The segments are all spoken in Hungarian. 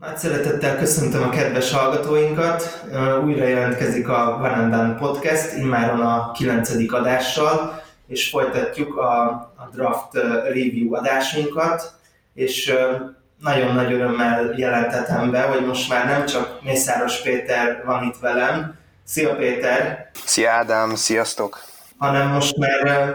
Nagy szeretettel köszöntöm a kedves hallgatóinkat. Újra jelentkezik a Van and Done Podcast, immáron a 9. adással, és folytatjuk a, a Draft Review adásunkat, és nagyon nagy örömmel jelentetem be, hogy most már nem csak Mészáros Péter van itt velem. Szia Péter! Szia Ádám, sziasztok! Hanem most már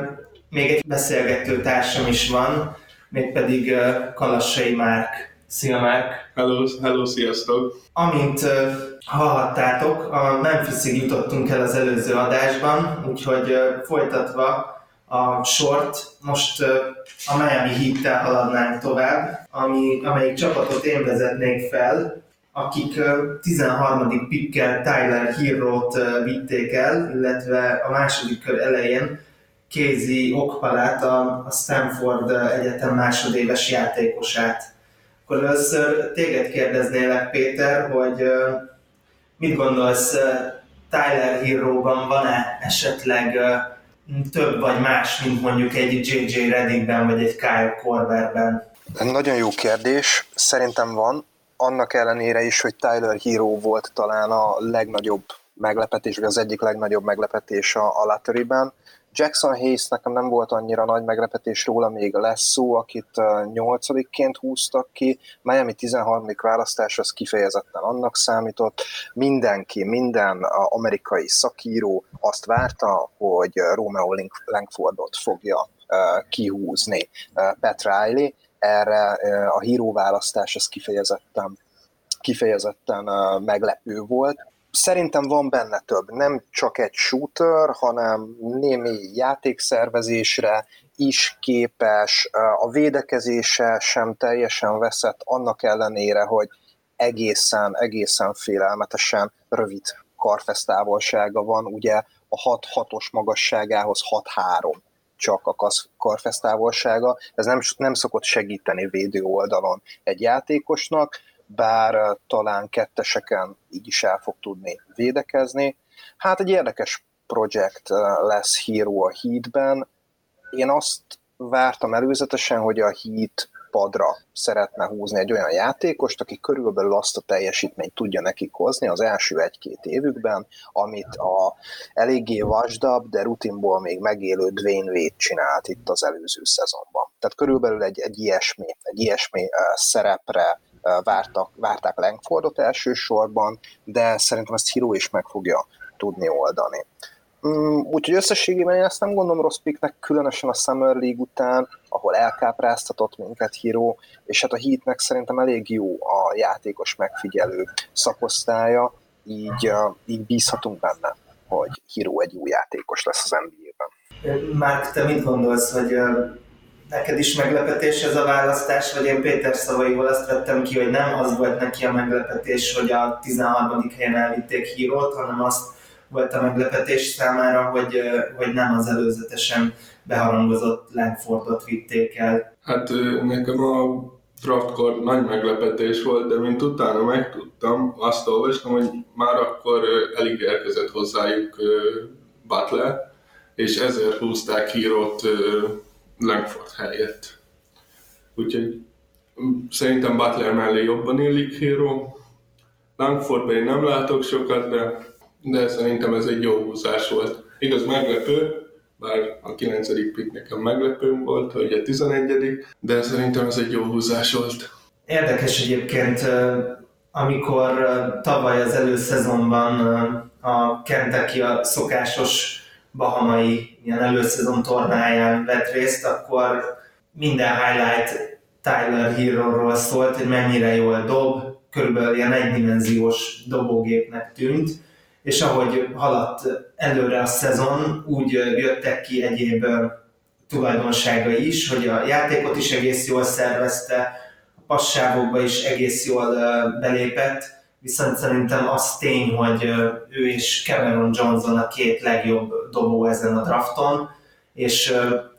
még egy beszélgető társam is van, mégpedig Kalassai Márk. Szia Márk! Hello, hello, sziasztok! Amint uh, hallhattátok, a Memphisig jutottunk el az előző adásban, úgyhogy uh, folytatva a sort, most uh, a Miami Heat-tel haladnánk tovább, ami, amelyik csapatot én vezetnék fel, akik 13. pikkel Tyler Hero-t vitték el, illetve a második kör elején Casey Okpalát, a Stanford Egyetem másodéves játékosát. Akkor először téged kérdeznélek, Péter, hogy mit gondolsz, Tyler Hero-ban van-e esetleg több vagy más, mint mondjuk egy J.J. Redickben vagy egy Kyle Korverben? Nagyon jó kérdés, szerintem van. Annak ellenére is, hogy Tyler Hero volt talán a legnagyobb meglepetés, vagy az egyik legnagyobb meglepetés a, a Latteryben. Jackson Hayes nekem nem volt annyira nagy meglepetés róla, még lesz szó, akit nyolcadikként húztak ki, Miami 13. választás az kifejezetten annak számított, mindenki, minden amerikai szakíró azt várta, hogy Romeo Langfordot fogja kihúzni Pat Riley, erre a híró választás az kifejezetten kifejezetten meglepő volt. Szerintem van benne több, nem csak egy shooter, hanem némi játékszervezésre is képes, a védekezése sem teljesen veszett, annak ellenére, hogy egészen, egészen félelmetesen rövid karfesztávolsága van, ugye a 6-6-os magasságához 6-3 csak a karfesztávolsága, ez nem, nem szokott segíteni védő oldalon egy játékosnak, bár talán ketteseken így is el fog tudni védekezni. Hát egy érdekes projekt lesz Hero a Heatben. Én azt vártam előzetesen, hogy a Heat padra szeretne húzni egy olyan játékost, aki körülbelül azt a teljesítményt tudja nekik hozni az első egy-két évükben, amit a eléggé vasdabb, de rutinból még megélő Dwayne Wade csinált itt az előző szezonban. Tehát körülbelül egy, egy ilyesmi, egy ilyesmi szerepre vártak, várták Langfordot elsősorban, de szerintem ezt Hiro is meg fogja tudni oldani. Mm, úgyhogy összességében én ezt nem gondolom rossz picknek, különösen a Summer League után, ahol elkápráztatott minket Hiro, és hát a Heatnek szerintem elég jó a játékos megfigyelő szakosztálya, így, így bízhatunk benne, hogy Hiro egy új játékos lesz az NBA-ben. Márk, te mit gondolsz, hogy neked is meglepetés ez a választás, vagy én Péter szavaival azt vettem ki, hogy nem az volt neki a meglepetés, hogy a 13. helyen elvitték hírót, hanem azt volt a meglepetés számára, hogy, hogy nem az előzetesen beharangozott Langfordot vitték el. Hát nekem a draftkor nagy meglepetés volt, de mint utána megtudtam, azt olvastam, hogy már akkor elígérkezett hozzájuk Butler, és ezért húzták hírót Langford helyett. Úgyhogy mm, szerintem Butler mellé jobban illik Hero. Langfordban én nem látok sokat, de, de szerintem ez egy jó húzás volt. Igaz, meglepő, bár a 9. pick nekem meglepő volt, hogy a 11 de szerintem ez egy jó húzás volt. Érdekes egyébként, amikor tavaly az előszezonban a Kentucky a szokásos bahamai ilyen előszezon tornáján vett részt, akkor minden highlight Tyler Hero-ról szólt, hogy mennyire jól dob, körülbelül ilyen egydimenziós dobógépnek tűnt, és ahogy haladt előre a szezon, úgy jöttek ki egyéb tulajdonságai is, hogy a játékot is egész jól szervezte, a passávokba is egész jól belépett, viszont szerintem az tény, hogy ő és Cameron Johnson a két legjobb dobó ezen a drafton, és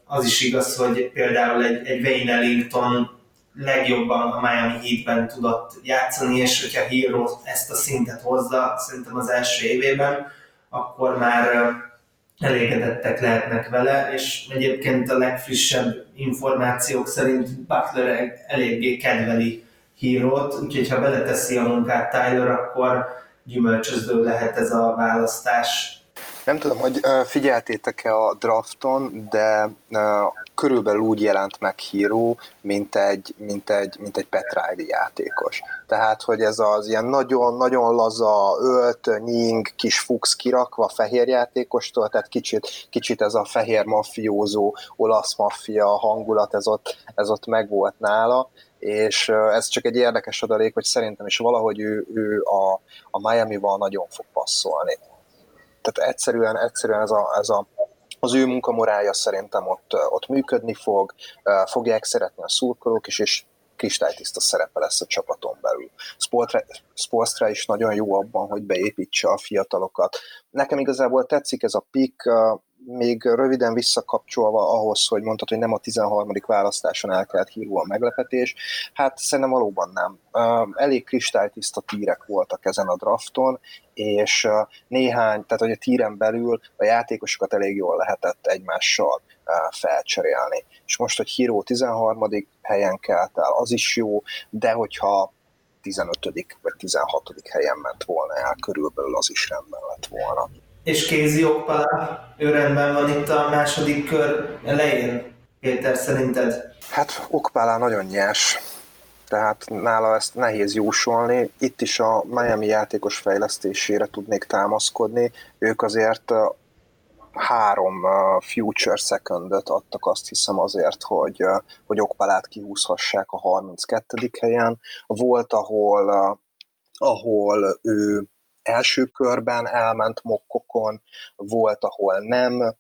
az is igaz, hogy például egy, egy Wayne Ellington legjobban a Miami Heatben tudott játszani, és hogyha Hero ezt a szintet hozza, szerintem az első évében, akkor már elégedettek lehetnek vele, és egyébként a legfrissebb információk szerint Butler eléggé kedveli hírót, úgyhogy ha beleteszi a munkát Tyler, akkor gyümölcsöző lehet ez a választás. Nem tudom, hogy figyeltétek-e a drafton, de körülbelül úgy jelent meg híró, mint egy, mint egy, mint egy Petráidi játékos. Tehát, hogy ez az ilyen nagyon-nagyon laza, ölt, nying, kis fux kirakva fehér játékostól, tehát kicsit, kicsit ez a fehér mafiózó, olasz maffia hangulat, ez ott, ez ott megvolt nála, és ez csak egy érdekes adalék, hogy szerintem is valahogy ő, ő a, a Miami-val nagyon fog passzolni. Tehát egyszerűen, egyszerűen ez a, ez a az ő munkamorája szerintem ott, ott működni fog, fogják szeretni a szurkolók is, és kristálytiszta szerepe lesz a csapaton belül. Spolstra is nagyon jó abban, hogy beépítse a fiatalokat. Nekem igazából tetszik ez a pick, még röviden visszakapcsolva ahhoz, hogy mondtad, hogy nem a 13. választáson el kellett híró a meglepetés, hát szerintem valóban nem. Elég kristálytiszta tírek voltak ezen a drafton, és néhány, tehát hogy a tíren belül a játékosokat elég jól lehetett egymással felcserélni. És most, hogy Híró 13. helyen kelt el, az is jó, de hogyha 15. vagy 16. helyen ment volna el, körülbelül az is rendben lett volna. És Kézi Okpala, ő rendben van itt a második kör elején, Péter, szerinted? Hát Okpala nagyon nyers, tehát nála ezt nehéz jósolni. Itt is a Miami játékos fejlesztésére tudnék támaszkodni. Ők azért három future secondot adtak azt hiszem azért, hogy, hogy Okpalát kihúzhassák a 32. helyen. Volt, ahol, ahol ő első körben elment mokkokon, volt, ahol nem.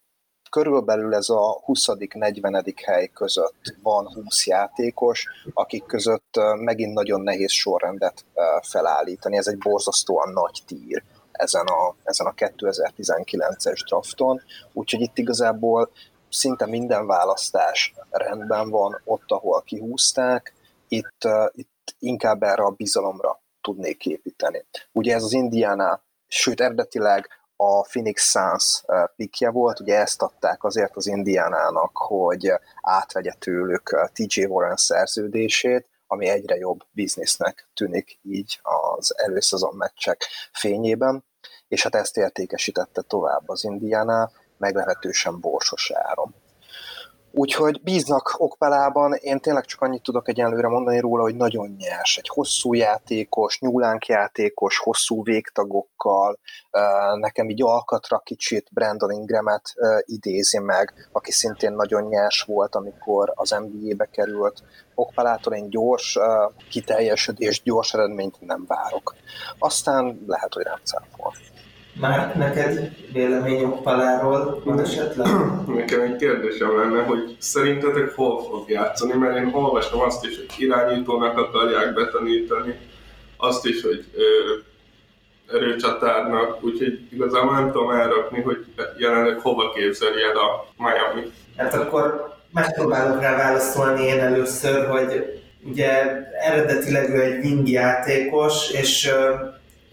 Körülbelül ez a 20.-40. hely között van 20 játékos, akik között megint nagyon nehéz sorrendet felállítani. Ez egy borzasztóan nagy tír ezen a, ezen a 2019-es drafton, úgyhogy itt igazából szinte minden választás rendben van ott, ahol kihúzták, itt, itt inkább erre a bizalomra tudnék építeni. Ugye ez az Indiana, sőt eredetileg a Phoenix Suns pikje volt, ugye ezt adták azért az Indiánának, hogy átvegye tőlük TJ Warren szerződését, ami egyre jobb biznisznek tűnik így az előszezon meccsek fényében, és hát ezt értékesítette tovább az Indiana meglehetősen borsos áron. Úgyhogy bíznak Okpelában, én tényleg csak annyit tudok egyenlőre mondani róla, hogy nagyon nyers, egy hosszú játékos, nyúlánk játékos, hosszú végtagokkal, nekem így alkatra kicsit Brandon Ingramet idézi meg, aki szintén nagyon nyers volt, amikor az NBA-be került. Okpalától én gyors kiteljesedés, gyors eredményt nem várok. Aztán lehet, hogy rám cáfol. Már neked vélemény Okpaláról van esetleg? Nekem egy kérdésem lenne, hogy szerintetek hol fog játszani, mert én olvastam azt is, hogy irányítónak akarják betanítani, azt is, hogy ö, erőcsatárnak, úgyhogy igazából nem tudom elrakni, hogy jelenleg hova képzeli el a Miami. Hát akkor megpróbálok rá válaszolni én először, hogy ugye eredetileg ő egy wing játékos, és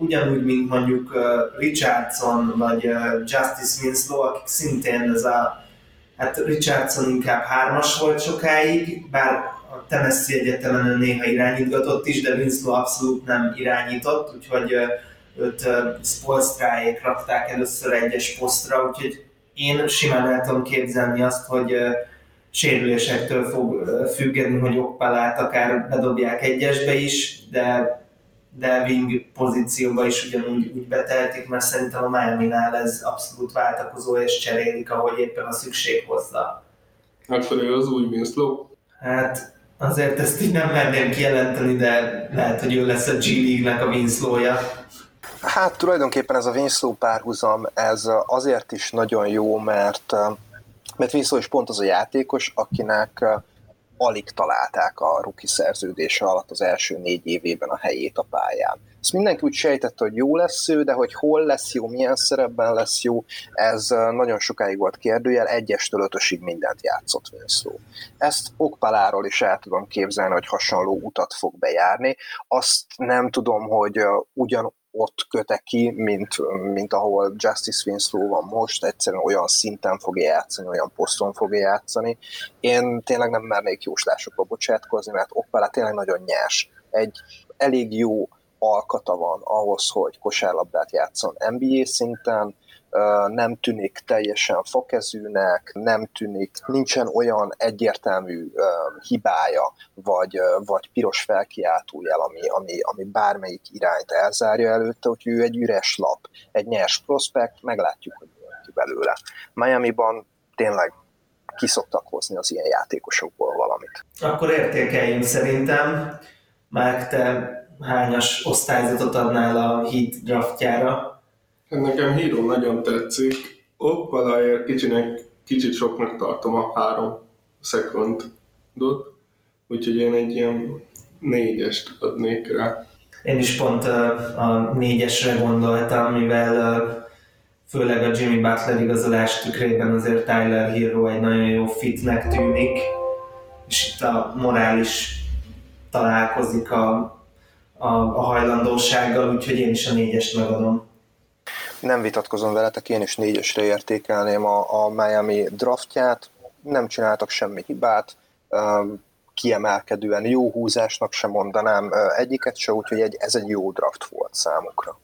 ugyanúgy, mint mondjuk Richardson vagy Justice Winslow, akik szintén ez a, hát Richardson inkább hármas volt sokáig, bár a Tennessee Egyetemen néha irányítgatott is, de Winslow abszolút nem irányított, úgyhogy őt Spolstráék rakták először egyes posztra, úgyhogy én simán el tudom képzelni azt, hogy sérülésektől fog függeni, hogy Okpalát akár bedobják egyesbe is, de de wing pozícióba is ugyanúgy úgy betehetik, mert szerintem a Miami-nál ez abszolút váltakozó és cserélik, ahogy éppen a szükség hozza. Akkor ő az új Winslow? Hát azért ezt így nem merném kijelenteni, de lehet, hogy ő lesz a G League-nek a Winslow-ja. Hát tulajdonképpen ez a Winslow párhuzam, ez azért is nagyon jó, mert, mert Winslow is pont az a játékos, akinek alig találták a ruki szerződése alatt az első négy évében a helyét a pályán. Ezt mindenki úgy sejtette, hogy jó lesz ő, de hogy hol lesz jó, milyen szerepben lesz jó, ez nagyon sokáig volt kérdőjel, egyestől ötösig mindent játszott Winslow. Ezt Okpaláról is el tudom képzelni, hogy hasonló utat fog bejárni. Azt nem tudom, hogy ugyan ott köte ki, mint, mint ahol Justice Winslow van most, egyszerűen olyan szinten fogja játszani, olyan poszton fogja játszani. Én tényleg nem mernék jóslásokba bocsátkozni, mert Oppala tényleg nagyon nyers egy elég jó alkata van ahhoz, hogy kosárlabdát játszon NBA szinten, nem tűnik teljesen fakezűnek, nem tűnik, nincsen olyan egyértelmű hibája, vagy, vagy piros felkiáltójel, ami, ami, ami bármelyik irányt elzárja előtte, hogy ő egy üres lap, egy nyers prospekt, meglátjuk, hogy ki belőle. Miami-ban tényleg ki szoktak hozni az ilyen játékosokból valamit. Akkor értékeljünk szerintem. Már te hányas osztályzatot adnál a Heat draftjára? Hát nekem híró nagyon tetszik. Ok, valahogy kicsinek, kicsit soknak tartom a három szekundot, úgyhogy én egy ilyen négyest adnék rá. Én is pont a négyesre gondoltam, mivel főleg a Jimmy Butler igazolás tükrében azért Tyler Hero egy nagyon jó fitnek tűnik, és itt a morális találkozik a, a, a hajlandósággal, úgyhogy én is a négyest megadom. Nem vitatkozom veletek, én is négyesre értékelném a, a Miami draftját, nem csináltak semmi hibát, kiemelkedően jó húzásnak sem mondanám egyiket se, úgyhogy egy, ez egy jó draft volt számukra.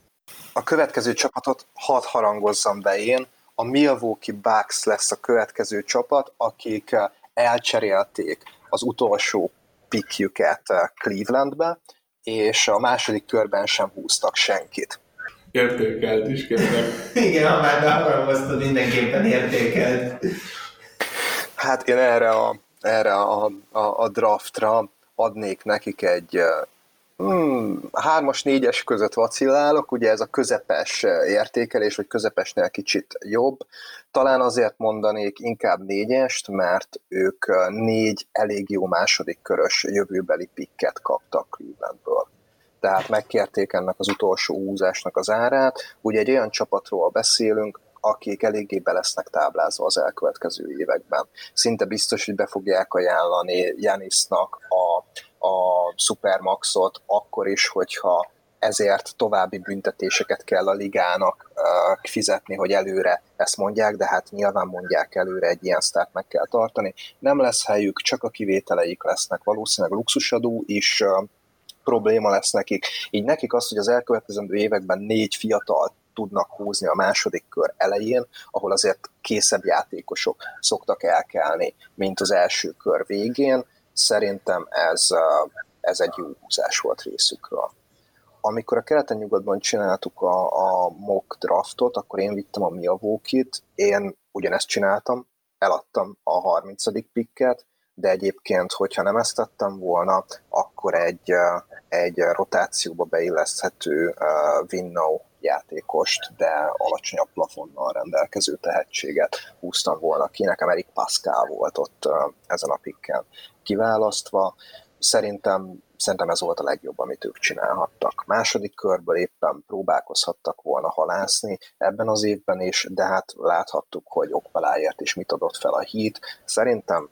A következő csapatot hadd harangozzam be én, a Milwaukee Bucks lesz a következő csapat, akik elcserélték az utolsó pikjüket Clevelandbe, és a második körben sem húztak senkit. Értékelt is, kérlek. Igen, ha már beharangoztad, mindenképpen értékelt. Hát én erre a, erre a, a, a draftra adnék nekik egy Hmm, hármas, négyes között vacillálok, ugye ez a közepes értékelés, vagy közepesnél kicsit jobb. Talán azért mondanék inkább négyest, mert ők négy elég jó második körös jövőbeli pikket kaptak Clevelandből. Tehát megkérték ennek az utolsó úzásnak az árát. Ugye egy olyan csapatról beszélünk, akik eléggé be lesznek táblázva az elkövetkező években. Szinte biztos, hogy be fogják ajánlani Janisnak a a Supermaxot, akkor is, hogyha ezért további büntetéseket kell a ligának uh, fizetni, hogy előre ezt mondják, de hát nyilván mondják előre, egy ilyen sztárt meg kell tartani. Nem lesz helyük, csak a kivételeik lesznek, valószínűleg luxusadó is uh, probléma lesz nekik. Így nekik az, hogy az elkövetkezendő években négy fiatal tudnak húzni a második kör elején, ahol azért készebb játékosok szoktak elkelni, mint az első kör végén, Szerintem ez, ez egy jó húzás volt részükről. Amikor a keleten-nyugatban csináltuk a, a mock draftot, akkor én vittem a Milwaukee-t, én ugyanezt csináltam, eladtam a 30. pikket, de egyébként, hogyha nem ezt tettem volna, akkor egy, egy rotációba beilleszthető Winnow játékost, de alacsonyabb plafonnal rendelkező tehetséget húztam volna ki. Nekem Erik Pascal volt ott ezen a pikken kiválasztva. Szerintem, szerintem ez volt a legjobb, amit ők csinálhattak. Második körből éppen próbálkozhattak volna halászni ebben az évben is, de hát láthattuk, hogy Okpeláért is mit adott fel a híd. Szerintem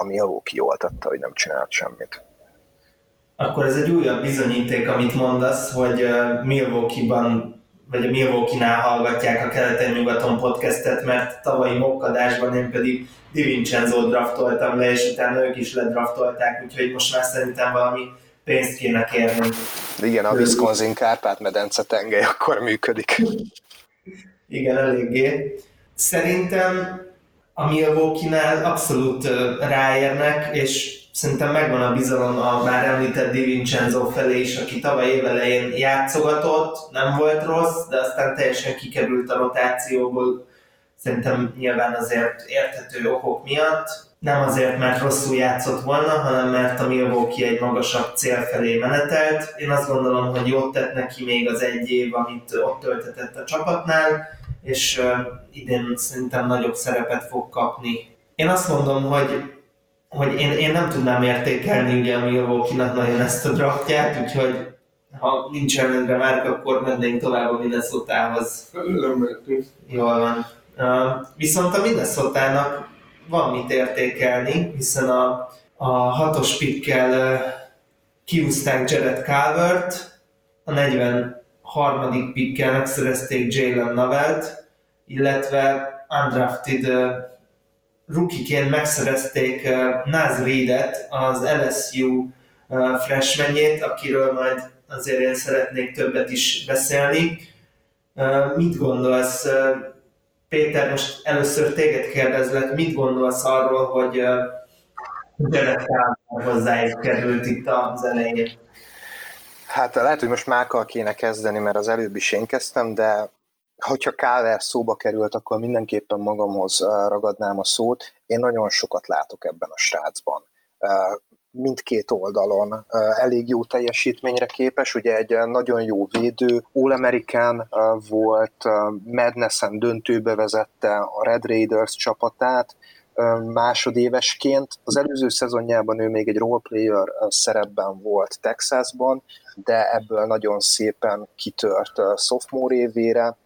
a Milwaukee jól tette, hogy nem csinált semmit. Akkor ez egy újabb bizonyíték, amit mondasz, hogy Milwaukee-ban vagy a Milwaukee-nál hallgatják a keleten-nyugaton podcastet, mert tavalyi mokkadásban én pedig Di Vincenzo draftoltam le, és utána ők is ledraftolták, úgyhogy most már szerintem valami pénzt kéne kérni. Igen, a Wisconsin Kárpát-medence tengely akkor működik. Igen, eléggé. Szerintem a Milwaukee-nál abszolút ráérnek, és szerintem megvan a bizalom a már említett Di Vincenzo felé is, aki tavaly évelején játszogatott, nem volt rossz, de aztán teljesen kikerült a rotációból, szerintem nyilván azért érthető okok miatt. Nem azért, mert rosszul játszott volna, hanem mert a Milwaukee egy magasabb cél felé menetelt. Én azt gondolom, hogy jót tett neki még az egy év, amit ott töltetett a csapatnál, és uh, idén szerintem nagyobb szerepet fog kapni. Én azt mondom, hogy hogy én, én nem tudnám értékelni ugye a Milwaukee-nak nagyon ezt a draftját, úgyhogy ha nincs rendre már, akkor mennénk tovább a Minnesota-hoz. Jól van. Uh, viszont a minnesota van mit értékelni, hiszen a, a hatos pikkel uh, kiúzták Jared Calvert, a 43. pikkel megszerezték Jalen Navelt, illetve undrafted uh, rukiként megszerezték Naz Reedet az LSU freshmanjét, akiről majd azért én szeretnék többet is beszélni. Mit gondolsz, Péter, most először téged kérdezlek, mit gondolsz arról, hogy Jared hozzájuk került itt az elején? Hát lehet, hogy most Mákkal kéne kezdeni, mert az előbb is én kezdtem, de hogyha Káver szóba került, akkor mindenképpen magamhoz ragadnám a szót. Én nagyon sokat látok ebben a srácban. Mindkét oldalon elég jó teljesítményre képes, ugye egy nagyon jó védő, All-American volt, Madness-en döntőbe vezette a Red Raiders csapatát, másodévesként. Az előző szezonjában ő még egy roleplayer szerepben volt Texasban, de ebből nagyon szépen kitört sophomore évére,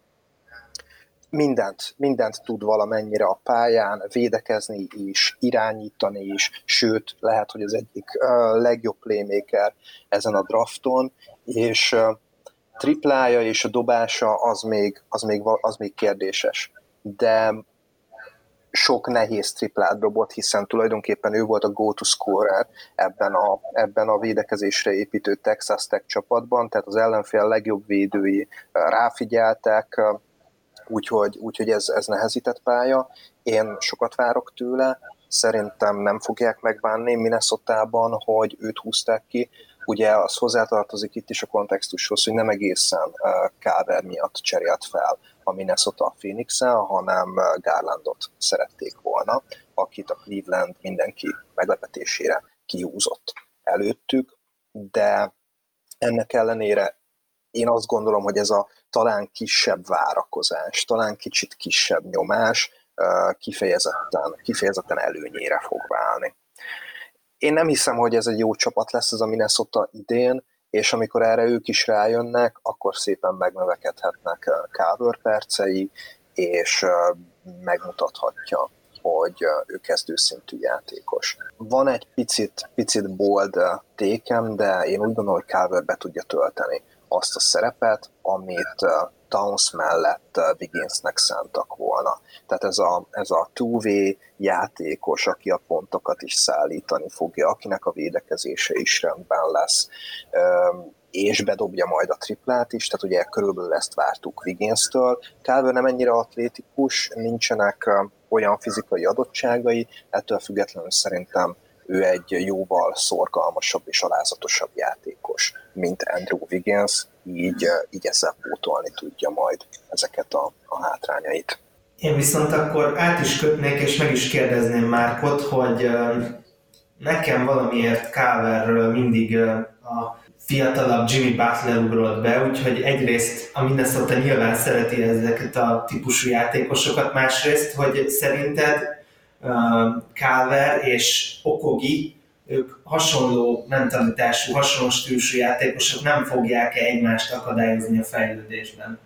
mindent, mindent tud valamennyire a pályán, védekezni is, irányítani is, sőt, lehet, hogy az egyik legjobb playmaker ezen a drafton, és triplája és a dobása az még, az még, az még kérdéses. De sok nehéz triplát dobott, hiszen tulajdonképpen ő volt a go-to scorer ebben a, ebben a védekezésre építő Texas Tech csapatban, tehát az ellenfél legjobb védői ráfigyeltek, úgyhogy, úgyhogy ez, ez nehezített pálya. Én sokat várok tőle, szerintem nem fogják megbánni Minnesota-ban, hogy őt húzták ki. Ugye az hozzátartozik itt is a kontextushoz, hogy nem egészen Káver miatt cserélt fel a Minnesota phoenix hanem Garlandot szerették volna, akit a Cleveland mindenki meglepetésére kihúzott előttük, de ennek ellenére én azt gondolom, hogy ez a talán kisebb várakozás, talán kicsit kisebb nyomás kifejezetten, kifejezetten előnyére fog válni. Én nem hiszem, hogy ez egy jó csapat lesz ez a Minnesota idén, és amikor erre ők is rájönnek, akkor szépen megnövekedhetnek cover percei, és megmutathatja, hogy ő kezdőszintű játékos. Van egy picit, picit bold tékem, de én úgy gondolom, hogy Calvert be tudja tölteni azt a szerepet, amit Towns mellett Wigginsnek szántak volna. Tehát ez a, ez a two játékos, aki a pontokat is szállítani fogja, akinek a védekezése is rendben lesz, és bedobja majd a triplát is, tehát ugye körülbelül ezt vártuk Wigginstől. Calvin nem ennyire atlétikus, nincsenek olyan fizikai adottságai, ettől függetlenül szerintem ő egy jóval szorgalmasabb és alázatosabb játékos, mint Andrew Wiggins, így, így ezzel pótolni tudja majd ezeket a, a hátrányait. Én viszont akkor át is kötnék, és meg is kérdezném Márkot, hogy nekem valamiért Káverről mindig a fiatalabb Jimmy Butler ugrott be, úgyhogy egyrészt a Minnesota nyilván szereti ezeket a típusú játékosokat, másrészt, hogy szerinted Calver és Okogi, ők hasonló mentalitású, hasonló stílusú játékosok nem fogják-e egymást akadályozni a fejlődésben?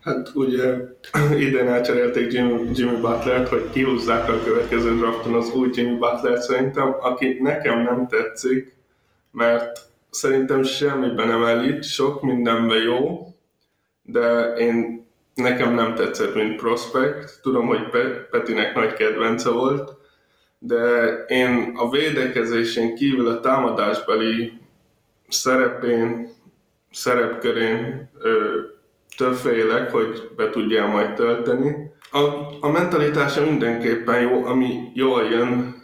Hát ugye idén elcserélték Jimmy, Jimmy Butler-t, hogy kihúzzák a következő drafton az új Jimmy Butler szerintem, aki nekem nem tetszik, mert szerintem semmiben nem elit, sok mindenben jó, de én nekem nem tetszett, mint prospect. Tudom, hogy Petinek nagy kedvence volt, de én a védekezésén kívül a támadásbeli szerepén, szerepkörén ö, többfélek, hogy be tudja majd tölteni. A, a mentalitása mindenképpen jó, ami jól jön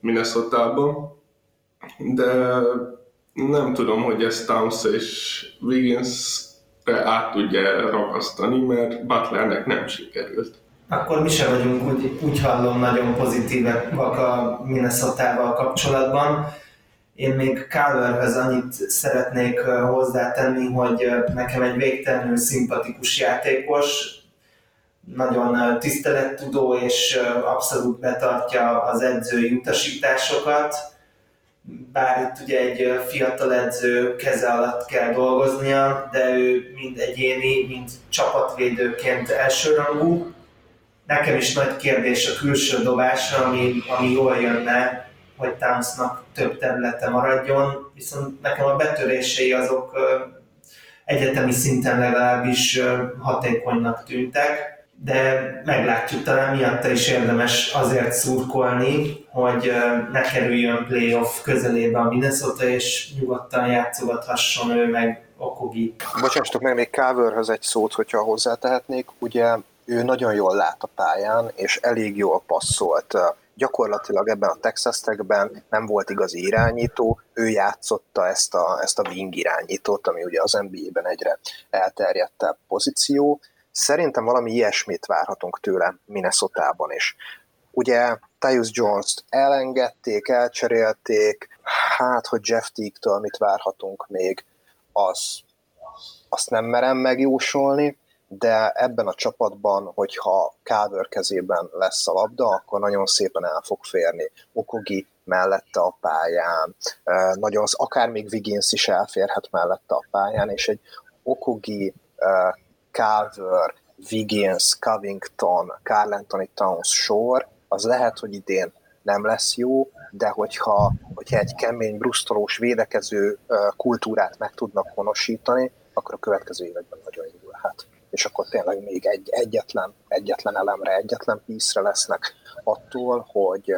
minnesota de nem tudom, hogy ez Towns és Wiggins át tudja ragasztani, mert Butlernek nem sikerült. Akkor mi sem vagyunk úgy, úgy hallom nagyon pozitívek a minnesota kapcsolatban. Én még Calverhez annyit szeretnék hozzátenni, hogy nekem egy végtelenül szimpatikus játékos, nagyon tisztelettudó és abszolút betartja az edzői utasításokat bár itt ugye egy fiatal edző keze alatt kell dolgoznia, de ő mind egyéni, mind csapatvédőként elsőrangú. Nekem is nagy kérdés a külső dobásra, ami, ami jól jönne, hogy Townsnak több területe maradjon, viszont nekem a betörései azok egyetemi szinten legalábbis hatékonynak tűntek. De meglátjuk, talán miatta is érdemes azért szurkolni, hogy ne kerüljön playoff közelébe a Minnesota, és nyugodtan játszogathasson ő meg Okogi. Bocsássatok meg még Káverhöz egy szót, hogyha hozzátehetnék. Ugye ő nagyon jól lát a pályán, és elég jól passzolt. Gyakorlatilag ebben a Texas nem volt igazi irányító, ő játszotta ezt a, ezt a wing irányítót, ami ugye az NBA-ben egyre elterjedtebb pozíció. Szerintem valami ilyesmit várhatunk tőle Minnesota-ban is. Ugye Tyus Jones-t elengedték, elcserélték, hát, hogy Jeff Teague-től mit várhatunk még, az, azt nem merem megjósolni, de ebben a csapatban, hogyha Káver kezében lesz a labda, akkor nagyon szépen el fog férni. Okogi mellette a pályán, nagyon, akár még Wiggins is elférhet mellette a pályán, és egy Okogi, Carver, Wiggins, Covington, Carl Anthony Towns sor, az lehet, hogy idén nem lesz jó, de hogyha, hogyha egy kemény, brusztolós, védekező kultúrát meg tudnak honosítani, akkor a következő években nagyon lehet. És akkor tényleg még egy, egyetlen, egyetlen elemre, egyetlen piszre lesznek attól, hogy,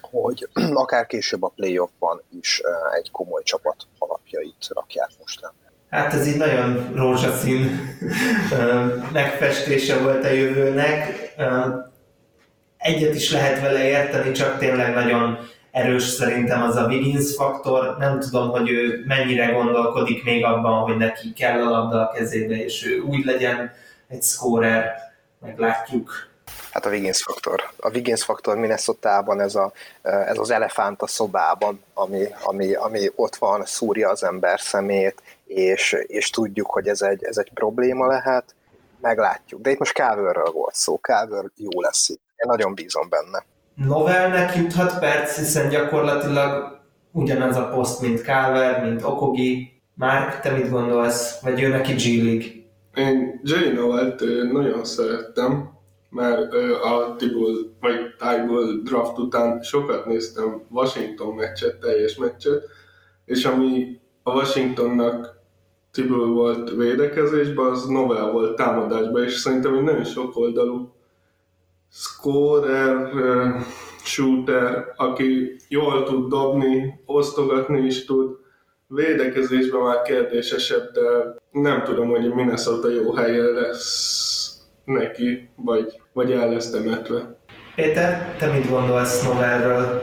hogy akár később a playoffban is egy komoly csapat alapjait rakják most nem. Hát ez így nagyon rózsaszín megfestése volt a jövőnek. Egyet is lehet vele érteni, csak tényleg nagyon erős szerintem az a Wiggins faktor. Nem tudom, hogy ő mennyire gondolkodik még abban, hogy neki kell a labda a kezébe, és ő úgy legyen egy scorer, meglátjuk. Hát a Wiggins faktor. A Wiggins faktor Minnesota-ban ez, a, ez az elefánt a szobában, ami, ami, ami ott van, szúrja az ember szemét, és, és tudjuk, hogy ez egy, ez egy probléma lehet, meglátjuk. De itt most Káverről volt szó, Káver jó lesz itt. Én nagyon bízom benne. Novelnek juthat perc, hiszen gyakorlatilag ugyanaz a poszt, mint Káver, mint Okogi. Márk, te mit gondolsz? Vagy ő neki G League? Én J. Novelt nagyon szerettem, mert a Tibul vagy Tybul draft után sokat néztem Washington meccset, teljes meccset, és ami a Washingtonnak Tibul volt védekezésben, az Novel volt támadásban, és szerintem egy nagyon sok oldalú scorer, shooter, aki jól tud dobni, osztogatni is tud, védekezésben már kérdésesebb, de nem tudom, hogy Minnesota jó helye lesz neki, vagy, vagy el lesz temetve. Péter, te mit gondolsz Novelről?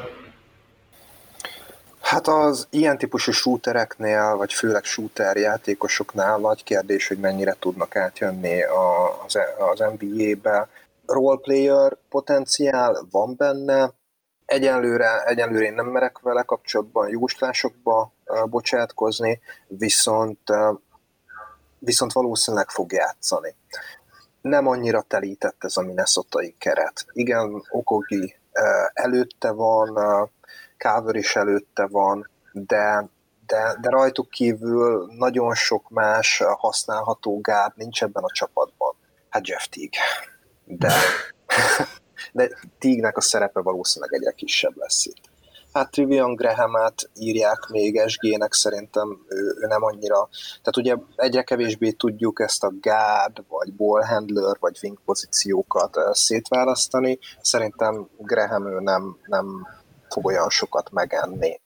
Hát az ilyen típusú shootereknél, vagy főleg shooter játékosoknál nagy kérdés, hogy mennyire tudnak átjönni az, az NBA-be. Roleplayer potenciál van benne, egyenlőre, egyenlőre én nem merek vele kapcsolatban jóslásokba bocsátkozni, viszont, viszont valószínűleg fog játszani. Nem annyira telített ez a minnesota keret. Igen, Okogi előtte van, Carver is előtte van, de, de, de rajtuk kívül nagyon sok más használható gárd nincs ebben a csapatban. Hát Jeff Teague. De, de Teague-nek a szerepe valószínűleg egyre kisebb lesz itt. Hát Trivian graham írják még SG-nek, szerintem ő, ő nem annyira, tehát ugye egyre kevésbé tudjuk ezt a guard, vagy ball handler, vagy wing pozíciókat szétválasztani. Szerintem Graham ő nem, nem fog olyan sokat megenni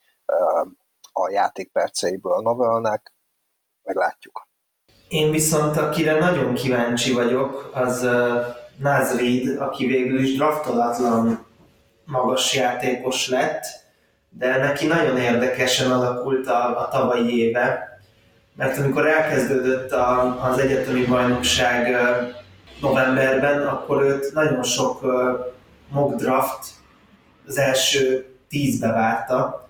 a játékperceiből Novelnek, meglátjuk. Én viszont akire nagyon kíváncsi vagyok, az Naz Reed, aki végül is draftolatlan magas játékos lett, de neki nagyon érdekesen alakult a, a tavalyi éve, mert amikor elkezdődött a, az egyetemi bajnokság novemberben, akkor őt nagyon sok mock draft az első tízbe várta,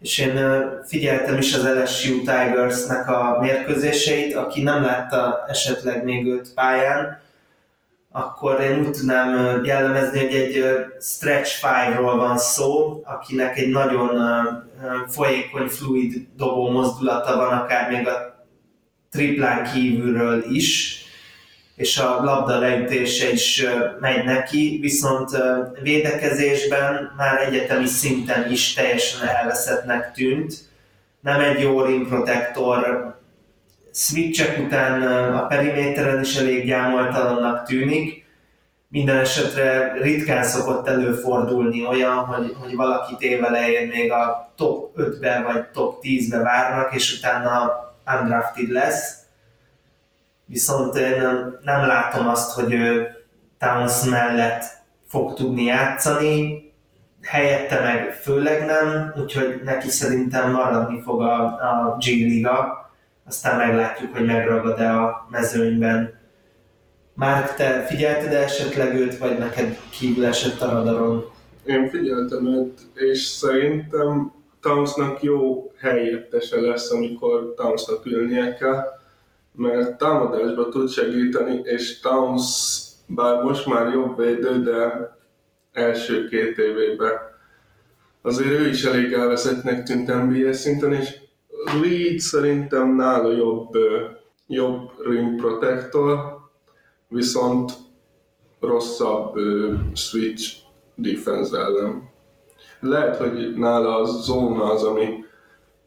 és én figyeltem is az LSU Tigersnek a mérkőzéseit, aki nem látta esetleg még őt pályán, akkor én úgy tudnám jellemezni, hogy egy stretch five-ról van szó, akinek egy nagyon folyékony, fluid dobó mozdulata van, akár még a triplán kívülről is, és a labda leütése is megy neki, viszont védekezésben már egyetemi szinten is teljesen elveszettnek tűnt. Nem egy jó rim protektor, switchek után a periméteren is elég gyámoltalannak tűnik, minden esetre ritkán szokott előfordulni olyan, hogy, hogy valakit évelején még a top 5-be vagy top 10-be várnak, és utána undrafted lesz. Viszont én nem látom azt, hogy ő Towns mellett fog tudni játszani, helyette meg főleg nem, úgyhogy neki szerintem maradni fog a, a G-liga, aztán meglátjuk, hogy megragad-e a mezőnyben. Már te figyelted -e esetleg őt, vagy neked kívül esett a radaron? Én figyeltem őt, és szerintem Townsnak jó helyettese lesz, amikor Townsnak ülnie kell, mert támadásba tud segíteni, és Towns bár most már jobb védő, de első két évében azért ő is elég elveszettnek tűnt NBA szinten, és Reed szerintem nála jobb, jobb rim protector, viszont rosszabb switch defense ellen. Lehet, hogy nála a zóna az, ami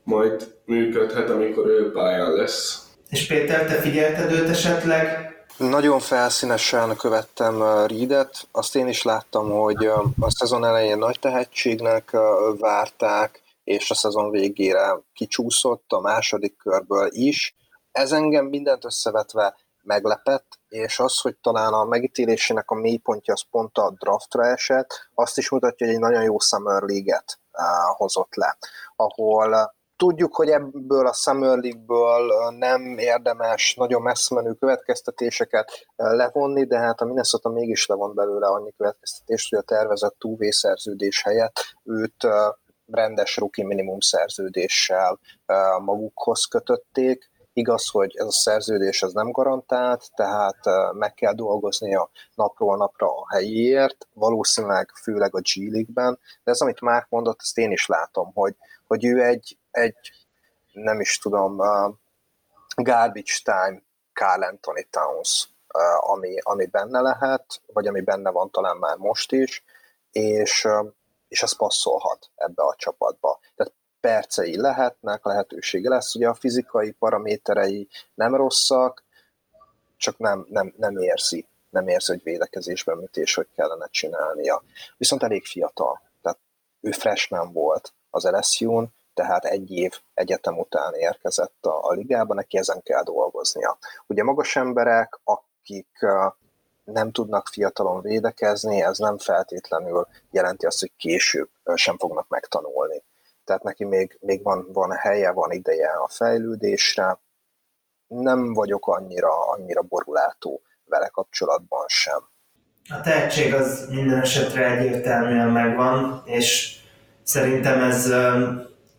majd működhet, amikor ő pályán lesz. És Péter, te figyelted őt esetleg? Nagyon felszínesen követtem Reedet, azt én is láttam, hogy a szezon elején nagy tehetségnek várták, és a szezon végére kicsúszott a második körből is. Ez engem mindent összevetve meglepett, és az, hogy talán a megítélésének a mélypontja az pont a draftra esett, azt is mutatja, hogy egy nagyon jó Summer League-et hozott le, ahol Tudjuk, hogy ebből a Summer League-ből nem érdemes nagyon messze menő következtetéseket levonni, de hát a Minnesota mégis levon belőle annyi következtetést, hogy a tervezett túvé szerződés helyett őt rendes rookie minimum szerződéssel magukhoz kötötték. Igaz, hogy ez a szerződés az nem garantált, tehát meg kell dolgoznia napról napra a helyéért, valószínűleg főleg a G League-ben, de ez, amit már mondott, ezt én is látom, hogy, hogy ő egy egy, nem is tudom, uh, garbage time Carl Anthony Towns, ami, ami benne lehet, vagy ami benne van talán már most is, és, és az passzolhat ebbe a csapatba. Tehát percei lehetnek, lehetősége lesz, ugye a fizikai paraméterei nem rosszak, csak nem, nem, nem érzi, nem érzi, hogy védekezésben mit és hogy kellene csinálnia. Viszont elég fiatal, tehát ő freshman volt az LSU-n, tehát egy év egyetem után érkezett a, a ligába, neki ezen kell dolgoznia. Ugye magas emberek, akik nem tudnak fiatalon védekezni, ez nem feltétlenül jelenti azt, hogy később sem fognak megtanulni. Tehát neki még, még van, van helye, van ideje a fejlődésre. Nem vagyok annyira, annyira borulátó vele kapcsolatban sem. A tehetség az minden esetre egyértelműen megvan, és szerintem ez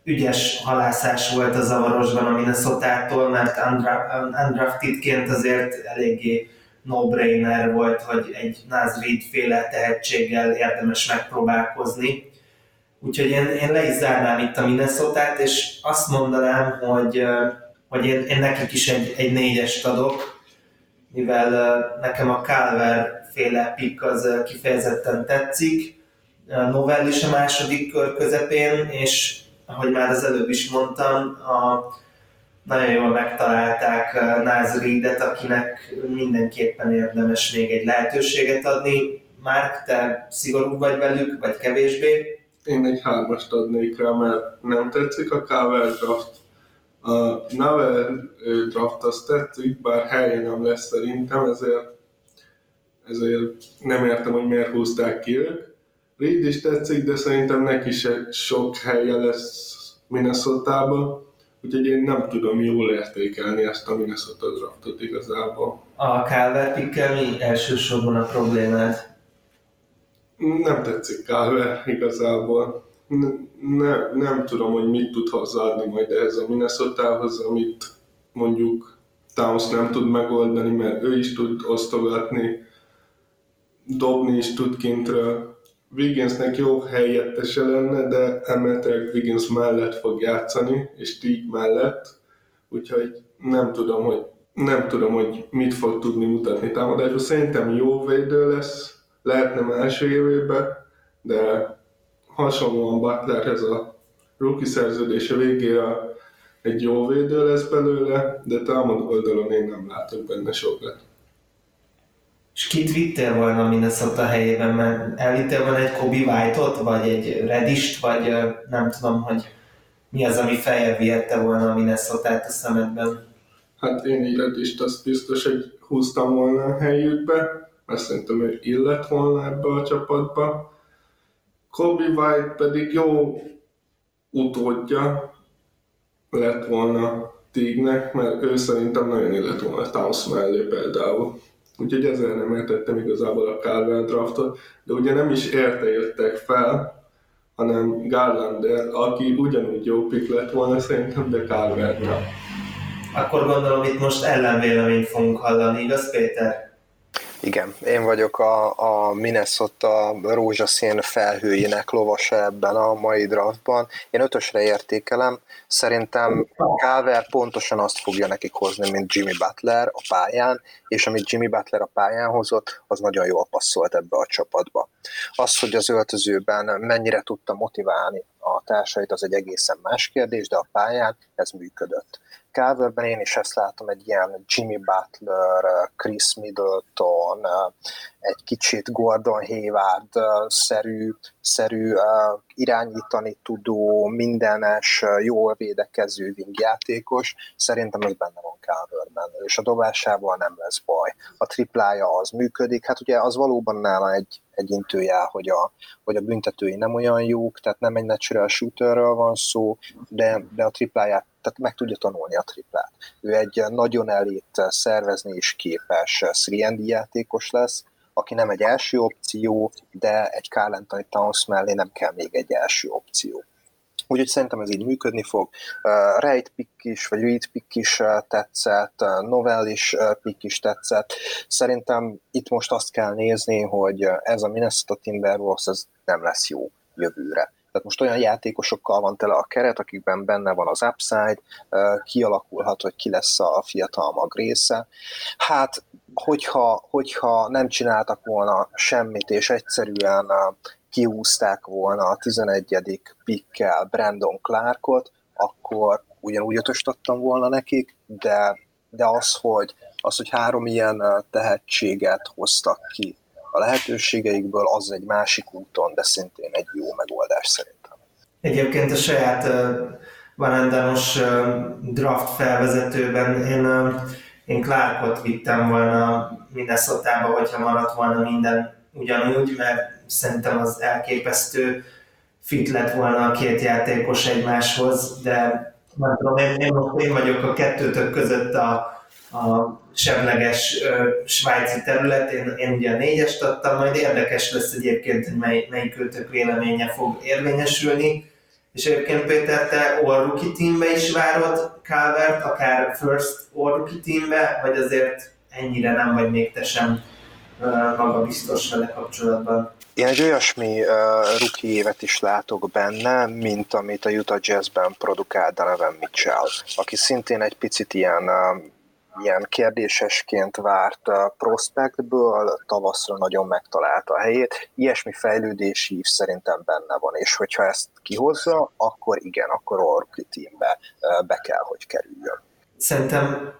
ügyes halászás volt a zavarosban a Minnesota-tól, mert undraftedként azért eléggé no-brainer volt, hogy egy Naz féle tehetséggel érdemes megpróbálkozni. Úgyhogy én, én le is zárnám itt a minnesota és azt mondanám, hogy, hogy én, én nekik is egy, egy négyest adok, mivel nekem a Calver féle pick az kifejezetten tetszik. Novell is a második kör közepén, és ahogy már az előbb is mondtam, a, nagyon jól megtalálták Naz Reedet, akinek mindenképpen érdemes még egy lehetőséget adni. Márk, te szigorú vagy velük, vagy kevésbé? Én egy hármast adnék rá, mert nem tetszik a Cover draft. A Navel draft azt tetszik, bár helye nem lesz szerintem, ezért, ezért nem értem, hogy miért húzták ki ők. Reed is tetszik, de szerintem neki se sok helye lesz minnesota úgyhogy én nem tudom jól értékelni ezt a Minnesota draftot igazából. A Calvert pickkel mi elsősorban a problémád? Nem tetszik Calvert igazából. Ne, nem tudom, hogy mit tud hozzáadni majd ehhez a Minnesotához, amit mondjuk Towns nem tud megoldani, mert ő is tud osztogatni, dobni is tud kintről, Wigginsnek jó helyettese lenne, de emeltek Wiggins mellett fog játszani, és Teague mellett, úgyhogy nem tudom, hogy nem tudom, hogy mit fog tudni mutatni támadásban. Szerintem jó védő lesz, lehetne első évében, de hasonlóan Butlerhez a rookie szerződése végére egy jó védő lesz belőle, de támad oldalon én nem látok benne sokat. És kit vittél volna Minnesota helyében? Mert elvittél volna egy Kobe White-ot, vagy egy Redist, vagy nem tudom, hogy mi az, ami feljebb vihette volna a minnesota a szemedben? Hát én egy Redist azt biztos, hogy húztam volna a helyükbe, mert szerintem ő illet volna ebbe a csapatba. Kobe White pedig jó utódja lett volna Tignek, mert ő szerintem nagyon illet volna Towns mellé például. Úgyhogy ezért nem értettem igazából a Carver draftot, de ugye nem is érte jöttek fel, hanem Garlander, aki ugyanúgy jó pick lett volna szerintem, de Carver nem. Akkor gondolom itt most ellenvéleményt fogunk hallani, igaz Péter? Igen, én vagyok a, a Minnesota rózsaszín felhőjének lovasa ebben a mai draftban. Én ötösre értékelem, szerintem Calver pontosan azt fogja nekik hozni, mint Jimmy Butler a pályán, és amit Jimmy Butler a pályán hozott, az nagyon jól passzolt ebbe a csapatba. Az, hogy az öltözőben mennyire tudta motiválni a társait, az egy egészen más kérdés, de a pályán ez működött. Calverben én is ezt látom, egy ilyen Jimmy Butler, Chris Middleton, egy kicsit Gordon Hayward-szerű szerű, irányítani tudó, mindenes, jól védekező wingjátékos, szerintem ez benne van Calverben, és a dobásával nem lesz baj. A triplája az működik, hát ugye az valóban nála egy, egy intőjel, hogy a, hogy a büntetői nem olyan jók, tehát nem egy natural shooterről van szó, de, de a tripláját tehát meg tudja tanulni a triplát. Ő egy nagyon elét szervezni is képes 3 játékos lesz, aki nem egy első opció, de egy Carl Anthony Towns mellé nem kell még egy első opció. Úgyhogy szerintem ez így működni fog. Uh, Reit pick is, vagy Reed pick is uh, tetszett, uh, Novell is uh, pick is tetszett. Szerintem itt most azt kell nézni, hogy ez a Minnesota Timberwolves ez nem lesz jó jövőre. Tehát most olyan játékosokkal van tele a keret, akikben benne van az upside, kialakulhat, hogy ki lesz a fiatal mag része. Hát, hogyha, hogyha nem csináltak volna semmit, és egyszerűen kiúzták volna a 11. pikkel Brandon Clarkot, akkor ugyanúgy ötöst adtam volna nekik, de, de az, hogy, az, hogy három ilyen tehetséget hoztak ki a lehetőségeikből, az egy másik úton, de szintén egy jó megoldás szerintem. Egyébként a saját uh, Valendanos uh, draft felvezetőben én, uh, én Clarkot vittem volna Minnesota-ba, hogyha maradt volna minden ugyanúgy, mert szerintem az elképesztő fit lett volna a két játékos egymáshoz, de nem tudom, én, én, én vagyok a kettőtök között a, a semleges uh, svájci terület, én, én ugye a négyest adtam, majd érdekes lesz egyébként, hogy mely, melyik véleménye fog érvényesülni. És egyébként Péter, te all teambe is várod Calvert, akár first all teambe, vagy azért ennyire nem vagy még te sem uh, magabiztos vele kapcsolatban? Én egy olyasmi uh, rookie évet is látok benne, mint amit a Utah Jazzben produkál Donovan Mitchell, aki szintén egy picit ilyen uh, ilyen kérdésesként várt prospektből tavaszra nagyon megtalálta a helyét. Ilyesmi fejlődési ív szerintem benne van, és hogyha ezt kihozza, akkor igen, akkor a rookie teambe be kell, hogy kerüljön. Szerintem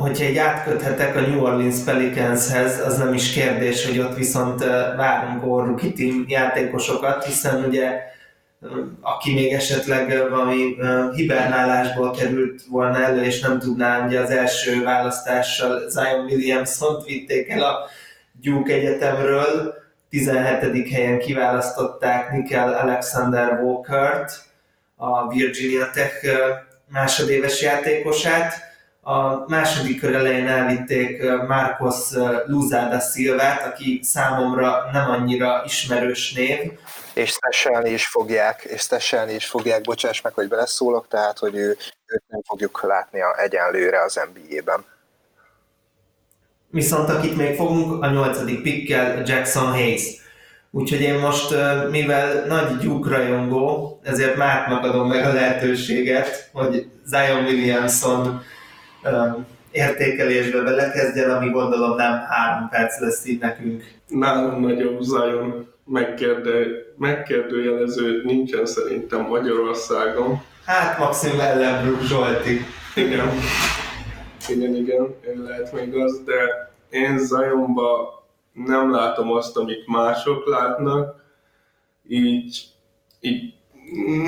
hogyha egy átköthetek a New Orleans Pelicanshez, az nem is kérdés, hogy ott viszont várunk a rookie team játékosokat, hiszen ugye aki még esetleg valami hibernálásból került volna elő, és nem tudná, ugye az első választással Zion Williamson vitték el a Duke Egyetemről, 17. helyen kiválasztották Nickel Alexander Walkert, a Virginia Tech másodéves játékosát, a második kör elején elvitték Marcos Luzada Silvát, aki számomra nem annyira ismerős név. És tesselni is fogják, és tesselni is fogják, bocsáss meg, hogy beleszólok, tehát, hogy ő, őt nem fogjuk látni a egyenlőre az NBA-ben. Viszont akit még fogunk, a nyolcadik pikkel Jackson Hayes. Úgyhogy én most, mivel nagy gyúkrajongó, ezért már adom meg a lehetőséget, hogy Zion Williamson értékelésbe belekezdjen, ami gondolom nem három perc lesz így nekünk. Nálam nagyobb Zion megkérdő, megkérdőjelező nincsen szerintem Magyarországon. Hát maximum Ellenbrook Zsolti. Igen. Igen, igen, lehet még az, de én Zionba nem látom azt, amit mások látnak, így, így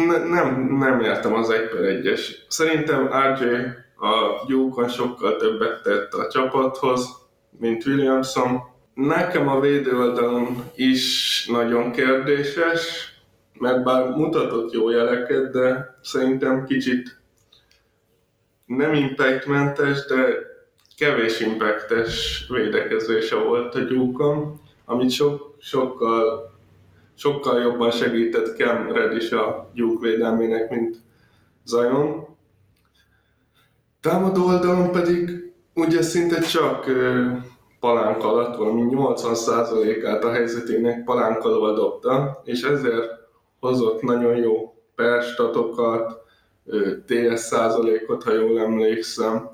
ne, nem, nem értem az 1 per 1-es. Szerintem RJ a Gyúkon sokkal többet tett a csapathoz, mint Williamson. Nekem a védőoldalon is nagyon kérdéses, mert bár mutatott jó jeleket, de szerintem kicsit nem impactmentes, de kevés impactes védekezése volt a gyúkon, amit sok, sokkal, sokkal jobban segített Cam Reddish a gyúk védelmének, mint Zion. Támadó oldalon pedig ugye szinte csak palánk alatt, valami 80%-át a helyzetének palánk alól dobta, és ezért hozott nagyon jó perstatokat, TS százalékot, ha jól emlékszem,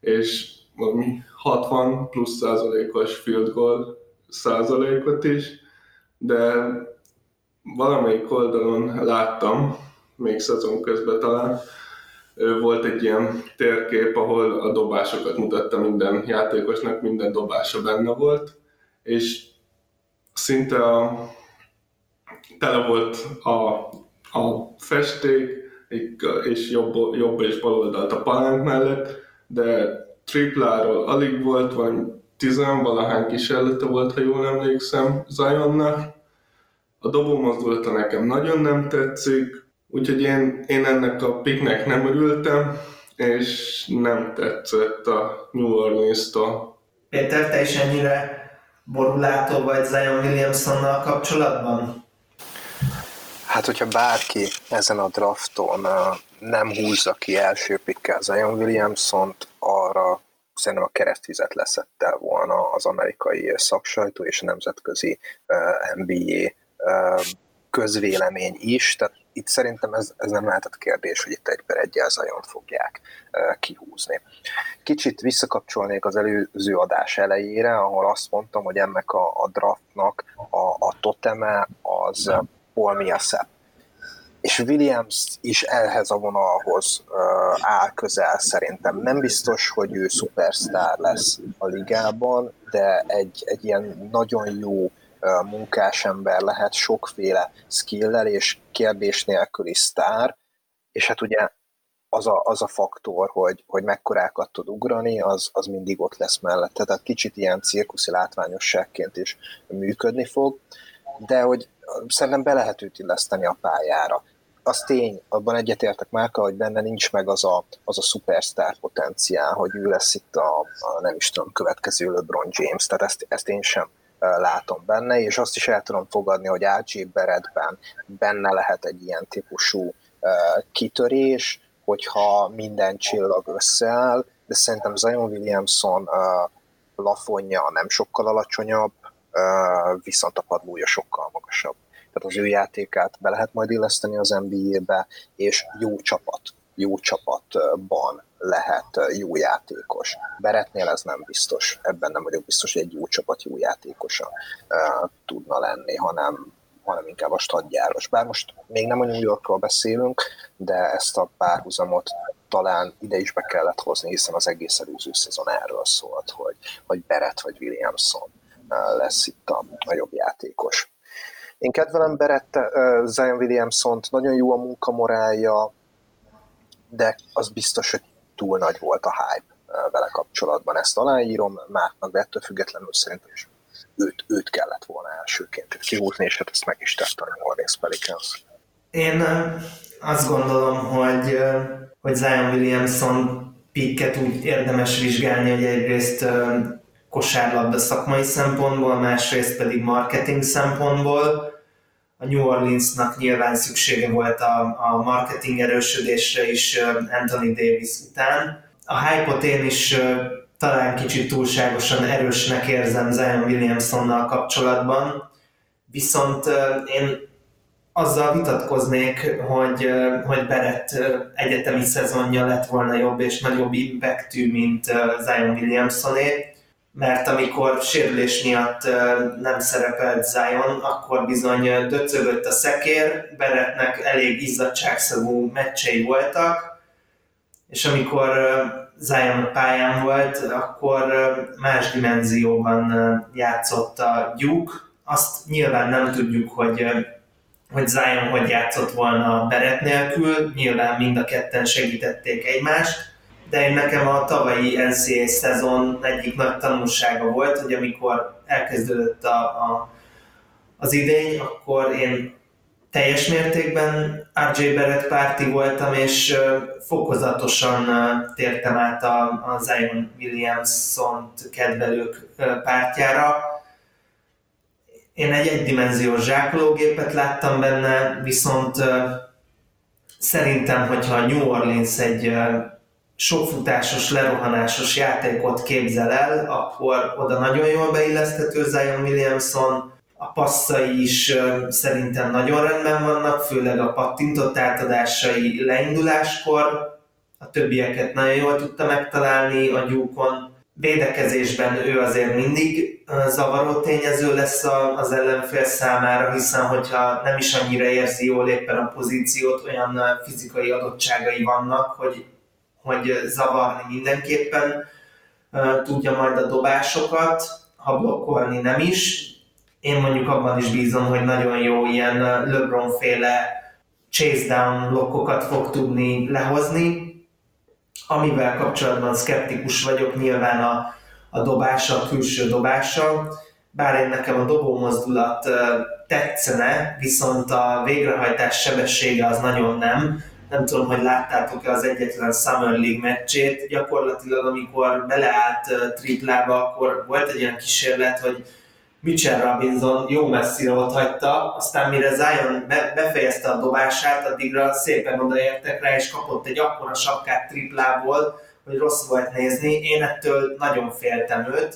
és valami 60 plusz százalékos field goal százalékot is, de valamelyik oldalon láttam, még szezon közben talán, volt egy ilyen térkép, ahol a dobásokat mutatta minden játékosnak, minden dobása benne volt, és szinte a, tele volt a, a festék, és jobb, jobb és bal oldalt a palánk mellett, de tripláról alig volt, vagy tizenvalahány kísérlete volt, ha jól emlékszem, Zionnak. A dobó mozdulata nekem nagyon nem tetszik, úgyhogy én, én ennek a piknek nem örültem, és nem tetszett a New Orleans-tól. Péter, te is ennyire borulátó vagy Zion Williamsonnal kapcsolatban? Hát, hogyha bárki ezen a drafton nem húzza ki első pikkel Zion Williamson-t, arra szerintem a keresztvizet leszettel volna az amerikai szaksajtó és a nemzetközi NBA közvélemény is, tehát itt szerintem ez, ez nem lehetett kérdés, hogy itt egy per egyel zajon fogják kihúzni. Kicsit visszakapcsolnék az előző adás elejére, ahol azt mondtam, hogy ennek a, a draftnak a, a toteme az Paul Millsap. És Williams is ehhez a vonalhoz uh, áll közel szerintem. Nem biztos, hogy ő szupersztár lesz a ligában, de egy, egy ilyen nagyon jó uh, munkásember lehet sokféle skill és kérdés nélküli sztár, és hát ugye az a, az a faktor, hogy, hogy mekkorákat tud ugrani, az, az mindig ott lesz mellette. Tehát kicsit ilyen cirkuszi látványosságként is működni fog, de hogy szerintem be lehet őt illeszteni a pályára. Az tény, abban egyetértek Márka, hogy benne nincs meg az a, az a szupersztár potenciál, hogy ő lesz itt a, a nem is tudom, következő LeBron James, tehát ezt, ezt én sem látom benne, és azt is el tudom fogadni, hogy Beredben benne lehet egy ilyen típusú kitörés, hogyha minden csillag összeáll, de szerintem Zion Williamson plafonja nem sokkal alacsonyabb, viszont a padlója sokkal magasabb. Tehát az ő játékát be lehet majd illeszteni az NBA-be, és jó csapat, jó csapatban lehet jó játékos. Beretnél ez nem biztos, ebben nem vagyok biztos, hogy egy jó csapat jó játékosa uh, tudna lenni, hanem, hanem inkább a stadgyáros. Bár most még nem a New Yorkról beszélünk, de ezt a párhuzamot talán ide is be kellett hozni, hiszen az egész előző szezon erről szólt, hogy, hogy Beret vagy Williamson lesz itt a, a jobb játékos. Én kedvelem Berett Zion Williamson-t, nagyon jó a munkamorálja, de az biztos, hogy túl nagy volt a hype vele kapcsolatban. Ezt aláírom Márknak, de ettől függetlenül szerintem is őt, őt kellett volna elsőként kihúzni, és hát ezt meg is tette a New Orleans Pelicans. Én azt gondolom, hogy, hogy Zion Williamson pikket úgy érdemes vizsgálni, hogy egyrészt kosárlabda szakmai szempontból, másrészt pedig marketing szempontból. A New Orleansnak nyilván szüksége volt a, a marketing erősödésre is Anthony Davis után. A hype én is talán kicsit túlságosan erősnek érzem Zion Williamsonnal kapcsolatban, viszont én azzal vitatkoznék, hogy, hogy Berett egyetemi szezonja lett volna jobb és nagyobb impactű, mint Zion Williamsoné mert amikor sérülés miatt nem szerepelt Zion, akkor bizony döcögött a szekér, Berettnek elég izzadságszagú meccsei voltak, és amikor Zion pályán volt, akkor más dimenzióban játszott a Duke. Azt nyilván nem tudjuk, hogy, hogy Zion hogy játszott volna beret nélkül, nyilván mind a ketten segítették egymást, de én nekem a tavalyi NCAA szezon egyik nagy tanulsága volt, hogy amikor elkezdődött a, a, az idény, akkor én teljes mértékben RJ Barrett párti voltam, és fokozatosan tértem át a, a Zion Williamson-t kedvelők pártjára. Én egy egydimenziós zsákológépet láttam benne, viszont szerintem, hogyha New Orleans egy sokfutásos, lerohanásos játékot képzel el, akkor oda nagyon jól beilleszthető Zion Williamson, a passzai is szerintem nagyon rendben vannak, főleg a pattintott átadásai leinduláskor, a többieket nagyon jól tudta megtalálni a gyúkon. Védekezésben ő azért mindig zavaró tényező lesz az ellenfél számára, hiszen hogyha nem is annyira érzi jól éppen a pozíciót, olyan fizikai adottságai vannak, hogy, hogy zavarni mindenképpen tudja majd a dobásokat, ha blokkolni nem is, én mondjuk abban is bízom, hogy nagyon jó ilyen LeBron-féle chase down blokkokat fog tudni lehozni, amivel kapcsolatban szkeptikus vagyok nyilván a, a dobása, a külső dobása, bár én nekem a dobó mozdulat tetszene, viszont a végrehajtás sebessége az nagyon nem. Nem tudom, hogy láttátok-e az egyetlen Summer League meccsét, gyakorlatilag amikor beleállt triplába, akkor volt egy olyan kísérlet, hogy Mitchell Robinson jó messzire ott hagyta, aztán mire Zion befejezte a dobását, addigra szépen odaértek rá, és kapott egy akkora sapkát triplából, hogy rossz volt nézni. Én ettől nagyon féltem őt,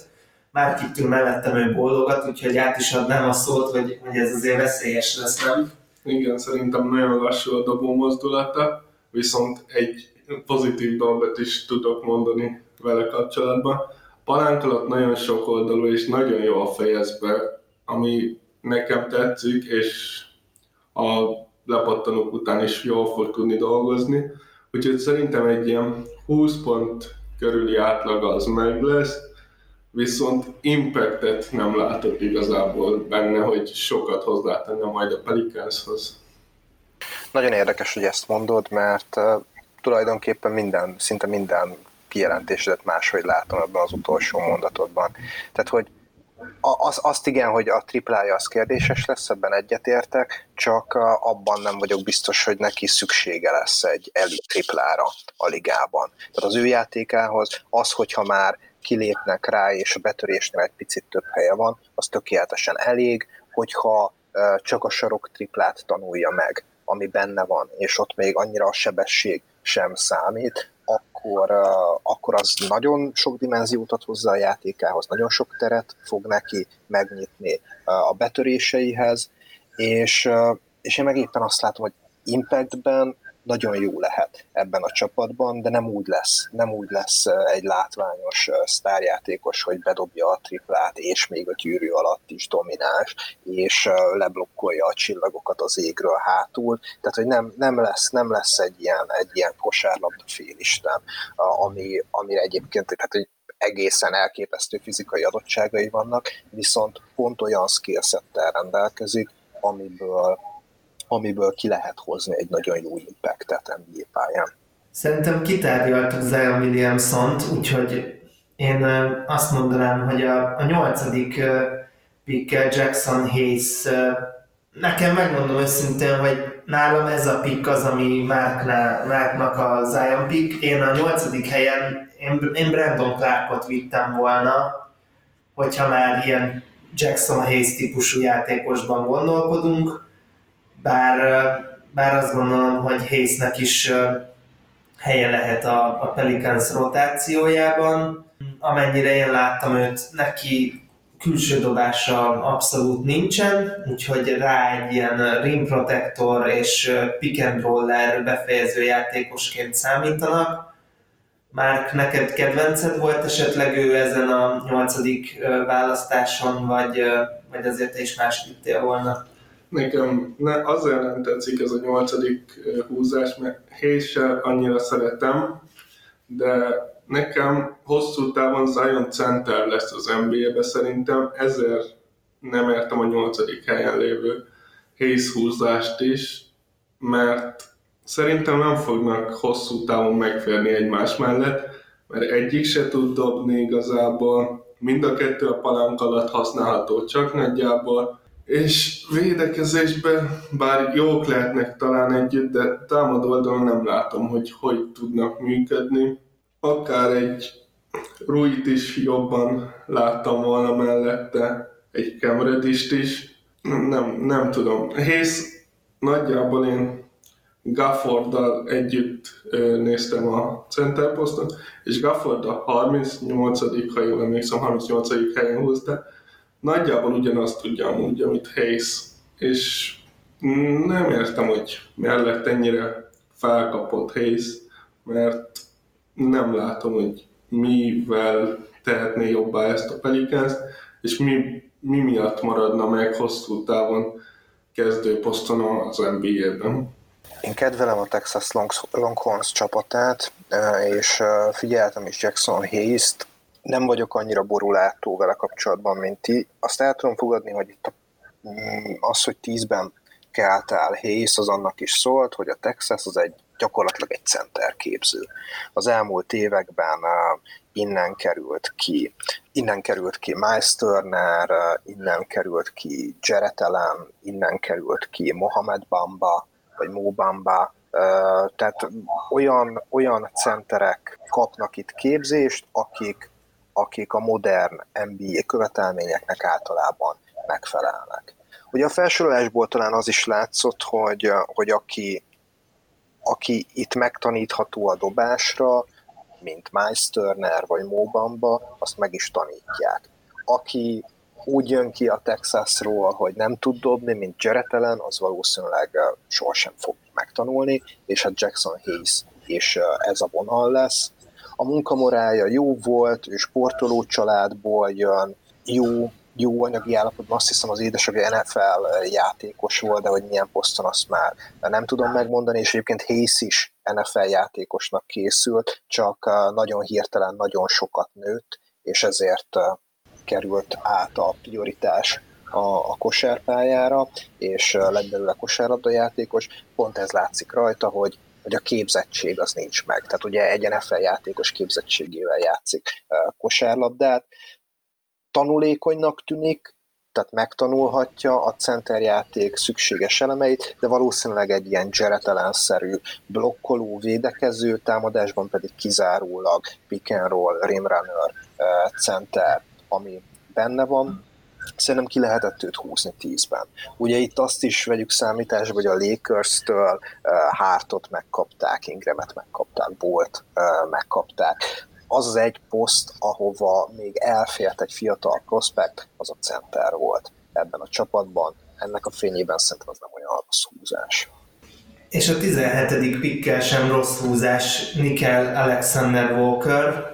már kittől mellettem ő bólogat, úgyhogy át is adnám a szót, hogy, hogy ez azért veszélyes lesz, nem? Igen, szerintem nagyon lassú a dobó mozdulata, viszont egy pozitív dolgot is tudok mondani vele kapcsolatban palánk nagyon sok oldalú és nagyon jó a fejezbe, ami nekem tetszik, és a lepattanók után is jól fog tudni dolgozni. Úgyhogy szerintem egy ilyen 20 pont körüli átlag az meg lesz, viszont impactet nem látok igazából benne, hogy sokat hozzátenne majd a Pelicanshoz. Nagyon érdekes, hogy ezt mondod, mert tulajdonképpen minden, szinte minden kijelentésedet máshogy látom ebben az utolsó mondatodban. Tehát, hogy az, azt igen, hogy a triplája az kérdéses lesz, ebben egyetértek, csak abban nem vagyok biztos, hogy neki szüksége lesz egy elit triplára a ligában. Tehát az ő játékához az, hogyha már kilépnek rá, és a betörésnél egy picit több helye van, az tökéletesen elég, hogyha csak a sarok triplát tanulja meg, ami benne van, és ott még annyira a sebesség sem számít, akkor, akkor az nagyon sok dimenziót ad hozzá a játékához, nagyon sok teret fog neki megnyitni a betöréseihez, és, és én meg éppen azt látom, hogy Impactben nagyon jó lehet ebben a csapatban, de nem úgy lesz, nem úgy lesz egy látványos sztárjátékos, hogy bedobja a triplát, és még a gyűrű alatt is domináns, és leblokkolja a csillagokat az égről hátul. Tehát, hogy nem, nem, lesz, nem lesz egy ilyen, egy ilyen kosárlabda félisten, ami, amire egyébként, tehát, hogy egészen elképesztő fizikai adottságai vannak, viszont pont olyan skillsettel rendelkezik, amiből amiből ki lehet hozni egy nagyon jó impactet NBA pályán. Szerintem kitárgyaltuk Zion Williamson-t, úgyhogy én azt mondanám, hogy a, a nyolcadik pickkel Jackson Hayes nekem megmondom őszintén, hogy nálam ez a pick az, ami Marknak a Zion pick. Én a nyolcadik helyen, én, én Brandon Clarkot vittem volna, hogyha már ilyen Jackson Hayes típusú játékosban gondolkodunk, bár, bár azt gondolom, hogy Hayesnek is helye lehet a, a Pelicans rotációjában. Amennyire én láttam őt, neki külső dobása abszolút nincsen, úgyhogy rá egy ilyen rim protector és pick and roller befejező játékosként számítanak. Mark, neked kedvenced volt esetleg ő ezen a nyolcadik választáson, vagy, vagy azért te is más vittél volna? Nekem ne, azért nem tetszik ez a nyolcadik húzás, mert Hayes annyira szeretem, de nekem hosszú távon Zion center lesz az NBA-be szerintem, ezért nem értem a nyolcadik helyen lévő Hayes húzást is, mert szerintem nem fognak hosszú távon megférni egymás mellett, mert egyik se tud dobni igazából, mind a kettő a palánk alatt használható csak nagyjából, és védekezésben, bár jók lehetnek talán együtt, de támadó oldalon nem látom, hogy hogy tudnak működni. Akár egy Ruit is jobban láttam volna mellette, egy Kemredist is, nem, nem tudom. Hész nagyjából én Gafforddal együtt néztem a center poszton, és Gafford a 38 ha jól emlékszem, 38 helyen húzta, nagyjából ugyanazt tudja amúgy, amit Hayes, és nem értem, hogy mellett ennyire felkapott Hayes, mert nem látom, hogy mivel tehetné jobbá ezt a Pelicans, és mi, mi miatt maradna meg hosszú távon kezdőposzton az NBA-ben. Én kedvelem a Texas Longhorns csapatát, és figyeltem is Jackson Hayes-t, nem vagyok annyira borulátó vele kapcsolatban, mint ti. Azt el tudom fogadni, hogy itt a, mm, az, hogy tízben keltál Hayes, az annak is szólt, hogy a Texas az egy gyakorlatilag egy center képző. Az elmúlt években uh, innen került ki, innen került ki Miles Turner, uh, innen került ki Jarrett Allen, innen került ki Mohamed Bamba, vagy Mo Bamba, uh, tehát olyan, olyan centerek kapnak itt képzést, akik akik a modern NBA követelményeknek általában megfelelnek. Ugye a felsorolásból talán az is látszott, hogy, hogy aki, aki itt megtanítható a dobásra, mint Miles Turner vagy Mobamba, azt meg is tanítják. Aki úgy jön ki a Texasról, hogy nem tud dobni, mint Jarrett Allen, az valószínűleg sohasem fog megtanulni, és a Jackson Hayes és ez a vonal lesz a munkamorálja jó volt, ő sportoló családból jön, jó, jó anyagi állapotban, azt hiszem az édesapja NFL játékos volt, de hogy milyen poszton azt már nem tudom megmondani, és egyébként Hayes is NFL játékosnak készült, csak nagyon hirtelen nagyon sokat nőtt, és ezért került át a prioritás a, a kosárpályára, és lett belőle kosárlabda játékos. Pont ez látszik rajta, hogy hogy a képzettség az nincs meg. Tehát ugye egy NFL játékos képzettségével játszik kosárlabdát. Tanulékonynak tűnik, tehát megtanulhatja a centerjáték szükséges elemeit, de valószínűleg egy ilyen Jared blokkoló, védekező, támadásban pedig kizárólag pick and roll, rim runner center, ami benne van, szerintem ki lehetett őt húzni tízben. Ugye itt azt is vegyük számításba, hogy a Lakers-től uh, Hartot megkapták, Ingramet megkapták, Bolt uh, megkapták. Az az egy poszt, ahova még elfért egy fiatal prospekt, az a center volt ebben a csapatban. Ennek a fényében szerintem az nem olyan rossz húzás. És a 17. pikkel sem rossz húzás Nickel Alexander Walker,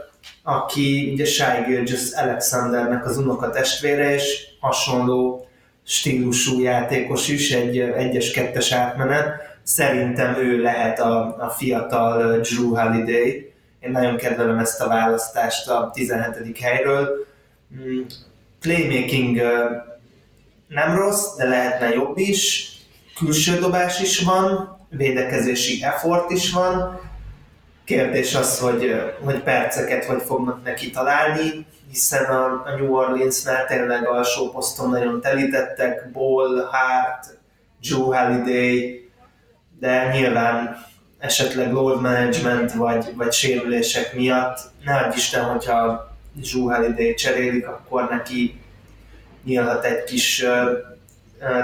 aki ugye Shai Gilgis Alexandernek az unokatestvére, és hasonló stílusú játékos is, egy egyes kettes átmenet. Szerintem ő lehet a, a fiatal Drew Holiday. Én nagyon kedvelem ezt a választást a 17. helyről. Mm, playmaking nem rossz, de lehetne jobb is. Külső dobás is van, védekezési effort is van, Kérdés az, hogy, hogy perceket hogy fognak neki találni, hiszen a, a New Orleansnál tényleg alsó poszton nagyon telítettek, Ball, Hart, Joe Halliday, de nyilván esetleg load management vagy, vagy sérülések miatt, ne adj Isten, hogyha Joe Halliday cserélik, akkor neki nyílhat egy kis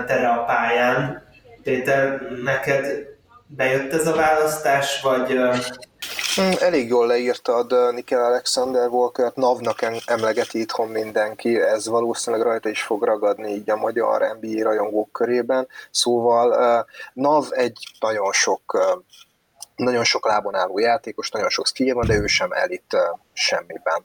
tere a pályán. Péter, neked bejött ez a választás, vagy Hm, elég jól leírtad Nikel Alexander Walker-t, NAV-nak emlegeti itthon mindenki, ez valószínűleg rajta is fog ragadni így a magyar NBA rajongók körében, szóval NAV egy nagyon sok nagyon sok lábon álló játékos, nagyon sok skill van, de ő sem elit semmiben.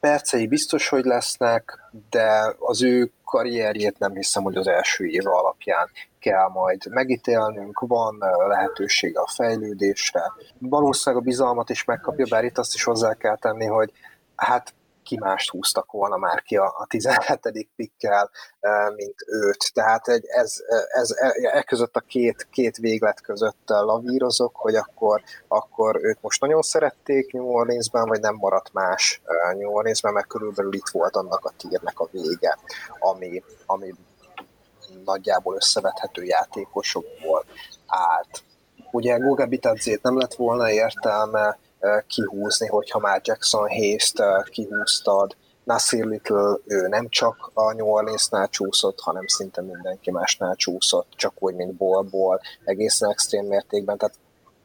percei biztos, hogy lesznek, de az ő karrierjét nem hiszem, hogy az első év alapján kell majd megítélnünk, van lehetősége a fejlődésre. Valószínűleg a bizalmat is megkapja, bár itt azt is hozzá kell tenni, hogy hát ki mást húztak volna már ki a, a 17. pikkel, mint őt. Tehát egy, ez, ez, e, e között a két, két véglet között lavírozok, hogy akkor, akkor őt most nagyon szerették New Orleansben, vagy nem maradt más New Orleansben, mert körülbelül itt volt annak a tírnek a vége, ami, ami nagyjából összevethető játékosokból állt. Ugye Goga Bitadzét nem lett volna értelme kihúzni, hogyha már Jackson Hayes-t kihúztad, Nasir Little, ő nem csak a New Orleans-nál csúszott, hanem szinte mindenki másnál csúszott, csak úgy, mint Ballból, egészen extrém mértékben, tehát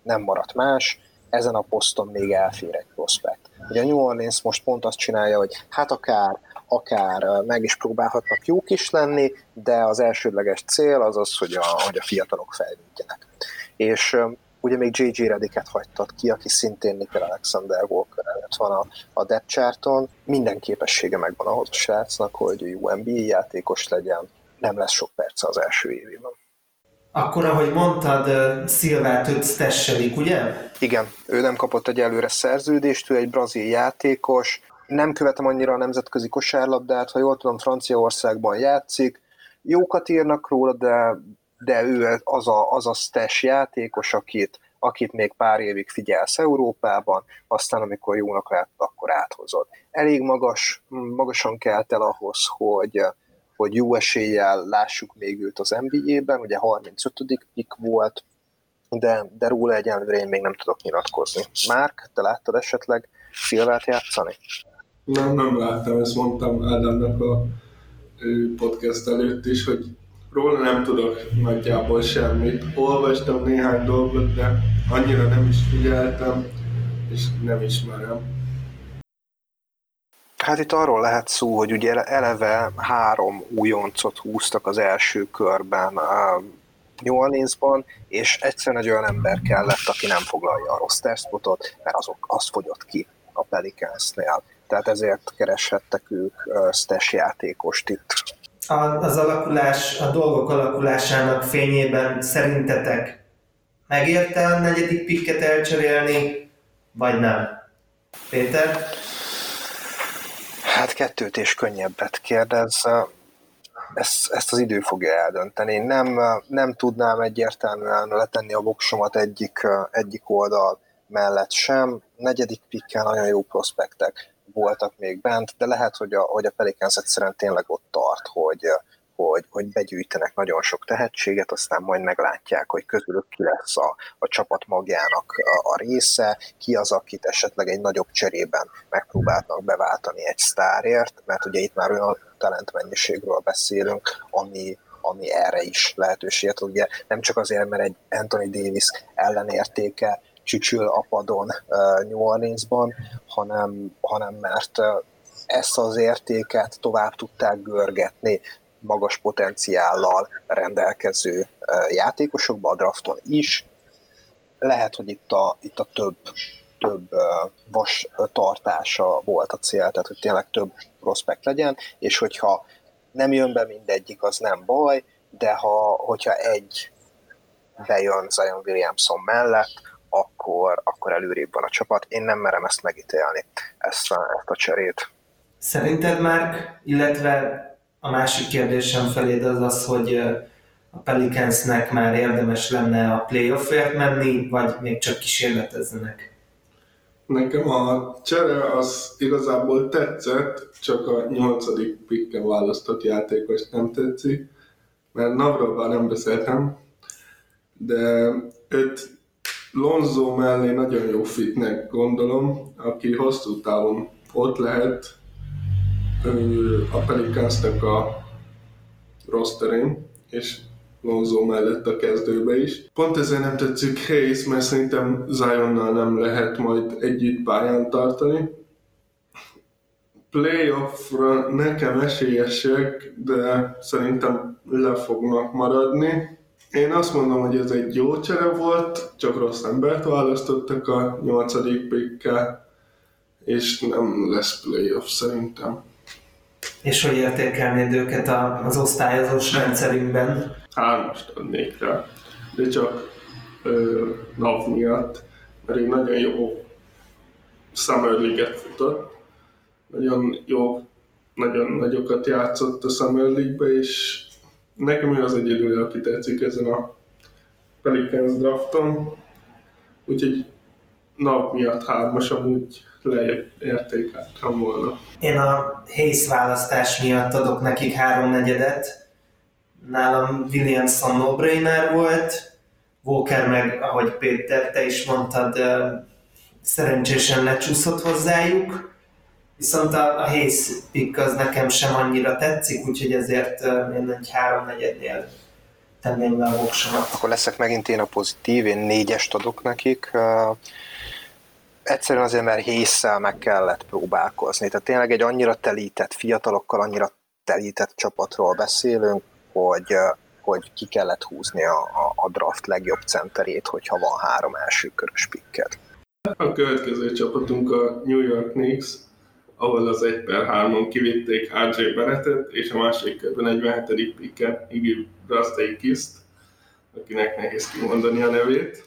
nem maradt más, ezen a poszton még elfér egy prospekt. Ugye a New Orleans most pont azt csinálja, hogy hát akár, akár meg is próbálhatnak jók is lenni, de az elsődleges cél az az, hogy a, hogy a fiatalok fejlődjenek. És Ugye még J.J. Rediket hagytad ki, aki szintén Nickel Alexander Walker előtt van a, a depth charton. Minden képessége megvan ahhoz a srácnak, hogy jó NBA játékos legyen. Nem lesz sok perce az első évében. Akkor, ahogy mondtad, Szilvát őt tesselik, ugye? Igen, ő nem kapott egy előre szerződést, ő egy brazil játékos. Nem követem annyira a nemzetközi kosárlabdát, ha jól tudom, Franciaországban játszik. Jókat írnak róla, de de ő az a, az a stash játékos, akit, akit még pár évig figyelsz Európában, aztán amikor jónak lett, akkor áthozod. Elég magas, magasan kelt el ahhoz, hogy, hogy jó eséllyel lássuk még őt az NBA-ben, ugye 35. pick volt, de, de róla egyenlőre én még nem tudok nyilatkozni. Márk, te láttad esetleg Szilvát játszani? Nem, nem láttam, ezt mondtam Ádámnak a podcast előtt is, hogy Róla nem tudok nagyjából semmit. Olvastam néhány dolgot, de annyira nem is figyeltem, és nem ismerem. Hát itt arról lehet szó, hogy ugye eleve három újoncot húztak az első körben a New Orleansban, és egyszerűen egy olyan ember kellett, aki nem foglalja a roster spotot, mert azok, az fogyott ki a Pelicansnél. Tehát ezért kereshettek ők stash játékost itt az alakulás, a dolgok alakulásának fényében szerintetek megérte a negyedik pikket elcserélni, vagy nem? Péter? Hát kettőt és könnyebbet kérdez. Ezt, ezt az idő fogja eldönteni. Nem, nem tudnám egyértelműen letenni a voksomat egyik, egyik oldal mellett sem. Negyedik pikkel nagyon jó prospektek voltak még bent, de lehet, hogy a, hogy a Pelicans egyszerűen tényleg ott tart, hogy, hogy, hogy begyűjtenek nagyon sok tehetséget, aztán majd meglátják, hogy közülük ki lesz a, a csapat magjának a, a része, ki az, akit esetleg egy nagyobb cserében megpróbálnak beváltani egy sztárért, mert ugye itt már olyan talentmennyiségről beszélünk, ami, ami erre is lehetőséget, ugye nem csak azért, mert egy Anthony Davis ellenértéke csücsül a padon New Orleansban, hanem, hanem mert ezt az értéket tovább tudták görgetni magas potenciállal rendelkező játékosokba a drafton is. Lehet, hogy itt a, itt a több, több vas tartása volt a cél, tehát hogy tényleg több prospekt legyen, és hogyha nem jön be mindegyik, az nem baj, de ha, hogyha egy bejön Zion Williamson mellett, akkor, akkor előrébb van a csapat. Én nem merem ezt megítélni, ezt a, ezt a cserét. Szerinted már, illetve a másik kérdésem feléd az az, hogy a Pelicansnek már érdemes lenne a playoffért menni, vagy még csak kísérletezzenek? Nekem a csere az igazából tetszett, csak a nyolcadik pikken választott játékos nem tetszik, mert Navrovval nem beszéltem, de őt Lonzo mellé nagyon jó fitnek gondolom, aki hosszú távon ott lehet a Pelicansnak a rosterén, és Lonzo mellett a kezdőbe is. Pont ezért nem tetszik Hayes, mert szerintem Zionnal nem lehet majd együtt pályán tartani. Playoffra nekem esélyesek, de szerintem le fognak maradni. Én azt mondom, hogy ez egy jó csere volt, csak rossz embert választottak a nyolcadik pikkel, és nem lesz playoff szerintem. És hogy értékelnéd őket az osztályozós rendszerünkben? Hármast adnék rá, de csak ö, NAV miatt, mert egy nagyon jó Summer League-et futott, nagyon jó, nagyon nagyokat játszott a Summer League-be, és nekem ő az egyedül, aki tetszik ezen a Pelicans drafton, úgyhogy nap miatt hármas amúgy leértékeltem volna. Én a Hayes választás miatt adok nekik háromnegyedet. Nálam Williamson no-brainer volt, Walker meg, ahogy Péter, te is mondtad, szerencsésen lecsúszott hozzájuk, viszont a, a Hayes pick az nekem sem annyira tetszik, úgyhogy ezért én egy háromnegyednél tenném le a voksomat. Akkor leszek megint én a pozitív, én négyest adok nekik. Uh, egyszerűen azért, mert hésszel meg kellett próbálkozni. Tehát tényleg egy annyira telített, fiatalokkal annyira telített csapatról beszélünk, hogy, hogy ki kellett húzni a, a, a draft legjobb centerét, hogyha van három első körös pikked. A következő csapatunk a New York Knicks, ahol az 1 per 3-on kivitték RJ Barrettet, és a második körben 47. pikken Iggy Brasteikiszt, akinek nehéz kimondani a nevét.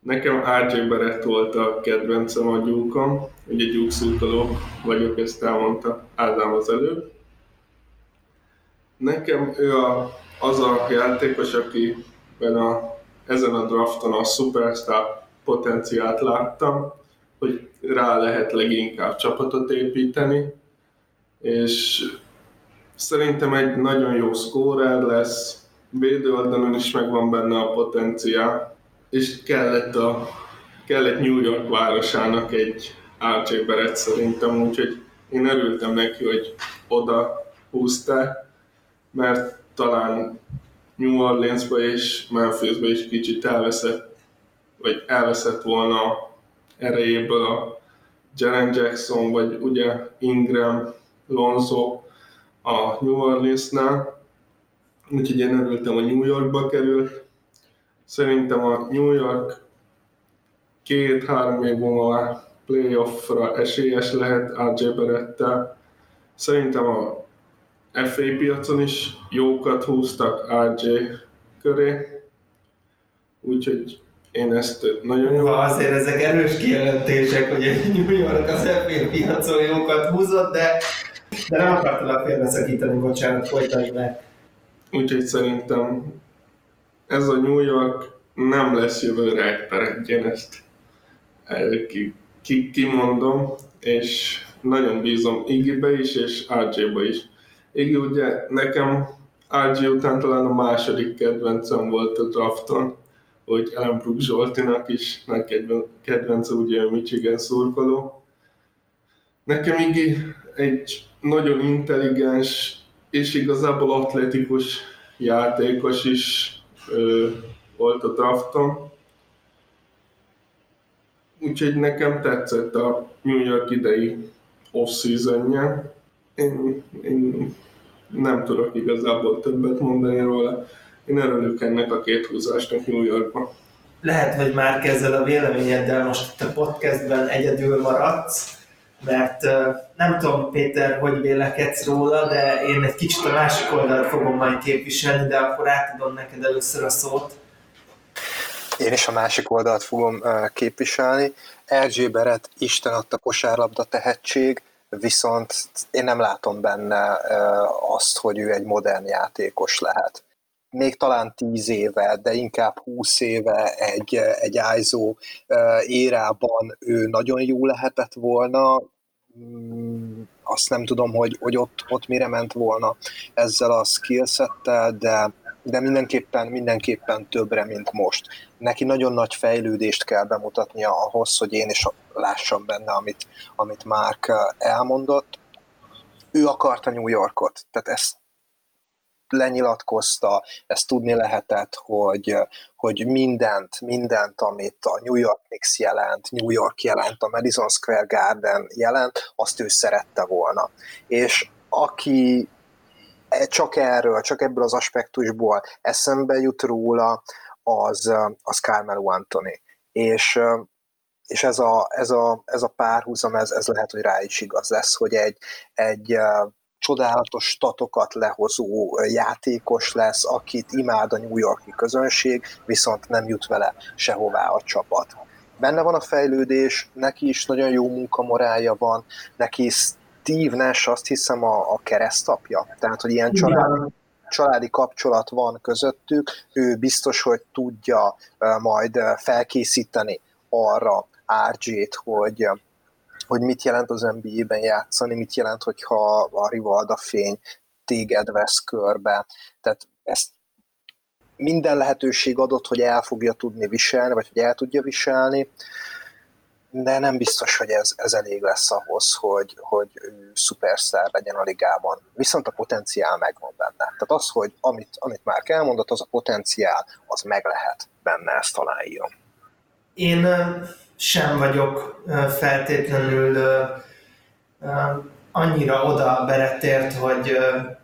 Nekem RJ Barrett volt a kedvencem a gyúkon, ugye gyúkszurkoló vagyok, ezt elmondta Ádám az előbb. Nekem ő a, az a játékos, akiben a, ezen a drafton a superstar potenciált láttam, hogy rá lehet leginkább csapatot építeni, és szerintem egy nagyon jó scorer lesz, védőoldalon is megvan benne a potenciál, és kellett, a, kellett New York városának egy Barrett szerintem, úgyhogy én örültem neki, hogy oda húzta, mert talán New Orleansba és Memphisbe is kicsit elveszett, vagy elveszett volna erejéből a Jaren Jackson, vagy ugye Ingram, Lonzo a New Orleansnál. Úgyhogy én örültem, hogy New Yorkba került. Szerintem a New York két-három év múlva playoffra esélyes lehet RJ Berettel. Szerintem a FA piacon is jókat húztak RJ köré, úgyhogy én ezt nagyon jó. Azért ezek erős kijelentések, hogy egy New York az FA piacon jókat húzott, de, de nem akartalak félbeszakítani, bocsánat, folytatni meg. Úgyhogy szerintem ez a New York nem lesz jövőre egy per ezt ki, ki, kimondom, és nagyon bízom Iggybe is, és RJ-ba is. Iggy ugye nekem RJ után talán a második kedvencem volt a drafton, hogy Ellenbrook Zsoltinak is nagy kedvence, ugye a Michigan szurkoló. Nekem így egy nagyon intelligens és igazából atletikus játékos is ö, volt a drafton. Úgyhogy nekem tetszett a New York idei off-seasonje. Én, én nem tudok igazából többet mondani róla. Én örülök ennek a két húzásnak New Yorkban. Lehet, hogy már kezded a véleményeddel most itt a podcastben egyedül maradsz, mert nem tudom, Péter, hogy vélekedsz róla, de én egy kicsit a másik oldalt fogom majd képviselni, de akkor átadom neked először a szót. Én is a másik oldalt fogom képviselni. RJ Beret Isten adta kosárlabda tehetség, viszont én nem látom benne azt, hogy ő egy modern játékos lehet még talán tíz éve, de inkább húsz éve egy, egy ISO érában ő nagyon jó lehetett volna, mm, azt nem tudom, hogy, hogy ott, ott mire ment volna ezzel a skillsettel, de, de mindenképpen, mindenképpen többre, mint most. Neki nagyon nagy fejlődést kell bemutatnia ahhoz, hogy én is lássam benne, amit, amit Mark elmondott. Ő akarta New Yorkot, tehát ezt lenyilatkozta, ezt tudni lehetett, hogy, hogy mindent, mindent, amit a New York Knicks jelent, New York jelent, a Madison Square Garden jelent, azt ő szerette volna. És aki csak erről, csak ebből az aspektusból eszembe jut róla, az, az Carmelo Anthony. És és ez a, ez a, ez a párhuzam, ez, ez lehet, hogy rá is igaz lesz, hogy egy, egy csodálatos statokat lehozó játékos lesz, akit imád a New Yorki közönség, viszont nem jut vele sehová a csapat. Benne van a fejlődés, neki is nagyon jó munkamorálja van, neki Steve Nash azt hiszem a, a keresztapja, tehát hogy ilyen családi, családi kapcsolat van közöttük, ő biztos, hogy tudja majd felkészíteni arra RJ-t, hogy hogy mit jelent az NBA-ben játszani, mit jelent, hogyha a Rivalda fény téged vesz körbe. Tehát ezt minden lehetőség adott, hogy el fogja tudni viselni, vagy hogy el tudja viselni, de nem biztos, hogy ez, ez elég lesz ahhoz, hogy, hogy ő szuperszár legyen a ligában. Viszont a potenciál megvan benne. Tehát az, hogy amit, amit már elmondott, az a potenciál, az meg lehet benne, ezt találjon. Én sem vagyok feltétlenül annyira oda beretért, hogy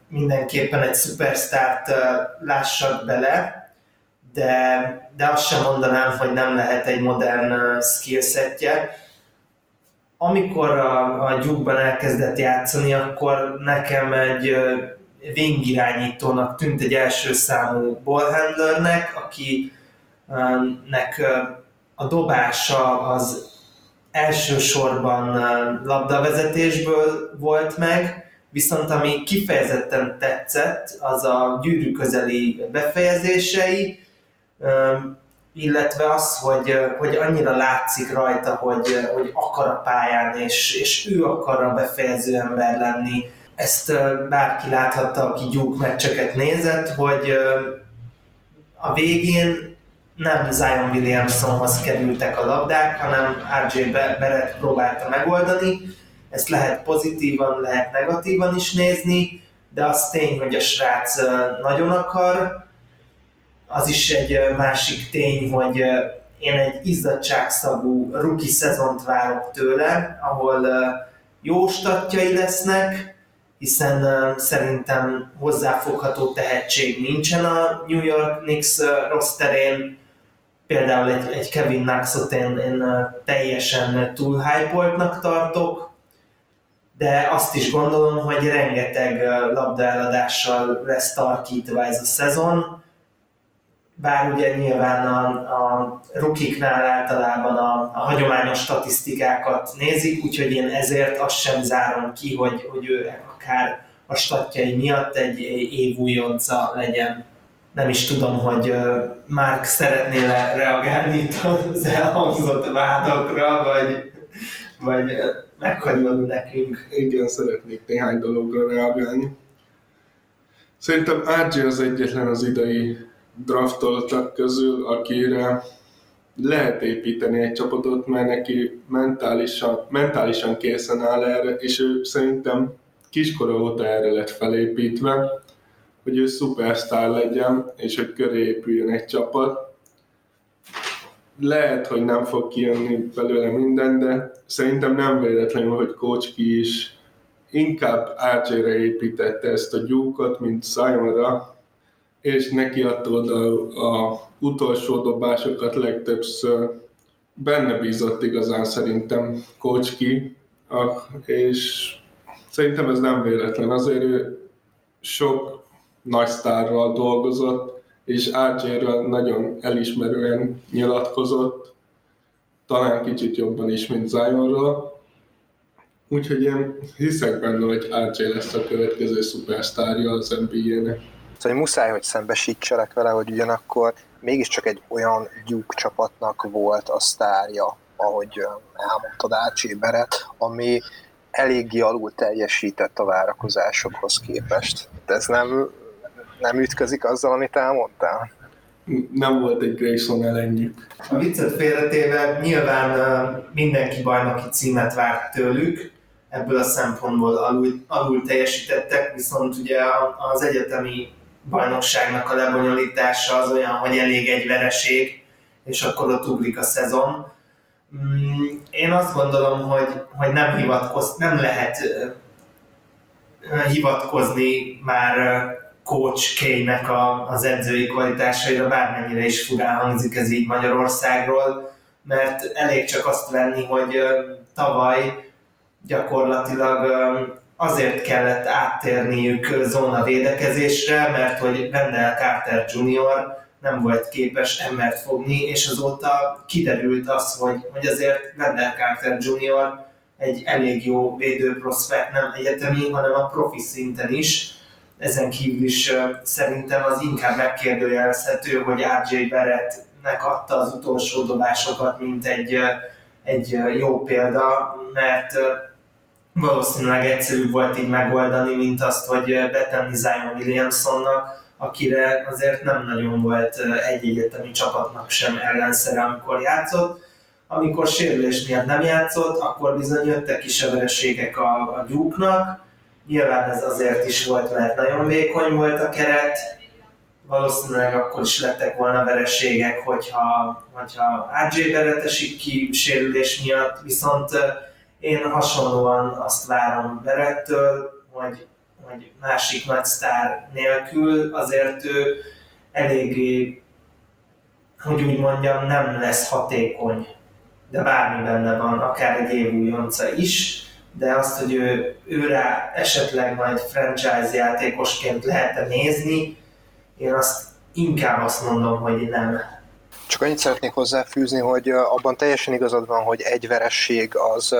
mindenképpen egy szupersztárt lássak bele, de, de azt sem mondanám, hogy nem lehet egy modern skillsetje. Amikor a, a gyúkban elkezdett játszani, akkor nekem egy wing irányítónak tűnt egy első számú ballhandlernek, akinek a dobása az elsősorban labdavezetésből volt meg, viszont ami kifejezetten tetszett, az a gyűrű közeli befejezései, illetve az, hogy, hogy annyira látszik rajta, hogy, hogy akar a pályán, és, és ő akar a befejező ember lenni. Ezt bárki láthatta, aki gyúk meccseket nézett, hogy a végén nem Zion Williamsonhoz kerültek a labdák, hanem RJ Barrett próbálta megoldani. Ezt lehet pozitívan, lehet negatívan is nézni, de az tény, hogy a srác nagyon akar. Az is egy másik tény, hogy én egy izzadságszagú rookie szezont várok tőle, ahol jó statjai lesznek, hiszen szerintem hozzáfogható tehetség nincsen a New York Knicks uh, rosterén, például egy, egy Kevin Knoxot én, én teljesen túl hype tartok, de azt is gondolom, hogy rengeteg labdaeladással lesz tarkítva ez a szezon, bár ugye nyilván a, a rukiknál általában a, a hagyományos statisztikákat nézik, úgyhogy én ezért azt sem zárom ki, hogy, hogy ő akár a statjai miatt egy év újonca legyen nem is tudom, hogy Mark szeretné le reagálni itt az elhangzott vádakra, vagy, vagy meghagyod nekünk. Igen, szeretnék néhány dologra reagálni. Szerintem RJ az egyetlen az idei draftoltak közül, akire lehet építeni egy csapatot, mert neki mentálisan, mentálisan készen áll erre, és ő szerintem kiskora óta erre lett felépítve hogy ő szupersztár legyen, és hogy köré épüljön egy csapat. Lehet, hogy nem fog kijönni belőle minden, de szerintem nem véletlenül, hogy Kocski is inkább RJ-re építette ezt a gyúkot, mint Simonra, és neki adta oda a utolsó dobásokat legtöbbször. Benne bízott igazán szerintem Kocski, és szerintem ez nem véletlen. Azért ő sok nagy sztárral dolgozott, és RJ-ről nagyon elismerően nyilatkozott, talán kicsit jobban is, mint Zionról. Úgyhogy én hiszek benne, hogy RJ lesz a következő szupersztárja az NBA-nek. Szóval muszáj, hogy szembesítselek vele, hogy ugyanakkor mégiscsak egy olyan gyúk csapatnak volt a sztárja, ahogy elmondtad Ácsi ami eléggé alul teljesített a várakozásokhoz képest. De ez nem nem ütközik azzal, amit elmondtál? Nem volt egy Grayson ellenjük. A viccet félretéve nyilván mindenki bajnoki címet várt tőlük, ebből a szempontból alul, alul teljesítettek, viszont ugye az egyetemi bajnokságnak a lebonyolítása az olyan, hogy elég egy vereség, és akkor ott ugrik a szezon. Mm, én azt gondolom, hogy, hogy nem, hivatkoz, nem lehet hivatkozni már Coach K-nek a, az edzői kvalitásaira, bármennyire is furán hangzik ez így Magyarországról. mert elég csak azt venni, hogy tavaly gyakorlatilag azért kellett áttérniük zóna védekezésre, mert hogy Wendell Carter Jr. nem volt képes embert fogni, és azóta kiderült az, hogy, hogy azért Wendell Carter Jr. egy elég jó védőprospekt, nem egyetemi, hanem a profi szinten is. Ezen kívül is szerintem az inkább megkérdőjelezhető, hogy RJ Barrettnek adta az utolsó dobásokat, mint egy, egy jó példa, mert valószínűleg egyszerűbb volt így megoldani, mint azt, hogy betenni Zion Williamsonnak, akire azért nem nagyon volt egy egyetemi csapatnak sem ellenszere, amikor játszott. Amikor sérülés miatt nem játszott, akkor bizony jöttek is a vereségek a, a gyúknak. Nyilván ez azért is volt, mert nagyon vékony volt a keret, valószínűleg akkor is lettek volna vereségek, hogyha, hogyha AJ beretesik ki sérülés miatt, viszont én hasonlóan azt várom Berettől, hogy, hogy másik nagy sztár nélkül azért ő eléggé, hogy úgy mondjam, nem lesz hatékony. De bármi benne van, akár egy évújonca is, de azt, hogy ő, őre esetleg majd franchise játékosként lehet nézni, én azt inkább azt mondom, hogy nem. Csak annyit szeretnék hozzáfűzni, hogy abban teljesen igazad van, hogy egy veresség az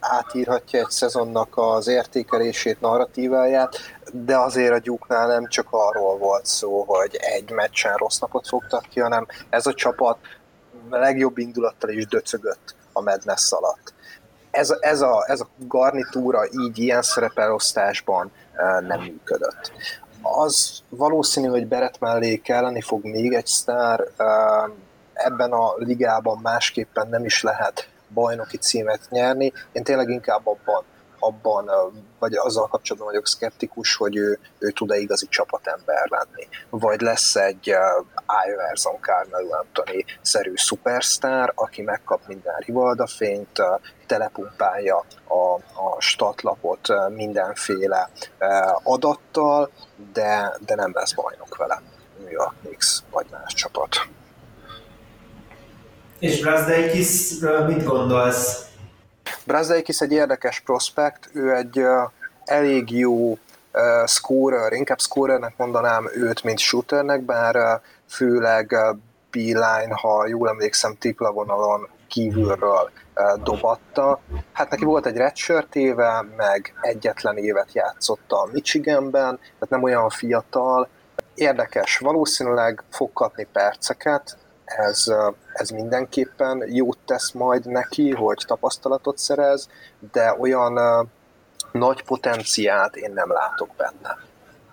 átírhatja egy szezonnak az értékelését, narratíváját, de azért a gyúknál nem csak arról volt szó, hogy egy meccsen rossz napot fogtak ki, hanem ez a csapat legjobb indulattal is döcögött a Madness alatt. Ez, ez, a, ez a garnitúra így ilyen szerepelosztásban nem működött az valószínű, hogy Beret mellé kelleni fog még egy sztár, ebben a ligában másképpen nem is lehet bajnoki címet nyerni. Én tényleg inkább abban, abban vagy azzal kapcsolatban vagyok szkeptikus, hogy ő, ő tud-e igazi csapatember lenni. Vagy lesz egy uh, Iverson Carmelo Anthony szerű szupersztár, aki megkap minden Rivalda fényt, uh, telepumpálja a, a statlapot mindenféle adattal, de, de nem lesz bajnok vele. New York Knicks vagy más csapat. És Brazdeikisről mit gondolsz? Brazdeikis egy érdekes prospekt, ő egy elég jó scorer, inkább scorernek mondanám őt, mint shooternek, bár főleg beeline, ha jól emlékszem, tripla vonalon kívülről dobatta. Hát neki volt egy redshirt éve, meg egyetlen évet játszott a Michiganben, tehát nem olyan fiatal. Érdekes, valószínűleg fog kapni perceket, ez, ez mindenképpen jót tesz majd neki, hogy tapasztalatot szerez, de olyan nagy potenciált én nem látok benne.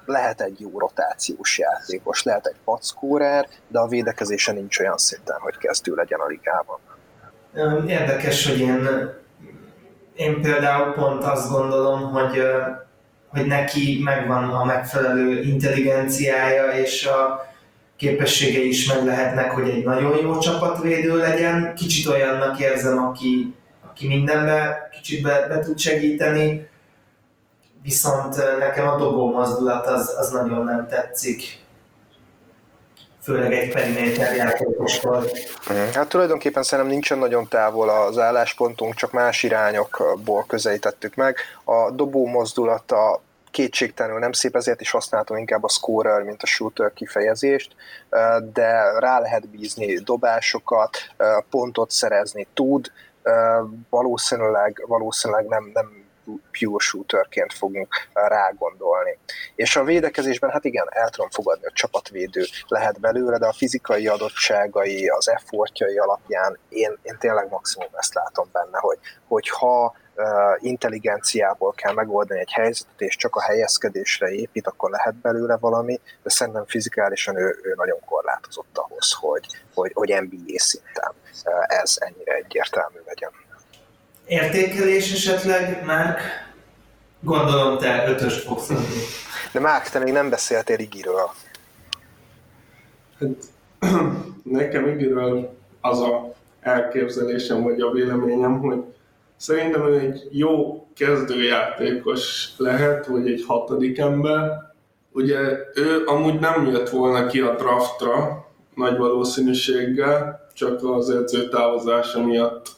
Lehet egy jó rotációs játékos, lehet egy packórer, de a védekezése nincs olyan szinten, hogy kezdő legyen a ligában. Érdekes, hogy én, én például pont azt gondolom, hogy, hogy neki megvan a megfelelő intelligenciája, és a, képességei is meg lehetnek, hogy egy nagyon jó csapatvédő legyen. Kicsit olyannak érzem, aki, aki mindenbe kicsit be, be tud segíteni, viszont nekem a dobó mozdulat az, az nagyon nem tetszik főleg egy periméter játékostól. Hát tulajdonképpen szerintem nincsen nagyon távol az álláspontunk, csak más irányokból közelítettük meg. A dobó mozdulata kétségtelenül nem szép, ezért is használtam inkább a scorer, mint a shooter kifejezést, de rá lehet bízni dobásokat, pontot szerezni tud, valószínűleg, valószínűleg nem, nem pure shooterként fogunk rágondolni. És a védekezésben, hát igen, el tudom fogadni, hogy csapatvédő lehet belőle, de a fizikai adottságai, az effortjai alapján én, én tényleg maximum ezt látom benne, hogy, hogy ha intelligenciából kell megoldani egy helyzetet, és csak a helyezkedésre épít, akkor lehet belőle valami, de szerintem fizikálisan ő, ő nagyon korlátozott ahhoz, hogy, hogy, hogy NBA szinten ez ennyire egyértelmű legyen. Értékelés esetleg, Márk? Gondolom te ötöst fogsz adni. De Márk, te még nem beszéltél Igiről. Hát, nekem Igiről az a elképzelésem, vagy a véleményem, hogy Szerintem ő egy jó kezdőjátékos lehet, vagy egy hatodik ember. Ugye ő amúgy nem jött volna ki a draftra nagy valószínűséggel, csak az edző távozása miatt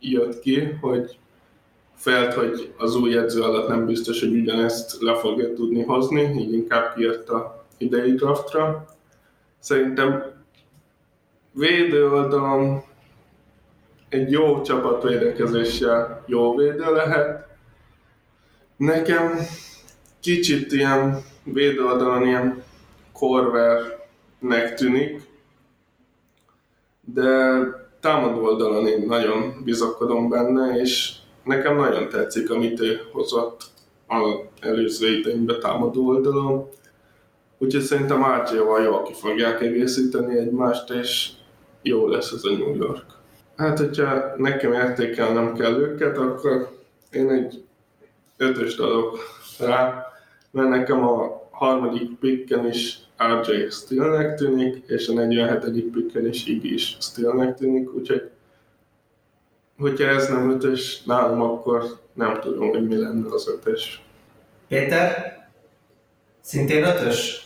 jött ki, hogy felt, hogy az új edző alatt nem biztos, hogy ugyanezt le fogja tudni hozni, így inkább kiírta idei draftra. Szerintem védő oldalon egy jó csapatvédekezéssel jó védő lehet. Nekem kicsit ilyen védő ilyen korvernek tűnik, de támadó oldalon én nagyon bizakodom benne, és nekem nagyon tetszik, amit ő hozott az előző idénybe támadó oldalon. Úgyhogy szerintem RJ-val jól ki fogják egészíteni egymást, és jó lesz ez a New York. Hát, hogyha nekem értékelnem kell őket, akkor én egy ötös adok rá, mert nekem a harmadik picken is RJ Steelnek tűnik, és a 47. picken is Iggy is Steelnek tűnik, úgyhogy hogyha ez nem ötös nálam, akkor nem tudom, hogy mi lenne az ötös. Péter? Szintén ötös?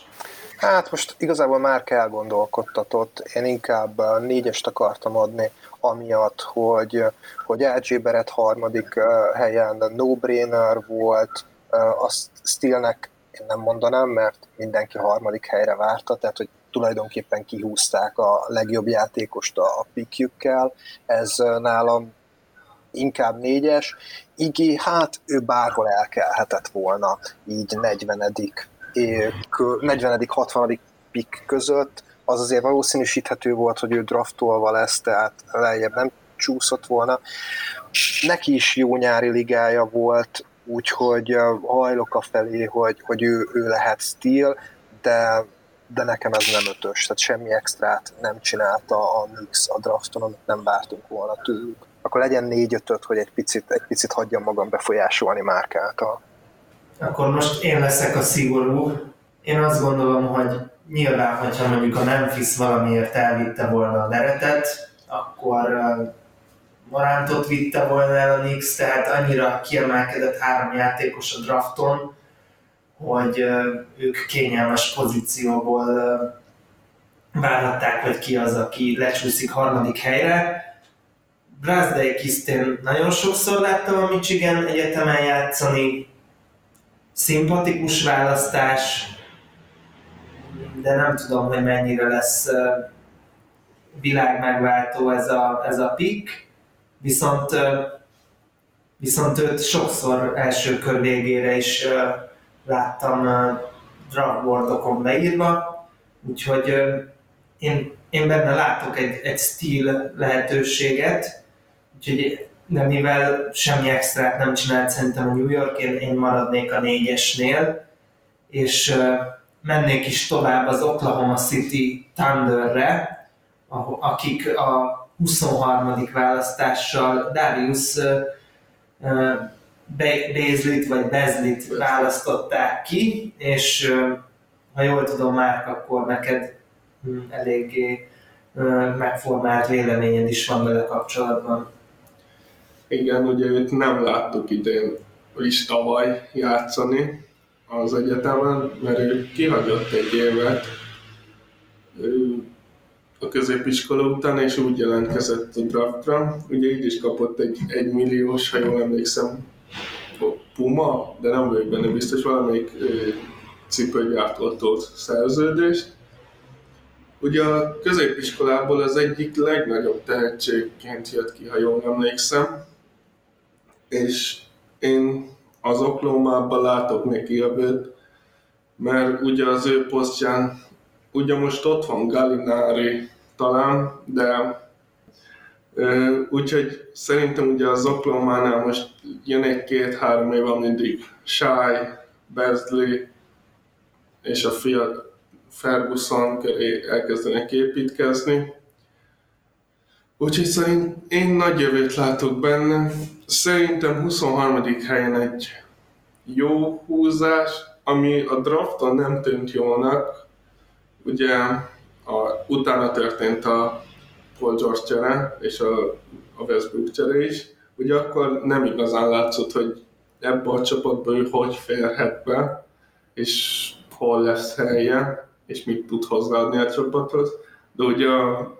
Hát most igazából már elgondolkodtatott, én inkább négyest akartam adni, amiatt, hogy, hogy LG Beret harmadik helyen no-brainer volt, azt Steelnek én nem mondanám, mert mindenki harmadik helyre várta, tehát hogy tulajdonképpen kihúzták a legjobb játékost a pikjükkel, ez nálam inkább négyes. Igi, hát ő bárhol elkelhetett volna, így 40 40 60 pick között, az azért valószínűsíthető volt, hogy ő draftolva lesz, tehát lejjebb nem csúszott volna. Neki is jó nyári ligája volt, úgyhogy hajlok a felé, hogy, hogy ő, ő lehet stíl, de, de nekem ez nem ötös, tehát semmi extrát nem csinálta a Knicks a drafton, amit nem vártunk volna tőlük. Akkor legyen négy ötöt, hogy egy picit, egy picit hagyjam magam befolyásolni márkáltal. Akkor most én leszek a szigorú. Én azt gondolom, hogy nyilván, hogyha mondjuk a Memphis valamiért elvitte volna a deretet, akkor Morántot vitte volna el a Knicks, tehát annyira kiemelkedett három játékos a drafton, hogy ők kényelmes pozícióból várhatták, hogy ki az, aki lecsúszik harmadik helyre. Brazday Kisztén nagyon sokszor láttam a Michigan Egyetemen játszani, szimpatikus választás, de nem tudom, hogy mennyire lesz világmegváltó ez a, ez a pick. Viszont, viszont őt sokszor első kör végére is láttam draftboardokon beírva, úgyhogy én, én benne látok egy, egy stíl lehetőséget, úgyhogy de mivel semmi extrát nem csinált szerintem a New York, én, én maradnék a négyesnél, és mennék is tovább az Oklahoma City Thunderre, akik a 23. választással Darius Bezlit vagy Bezlit választották ki, és ha jól tudom, már akkor neked hm, eléggé megformált véleményed is van vele kapcsolatban. Igen, ugye őt nem láttuk idén is tavaly játszani az egyetemen, mert ő kihagyott egy évet, a középiskola után, és úgy jelentkezett a draftra. Ugye így is kapott egy, egy milliós, ha jól emlékszem, Puma, de nem vagyok benne biztos, valamelyik cipőgyártótól szerződést. Ugye a középiskolából az egyik legnagyobb tehetségként jött ki, ha jól emlékszem, és én az oklómában látok neki bőt, mert ugye az ő posztján Ugye most ott van Gallinari talán, de úgyhogy szerintem ugye az Oklahoma-nál most jön egy-két-három év, mindig Shy, Beasley és a fia Ferguson köré elkezdenek építkezni. Úgyhogy szerint én nagy jövőt látok benne. Szerintem 23. helyen egy jó húzás, ami a drafton nem tűnt jónak, Ugye a, utána történt a Paul George csere és a, a Westbrook csere is, ugye akkor nem igazán látszott, hogy ebbe a csapatba ő hogy férhet be, és hol lesz helye, és mit tud hozzáadni a csapathoz. De ugye a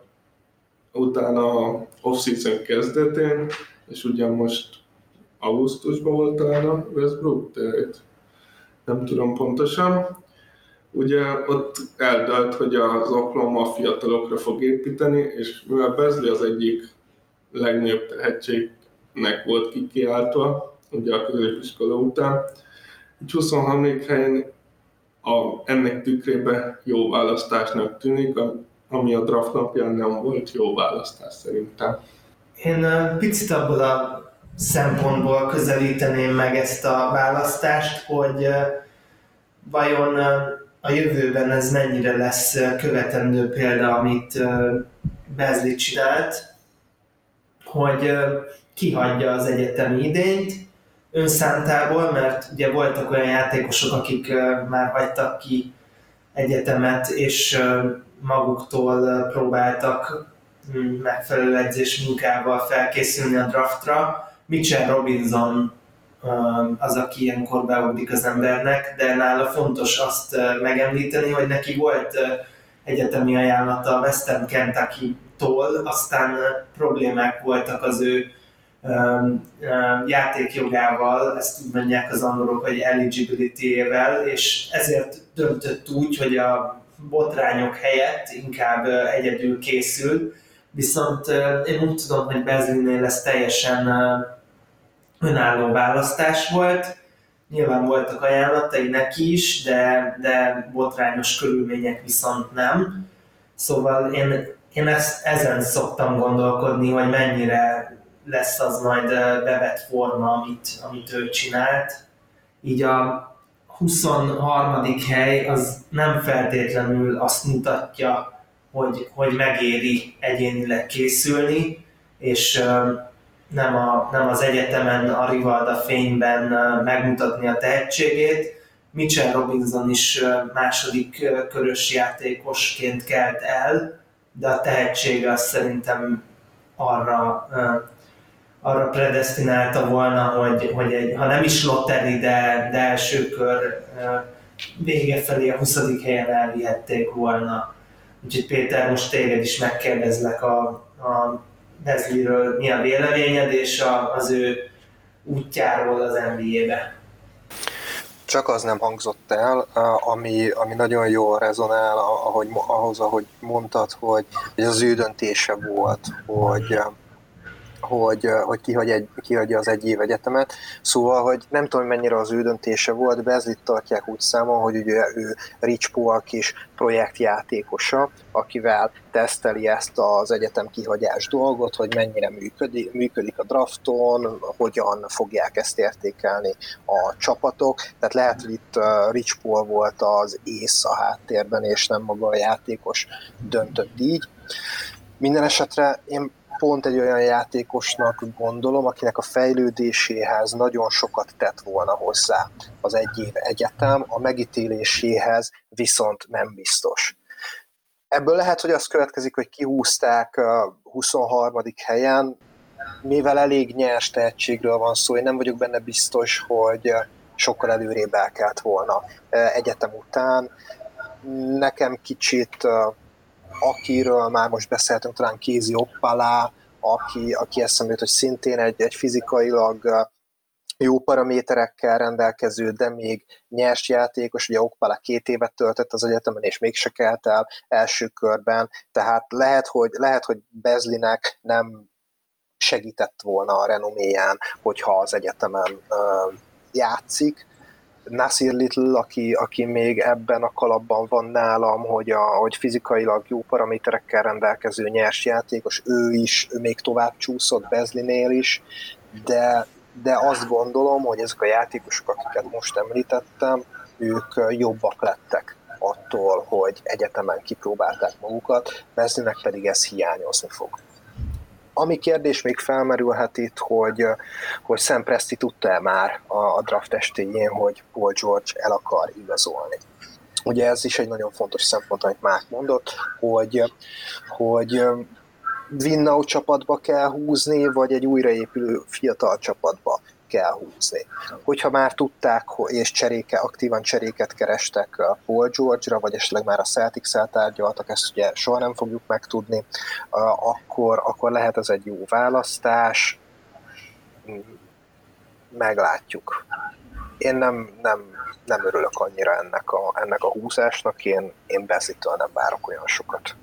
utána off-season kezdetén, és ugyan most augusztusban volt talán a Westbrook, de nem tudom pontosan. Ugye ott eldölt, hogy az Oklahoma fiatalokra fog építeni, és mivel Bezli az egyik legnagyobb tehetségnek volt kikiáltva, ugye a középiskola után, így 23. helyen a, ennek tükrébe jó választásnak tűnik, ami a draft napján nem volt jó választás szerintem. Én picit abból a szempontból közelíteném meg ezt a választást, hogy vajon a jövőben ez mennyire lesz követendő példa, amit Bezli csinált, hogy kihagyja az egyetemi idényt önszántából, mert ugye voltak olyan játékosok, akik már hagytak ki egyetemet, és maguktól próbáltak megfelelő edzés munkával felkészülni a draftra. Mitchell Robinson az, aki ilyenkor beugrik az embernek, de nála fontos azt megemlíteni, hogy neki volt egyetemi ajánlata a Western Kentucky-tól, aztán problémák voltak az ő játékjogával, ezt úgy mondják az angolok, hogy eligibility-ével, és ezért döntött úgy, hogy a botrányok helyett inkább egyedül készül, viszont én úgy tudom, hogy Bezlinél ez teljesen önálló választás volt, nyilván voltak ajánlatai neki is, de, de botrányos körülmények viszont nem. Szóval én, én ezt, ezen szoktam gondolkodni, hogy mennyire lesz az majd bevett forma, amit, amit ő csinált. Így a 23. hely az nem feltétlenül azt mutatja, hogy, hogy megéri egyénileg készülni, és nem, a, nem az egyetemen a Rivalda fényben megmutatni a tehetségét. Mitchell Robinson is második körös játékosként kelt el, de a tehetsége az szerintem arra, arra predestinálta volna, hogy, hogy egy, ha nem is lotteri, de, de első kör vége felé a 20. helyen elvihették volna. Úgyhogy Péter, most téged is megkérdezlek a, a Bezliről mi a véleményed, és a, az ő útjáról az NBA-be. Csak az nem hangzott el, ami, ami nagyon jól rezonál ahogy, ahhoz, ahogy mondtad, hogy ez az ő döntése volt, hogy hogy, hogy kihagy egy, kihagyja az egy év egyetemet. Szóval, hogy nem tudom, mennyire az ő döntése volt, Bezlit tartják úgy számon, hogy ugye ő Rich Paul kis projektjátékosa, akivel teszteli ezt az egyetem kihagyás dolgot, hogy mennyire működik, működik a drafton, hogyan fogják ezt értékelni a csapatok. Tehát lehet, hogy itt Rich Paul volt az ész a háttérben, és nem maga a játékos döntött így. Minden esetre én pont egy olyan játékosnak gondolom, akinek a fejlődéséhez nagyon sokat tett volna hozzá az egy év egyetem, a megítéléséhez viszont nem biztos. Ebből lehet, hogy az következik, hogy kihúzták a 23. helyen, mivel elég nyers tehetségről van szó, én nem vagyok benne biztos, hogy sokkal előrébb elkelt volna egyetem után. Nekem kicsit akiről már most beszéltünk, talán Kézi Oppalá, aki, aki eszembe jut, hogy szintén egy, egy fizikailag jó paraméterekkel rendelkező, de még nyers játékos, ugye Okpala két évet töltött az egyetemen, és mégse kelt el első körben, tehát lehet, hogy, lehet, hogy Bezlinek nem segített volna a renoméján, hogyha az egyetemen uh, játszik, Nasir Little, aki, aki még ebben a kalapban van nálam, hogy, a, hogy fizikailag jó paraméterekkel rendelkező nyers játékos, ő is, ő még tovább csúszott Bezlinél is, de, de azt gondolom, hogy ezek a játékosok, akiket most említettem, ők jobbak lettek attól, hogy egyetemen kipróbálták magukat, Bezlinek pedig ez hiányozni fog. Ami kérdés még felmerülhet itt, hogy, hogy Sam Presti tudta-e már a draft estéjén, hogy Paul George el akar igazolni. Ugye ez is egy nagyon fontos szempont, amit Mák mondott, hogy, hogy Winnau csapatba kell húzni, vagy egy újraépülő fiatal csapatba. Kell húzni. Hogyha már tudták, és cseréke, aktívan cseréket kerestek Paul George-ra, vagy esetleg már a Celtics-el tárgyaltak, ezt ugye soha nem fogjuk megtudni, akkor, akkor lehet ez egy jó választás, meglátjuk. Én nem, nem, nem örülök annyira ennek a, ennek a húzásnak, én, én Bezitől nem várok olyan sokat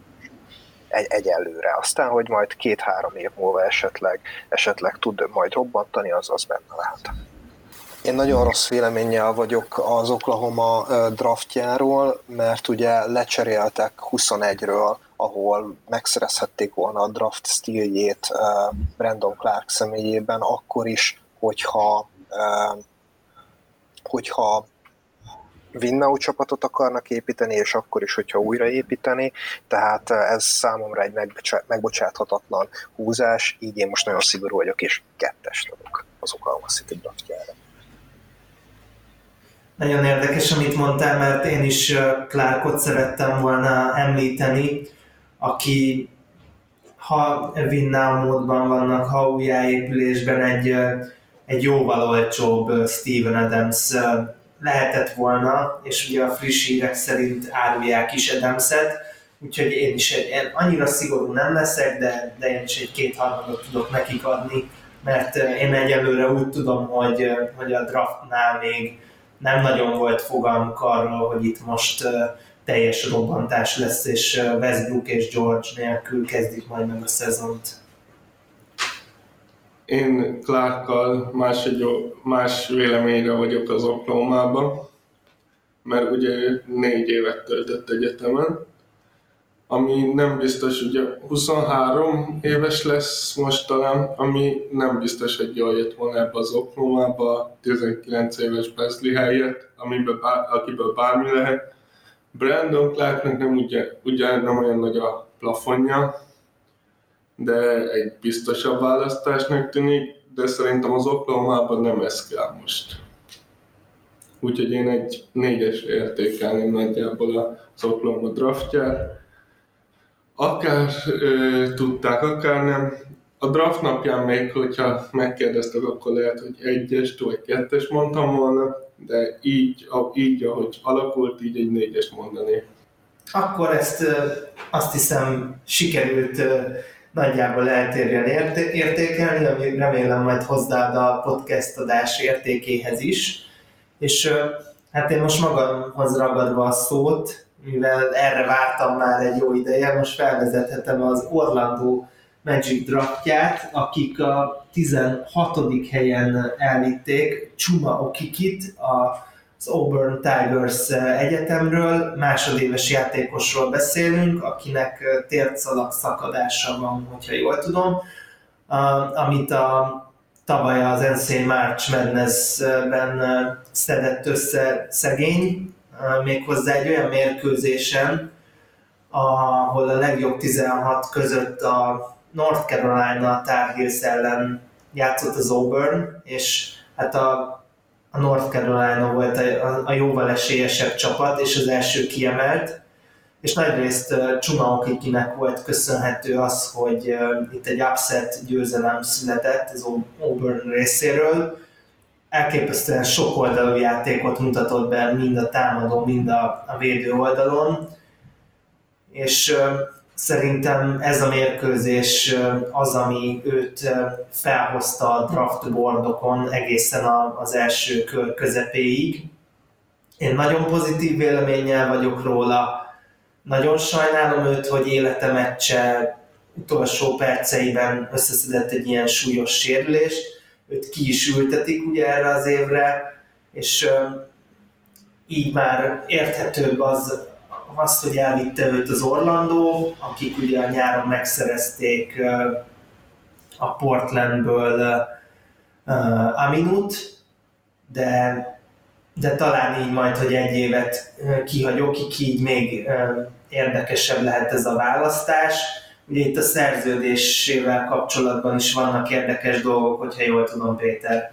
egy, egyelőre. Aztán, hogy majd két-három év múlva esetleg, esetleg tud majd robbantani, az az benne lehet. Én nagyon rossz véleménnyel vagyok az Oklahoma draftjáról, mert ugye lecseréltek 21-ről, ahol megszerezhették volna a draft stíljét Brandon Clark személyében, akkor is, hogyha hogyha Winnau csapatot akarnak építeni, és akkor is, hogyha újraépíteni, tehát ez számomra egy megbocsáthatatlan húzás, így én most nagyon szigorú vagyok, és kettest adok az Oklahoma City draftjára. Nagyon érdekes, amit mondtál, mert én is Clarkot szerettem volna említeni, aki ha Winnau módban vannak, ha újjáépülésben egy, egy jóval olcsóbb Steven Adams lehetett volna, és ugye a friss hírek szerint árulják is Adamset, úgyhogy én is egy, én annyira szigorú nem leszek, de, de én is egy kétharmadot tudok nekik adni, mert én egyelőre úgy tudom, hogy, hogy a draftnál még nem nagyon volt fogalmuk arról, hogy itt most teljes robbantás lesz, és Westbrook és George nélkül kezdik majd meg a szezont. Én Clarkkal más, egy, más véleményre vagyok az oklahoma mert ugye négy évet töltött egyetemen, ami nem biztos, ugye 23 éves lesz most talán, ami nem biztos, hogy jól jött volna ebbe az Oklahoma-ba, 19 éves Besley helyett, amiben bár, akiből bármi lehet. Brandon Clarknak nem ugye, ugye nem olyan nagy a plafonja, de egy biztosabb választásnak tűnik, de szerintem az Oklahoma-ban nem ez kell most. Úgyhogy én egy négyes értékelném nagyjából az Oklahoma draftját. Akár ö, tudták, akár nem. A draft napján még, hogyha megkérdeztek, akkor lehet, hogy egyes vagy kettes mondtam volna, de így, így ahogy alakult, így egy négyes mondani. Akkor ezt azt hiszem sikerült nagyjából eltérjen értékelni, ami remélem majd hozzáad a podcast adás értékéhez is. És hát én most magamhoz ragadva a szót, mivel erre vártam már egy jó ideje, most felvezethetem az Orlando Magic draftját, akik a 16. helyen elvitték Chuma Okikit, a az Auburn Tigers egyetemről, másodéves játékosról beszélünk, akinek tércalak szakadása van, hogyha jól tudom, amit a tavaly az NC March Madness-ben szedett össze szegény, méghozzá egy olyan mérkőzésen, ahol a legjobb 16 között a North Carolina Tar Heels ellen játszott az Auburn, és hát a a North Carolina volt a, a jóval esélyesebb csapat, és az első kiemelt, és nagyrészt uh, Csuma Okikinek volt köszönhető az, hogy uh, itt egy upset győzelem született az Auburn részéről. Elképesztően sok oldalú játékot mutatott be mind a támadó, mind a, a védő oldalon, és uh, Szerintem ez a mérkőzés az, ami őt felhozta a draft boardokon egészen az első kör közepéig. Én nagyon pozitív véleménnyel vagyok róla, nagyon sajnálom őt, hogy élete meccse utolsó perceiben összeszedett egy ilyen súlyos sérülést, őt ki is ültetik ugye erre az évre, és így már érthetőbb az, azt, hogy elvitte őt az Orlandó, akik ugye a nyáron megszerezték a Portlandből Aminut, de, de talán így majd, hogy egy évet kihagyok, így még érdekesebb lehet ez a választás. Ugye itt a szerződésével kapcsolatban is vannak érdekes dolgok, hogyha jól tudom, Péter.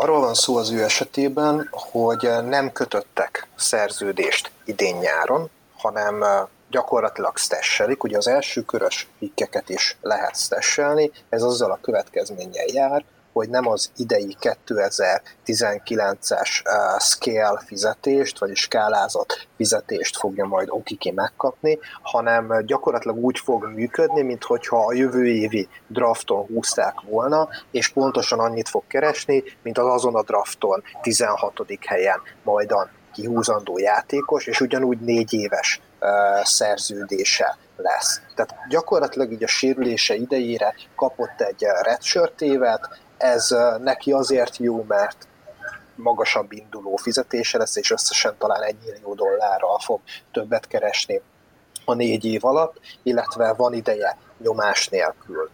Arról van szó az ő esetében, hogy nem kötöttek szerződést idén-nyáron, hanem gyakorlatilag stesselik. Ugye az első körös pikkeket is lehet stesselni, ez azzal a következménnyel jár, hogy nem az idei 2019-es uh, scale fizetést, vagy skálázott fizetést fogja majd Okiki megkapni, hanem gyakorlatilag úgy fog működni, mintha a jövő évi drafton húzták volna, és pontosan annyit fog keresni, mint az azon a drafton 16. helyen majdan kihúzandó játékos, és ugyanúgy négy éves uh, szerződése lesz. Tehát gyakorlatilag így a sérülése idejére kapott egy redshirt évet, ez neki azért jó, mert magasabb induló fizetése lesz, és összesen talán egy millió dollárral fog többet keresni a négy év alatt, illetve van ideje nyomás nélkül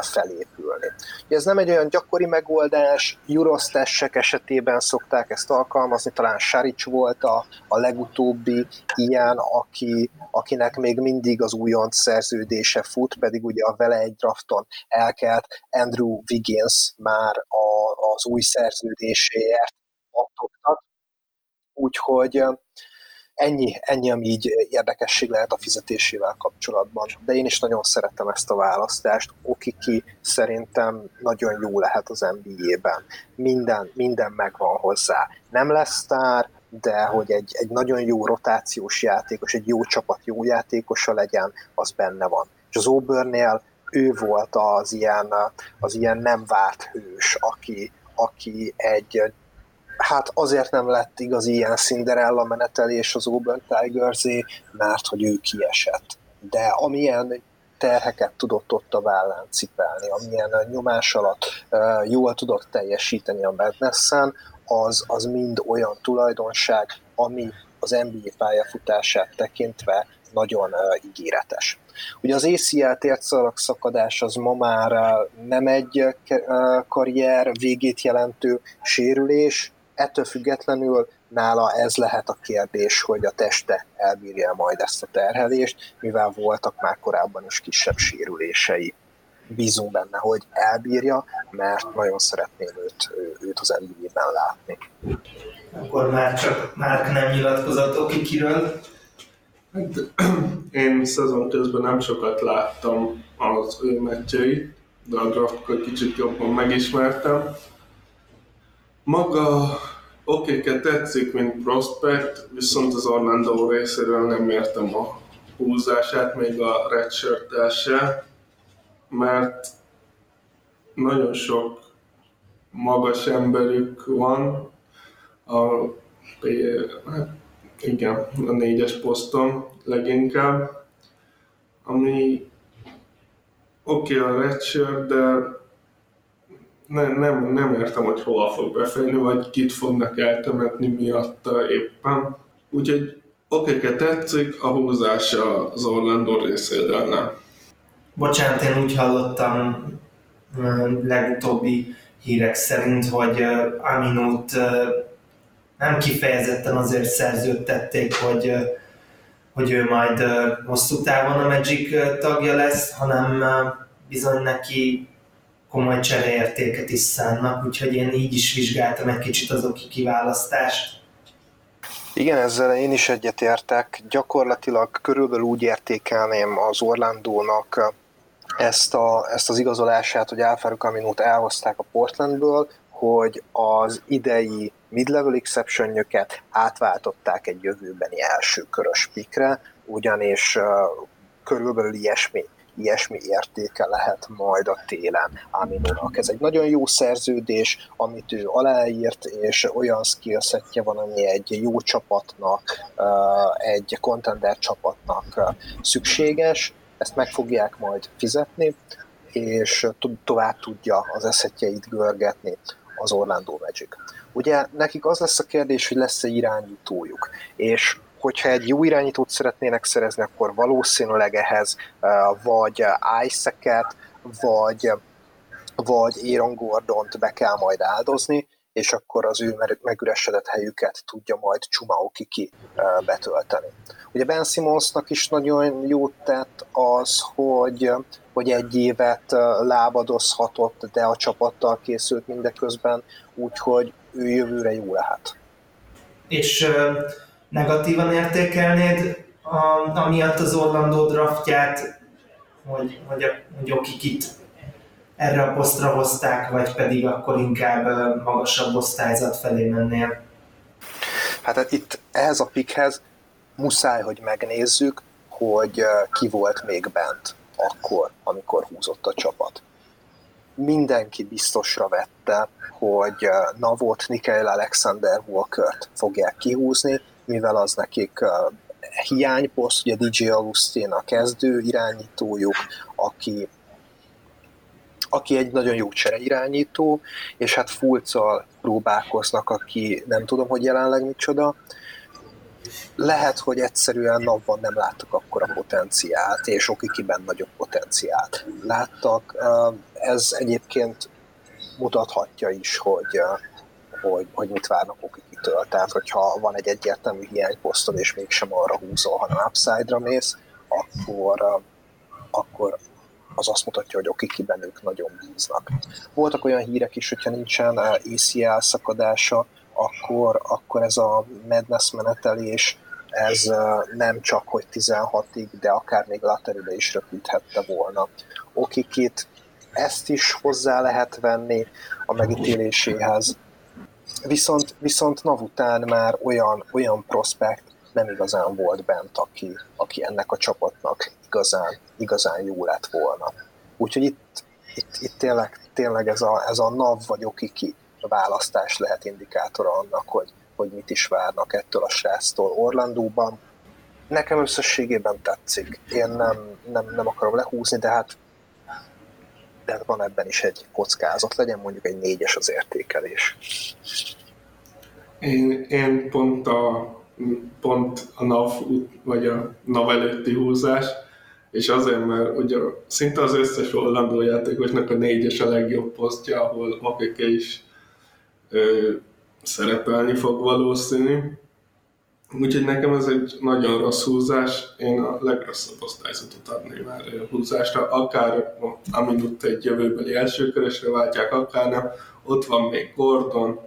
felépülni. Ez nem egy olyan gyakori megoldás, Eurostessek esetében szokták ezt alkalmazni, talán Saric volt a, a legutóbbi ilyen, aki, akinek még mindig az újonc szerződése fut, pedig ugye a vele egy drafton elkelt Andrew Wiggins már a, az új szerződéséért attogtat. Úgyhogy ennyi, ennyi, ami így érdekesség lehet a fizetésével kapcsolatban. De én is nagyon szeretem ezt a választást. Okiki szerintem nagyon jó lehet az NBA-ben. Minden, minden megvan hozzá. Nem lesz sztár, de hogy egy, egy nagyon jó rotációs játékos, egy jó csapat jó játékosa legyen, az benne van. És az Auburnnél ő volt az ilyen, az ilyen nem várt hős, aki, aki egy hát azért nem lett igaz ilyen Cinderella menetelés az Auburn tigers mert hogy ő kiesett. De amilyen terheket tudott ott a vállán cipelni, amilyen nyomás alatt jól tudott teljesíteni a madness az, az mind olyan tulajdonság, ami az NBA pályafutását tekintve nagyon uh, ígéretes. Ugye az ACL térdszalag szakadás az ma már uh, nem egy uh, karrier végét jelentő sérülés, ettől függetlenül nála ez lehet a kérdés, hogy a teste elbírja majd ezt a terhelést, mivel voltak már korábban is kisebb sérülései. Bízunk benne, hogy elbírja, mert nagyon szeretném őt, őt az nba látni. Akkor már csak már nem nyilatkozott kiről. Hát, én szezon közben nem sokat láttam az ő meccseit, de a draftkor kicsit jobban megismertem. Maga oké, tetszik, mint prospect, viszont az Orlando részéről nem értem a húzását, még a redshirt se, mert nagyon sok magas emberük van, a, hát igen, a négyes poszton leginkább, ami oké okay, a redshirt, de nem, nem, nem értem, hogy hova fog befejni, vagy kit fognak eltemetni miatta éppen. Úgyhogy oké, tetszik, a húzása az Orlando részéről nem. Bocsánat, én úgy hallottam legutóbbi hírek szerint, hogy Aminót nem kifejezetten azért szerződtették, hogy, hogy ő majd hosszú távon a Magic tagja lesz, hanem bizony neki komoly csereértéket is szánnak, úgyhogy én így is vizsgáltam egy kicsit az oki kiválasztást. Igen, ezzel én is egyetértek. Gyakorlatilag körülbelül úgy értékelném az Orlandónak ezt, a, ezt az igazolását, hogy Alfaro Caminót elhozták a Portlandből, hogy az idei mid-level exception átváltották egy jövőbeni első körös pikre, ugyanis uh, körülbelül ilyesmi ilyesmi értéke lehet majd a télen Aminónak. Ez egy nagyon jó szerződés, amit ő aláírt, és olyan skillsetje van, ami egy jó csapatnak, egy contender csapatnak szükséges, ezt meg fogják majd fizetni, és tovább tudja az eszetjeit görgetni az Orlando Magic. Ugye nekik az lesz a kérdés, hogy lesz-e irányítójuk, és hogyha egy jó irányítót szeretnének szerezni, akkor valószínűleg ehhez vagy Isaac-et, vagy, vagy Aaron Gordont be kell majd áldozni, és akkor az ő megüresedett helyüket tudja majd Chumao Kiki betölteni. Ugye Ben Simmonsnak is nagyon jót tett az, hogy, hogy egy évet lábadozhatott, de a csapattal készült mindeközben, úgyhogy ő jövőre jó lehet. És negatívan értékelnéd a, amiatt az Orlando draftját, hogy, hogy, hogy akik itt erre a posztra hozták, vagy pedig akkor inkább magasabb osztályzat felé mennél? Hát itt ehhez a pikhez muszáj, hogy megnézzük, hogy ki volt még bent akkor, amikor húzott a csapat. Mindenki biztosra vette, hogy Navot, Nikael Alexander Walkert fogják kihúzni, mivel az nekik hiányposzt, ugye DJ Augustin a kezdő irányítójuk, aki aki egy nagyon jó irányító, és hát Fulccal próbálkoznak, aki nem tudom, hogy jelenleg micsoda. Lehet, hogy egyszerűen napban nem láttak akkor a potenciált, és Okikiben nagyobb potenciált láttak. Ez egyébként mutathatja is, hogy, hogy, hogy mit várnak Okikitől. Tehát, hogyha van egy egyértelmű hiányposztod, és mégsem arra húzol, hanem upside-ra mész, akkor, akkor az azt mutatja, hogy Okikiben ők nagyon bíznak. Voltak olyan hírek is, hogyha nincsen ACL szakadása, akkor, akkor ez a madness menetelés, ez nem csak hogy 16-ig, de akár még laterile is röpíthette volna. Okikit ezt is hozzá lehet venni a megítéléséhez. Viszont, viszont NAV után már olyan, olyan prospekt nem igazán volt bent, aki, aki ennek a csapatnak igazán, igazán jó lett volna. Úgyhogy itt, itt, itt tényleg, tényleg ez, a, ez a NAV vagy Okiki választás lehet indikátora annak, hogy, hogy mit is várnak ettől a sráctól Orlandóban. Nekem összességében tetszik. Én nem, nem, nem akarom lehúzni, de hát de van ebben is egy kockázat, legyen mondjuk egy négyes az értékelés. Én, én pont a pont a NAV vagy a NAV előtti húzás, és azért, mert ugye szinte az összes Orlandó játékosnak a négyes a legjobb posztja, ahol Akeke is ö, szerepelni fog valószínű. Úgyhogy nekem ez egy nagyon rossz húzás, én a legrosszabb osztályzatot adném már a húzásra, akár Aminut egy jövőbeli elsőkörösre váltják, akár nem. Ott van még Gordon,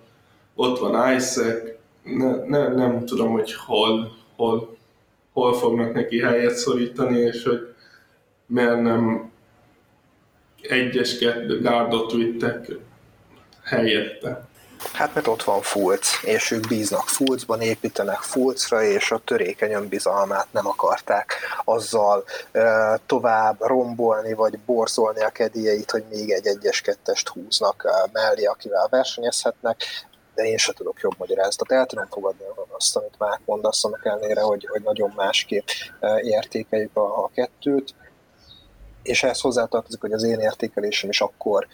ott van Isaac, ne, ne, nem tudom, hogy hol, hol, hol fognak neki helyet szorítani, és hogy miért nem egyes gárdot vittek helyette. Hát mert ott van Fulc, és ők bíznak Fulcban, építenek Fulcra, és a törékeny önbizalmát nem akarták azzal e, tovább rombolni, vagy borzolni a kedélyeit, hogy még egy egyes-kettest húznak e, mellé, akivel versenyezhetnek de én se tudok jobb magyarázatot. El tudom fogadni azt, amit már mondasz, annak ellenére, hogy, hogy nagyon másképp értékeljük a, a kettőt, és ehhez hozzátartozik, hogy az én értékelésem is akkor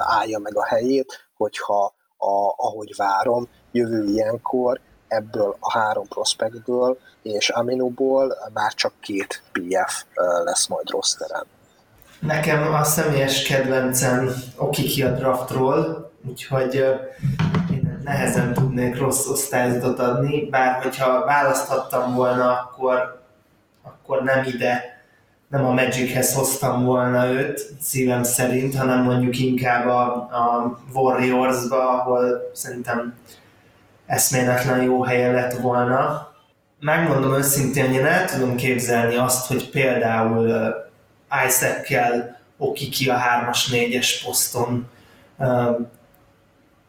állja meg a helyét, hogyha a, ahogy várom, jövő ilyenkor ebből a három prospektből és Aminuból már csak két PF lesz majd rosteren. Nekem a személyes kedvencem Okiki a draftról, úgyhogy nehezen tudnék rossz osztályzatot adni, bár hogyha választhattam volna, akkor, akkor nem ide, nem a Magichez hoztam volna őt szívem szerint, hanem mondjuk inkább a, a Warriors-ba, ahol szerintem eszméletlen jó helye lett volna. Megmondom őszintén, hogy én el tudom képzelni azt, hogy például Isaac-kel Okiki a 3-as, 4-es poszton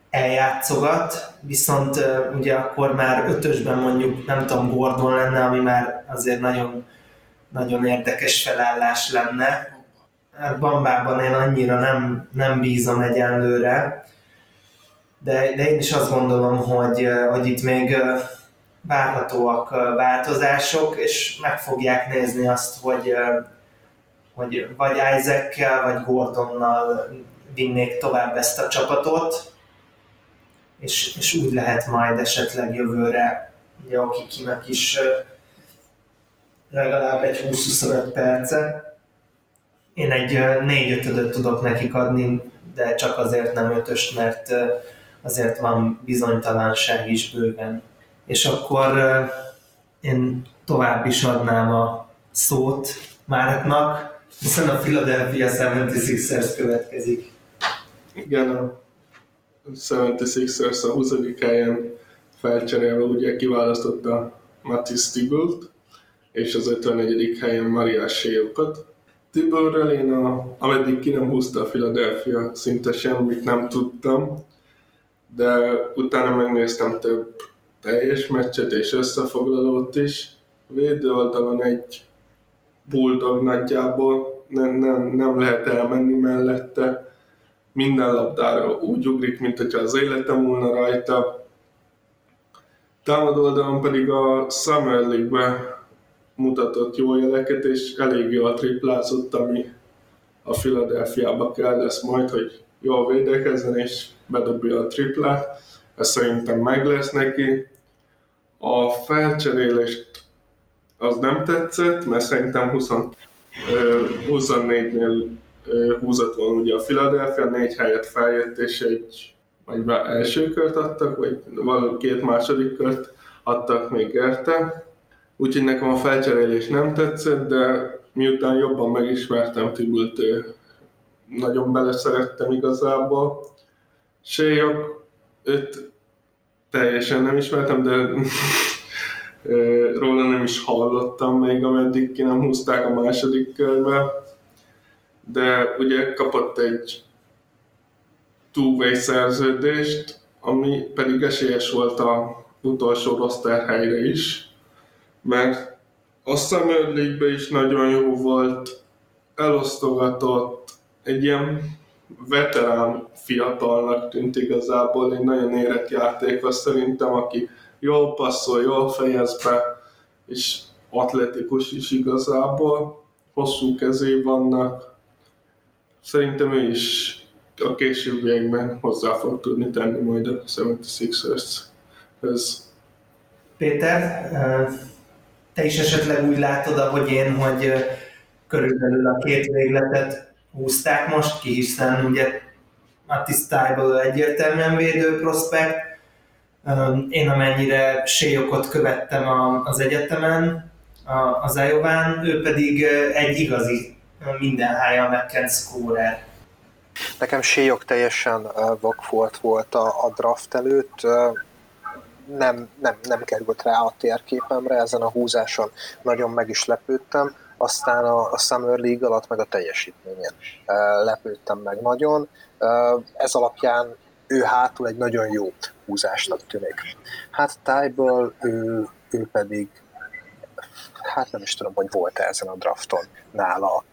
eljátszogat, viszont ugye akkor már ötösben mondjuk nem tudom, Gordon lenne, ami már azért nagyon, nagyon érdekes felállás lenne. Hát Bambában én annyira nem, nem bízom egyenlőre, de, de én is azt gondolom, hogy, hogy itt még várhatóak változások, és meg fogják nézni azt, hogy, hogy vagy Isaac-kel, vagy Gordonnal vinnék tovább ezt a csapatot, és, és úgy lehet majd esetleg jövőre, ugye akikinek is legalább egy 20-25 perce. Én egy 4-5 tudok nekik adni, de csak azért nem ötöst, mert azért van bizonytalanság is bőven. És akkor én tovább is adnám a szót Márknak, hiszen a Philadelphia 76ers következik. Igen, a 76ers a 20. helyen felcserélve ugye kiválasztotta Matisse Tibult, és az 54. helyen Maria Séokat. Tiborrel én, a, ameddig ki nem húzta a Philadelphia, szinte semmit nem tudtam, de utána megnéztem több teljes meccset és összefoglalót is. Védő oldalon egy bulldog nagyjából, nem, nem, nem lehet elmenni mellette. Minden labdára úgy ugrik, mint hogyha az életem volna rajta. Támadó oldalon pedig a Summer League-be mutatott jó jeleket, és elég jól triplázott, ami a Philadelphia-ba kell lesz majd, hogy jól védekezzen és bedobja a triplát. Ez szerintem meg lesz neki. A felcserélést az nem tetszett, mert szerintem 20, 24-nél húzott volna ugye a Philadelphia, négy helyet feljött, és egy vagy első kört adtak, vagy valami két második kört adtak még érte. Úgyhogy nekem a felcserélés nem tetszett, de miután jobban megismertem Tibult, nagyon beleszerettem igazából. Séjok, őt teljesen nem ismertem, de róla nem is hallottam még, ameddig ki nem húzták a második körbe. De ugye kapott egy two szerződést, ami pedig esélyes volt a utolsó roster helyre is, mert a Summer League is nagyon jó volt, elosztogatott, egy ilyen veterán fiatalnak tűnt igazából, egy nagyon érett játékos szerintem, aki jól passzol, jól fejez be, és atletikus is igazából, hosszú kezé vannak. Szerintem ő is a későbbiekben hozzá fog tudni tenni majd a 76ers-hez. Péter, te is esetleg úgy látod, ahogy én, hogy körülbelül a két végletet húzták most ki, hiszen ugye a tisztájból egyértelműen védő prospekt. Én amennyire séjokot követtem az egyetemen, az Iován, ő pedig egy igazi minden hája megkent scorer. Nekem séjok teljesen vakfolt volt a, a draft előtt, nem, nem, nem került rá a térképemre, ezen a húzáson nagyon meg is lepődtem, aztán a, a Summer League alatt meg a teljesítményen lepődtem meg nagyon. Ez alapján ő hátul egy nagyon jó húzásnak tűnik. Hát Tyből ő, ő pedig, hát nem is tudom, hogy volt -e ezen a drafton nála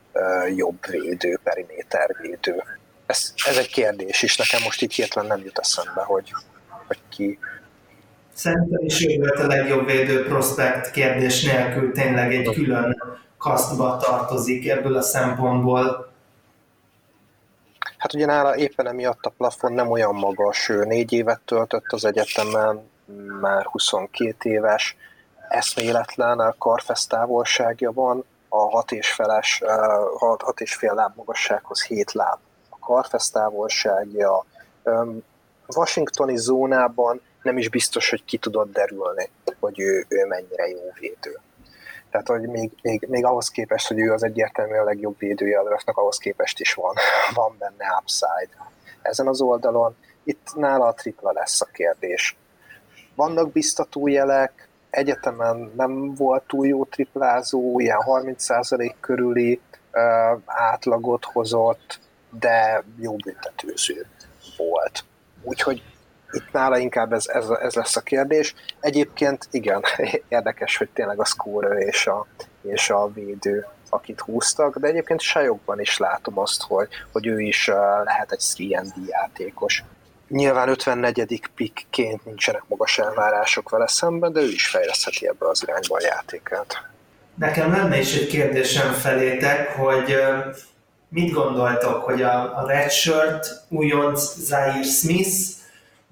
jobb védő, periméter védő. Ez, ez egy kérdés is, nekem most itt hirtelen nem jut eszembe, hogy, hogy ki, Szerintem is ő volt a legjobb védő prospekt kérdés nélkül, tényleg egy külön kasztba tartozik ebből a szempontból. Hát ugye nála éppen emiatt a plafon nem olyan magas, ő négy évet töltött az egyetemen, már 22 éves, eszméletlen karfesz távolságja van, a hat és, feles, hat és fél láb magassághoz 7 láb a karfesz távolságja. Washingtoni zónában nem is biztos, hogy ki tudott derülni, hogy ő, ő mennyire jó védő. Tehát, hogy még, még, még ahhoz képest, hogy ő az egyértelműen a legjobb védője a draftnak, ahhoz képest is van, van benne upside. Ezen az oldalon itt nála a tripla lesz a kérdés. Vannak biztató jelek, egyetemen nem volt túl jó triplázó, ilyen 30% körüli uh, átlagot hozott, de jó büntetőző volt. Úgyhogy itt nála inkább ez, ez, ez lesz a kérdés. Egyébként igen, érdekes, hogy tényleg a scorer és a, és a védő, akit húztak, de egyébként sajokban is látom azt, hogy, hogy ő is lehet egy 3 játékos. Nyilván 54. pickként nincsenek magas elvárások vele szemben, de ő is fejlesztheti ebbe az irányba a játékát. Nekem lenne is egy kérdésem felétek, hogy mit gondoltok, hogy a, a Redshirt újonc Zaire Smith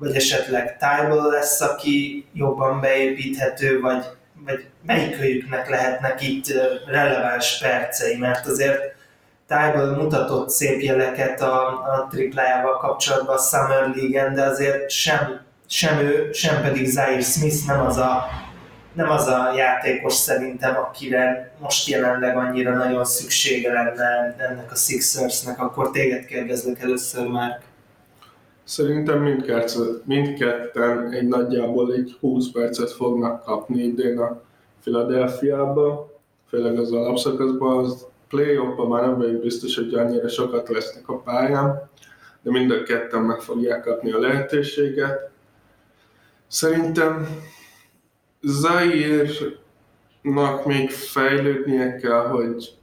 vagy esetleg Tybal lesz, aki jobban beépíthető, vagy, vagy melyikőjüknek lehetnek itt releváns percei, mert azért Tybal mutatott szép jeleket a, a triplájával kapcsolatban a Summer League-en, de azért sem, sem ő, sem pedig Zaire Smith nem az a nem az a játékos szerintem, akire most jelenleg annyira nagyon szüksége lenne ennek a Sixersnek, akkor téged kérdezlek először már. Szerintem mindkett, mindketten egy nagyjából egy 20 percet fognak kapni idén a Philadelphia-ba, főleg az alapszakaszban, az play már nem vagyok biztos, hogy annyira sokat lesznek a pályán, de mind a ketten meg fogják kapni a lehetőséget. Szerintem Zaire-nak még fejlődnie kell, hogy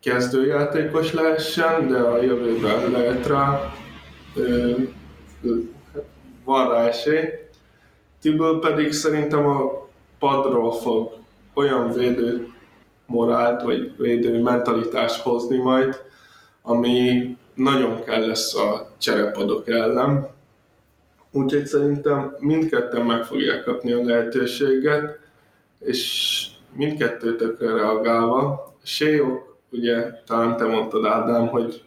kezdőjátékos lehessen, de a jövőben lehet rá, van rá esély. Tiből pedig szerintem a padról fog olyan védő morált, vagy védő mentalitást hozni majd, ami nagyon kell lesz a cserepadok ellen. Úgyhogy szerintem mindketten meg fogják kapni a lehetőséget, és mindkettőtökre reagálva, Séjok, ugye talán te mondtad Ádám, hogy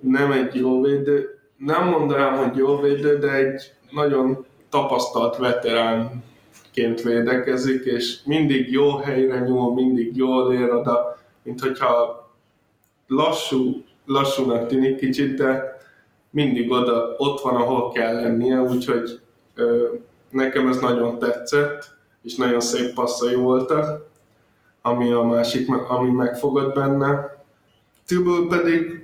nem egy jó védő, nem mondanám, hogy jó védő, de egy nagyon tapasztalt veteránként védekezik, és mindig jó helyre nyúl, mindig jól ér oda, mint hogyha lassú, lassúnak tűnik kicsit, de mindig oda, ott van, ahol kell lennie, úgyhogy ö, nekem ez nagyon tetszett, és nagyon szép passzai voltak, ami a másik, ami megfogott benne. Tiből pedig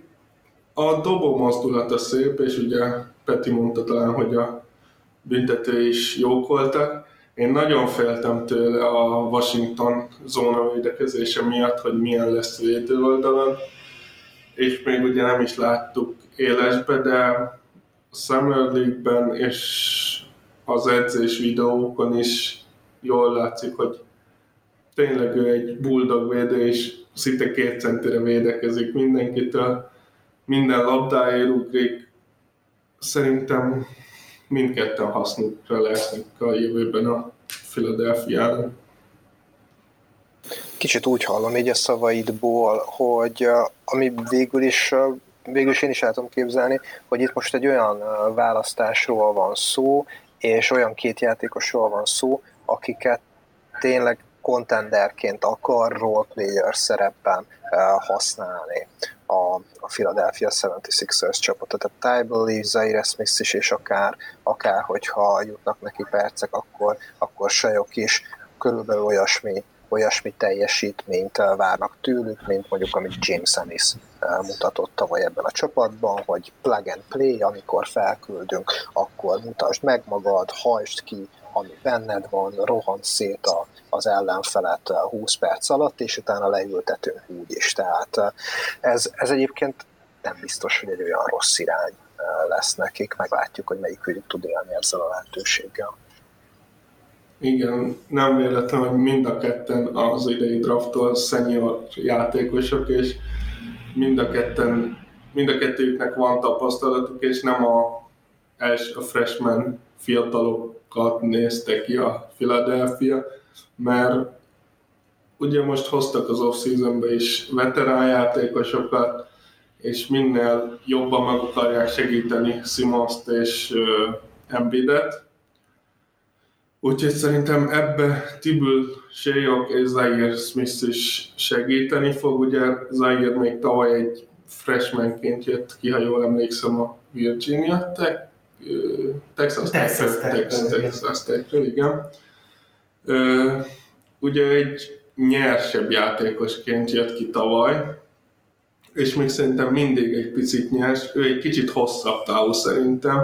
a dobó mozdulata szép, és ugye Peti mondta talán, hogy a büntető is jók voltak. Én nagyon féltem tőle a Washington zóna védekezése miatt, hogy milyen lesz védő oldalon, és még ugye nem is láttuk élesbe, de a Summer League-ben és az edzés videókon is jól látszik, hogy tényleg ő egy bulldog védő, és szinte két centire védekezik mindenkitől, minden labdáért ugrik. Szerintem mindketten hasznukra lesznek a jövőben a Philadelphia Kicsit úgy hallom így a szavaidból, hogy ami végül is végül is én is el tudom képzelni, hogy itt most egy olyan választásról van szó, és olyan két játékosról van szó, akiket tényleg contenderként akar roleplayer szerepben használni a, a Philadelphia 76ers csapatot. Tehát Tybalt, Zaire Smith is, és akár, akár hogyha jutnak neki percek, akkor, akkor Sajok is körülbelül olyasmi, olyasmi teljesítményt várnak tőlük, mint mondjuk amit James Ennis mutatott tavaly ebben a csapatban, hogy plug and play, amikor felküldünk, akkor mutasd meg magad, hajtsd ki, ami benned van, rohan szét a, az ellenfelet 20 perc alatt, és utána leültetünk úgy is. Tehát ez, ez egyébként nem biztos, hogy egy olyan rossz irány lesz nekik, meglátjuk, hogy melyikük tud élni ezzel a lehetőséggel. Igen, nem véletlen, hogy mind a ketten az idei drafttól senior játékosok, és mind a ketten, mind a kettőjüknek van tapasztalatuk, és nem a, első, freshman fiatalokat nézte ki a Philadelphia, mert ugye most hoztak az off-seasonbe is veterán játékosokat, és minél jobban meg akarják segíteni Simons-t és Embiidet. Úgyhogy szerintem ebbe Tibül, Shayok és Zaire Smith is segíteni fog. Ugye Zaire még tavaly egy freshmanként jött ki, ha jól emlékszem, a Virginia Tech, Texas Tech, Texas, Texas Tech, igen. Ugye egy nyersebb játékosként jött ki tavaly, és még szerintem mindig egy picit nyers, ő egy kicsit hosszabb távú szerintem,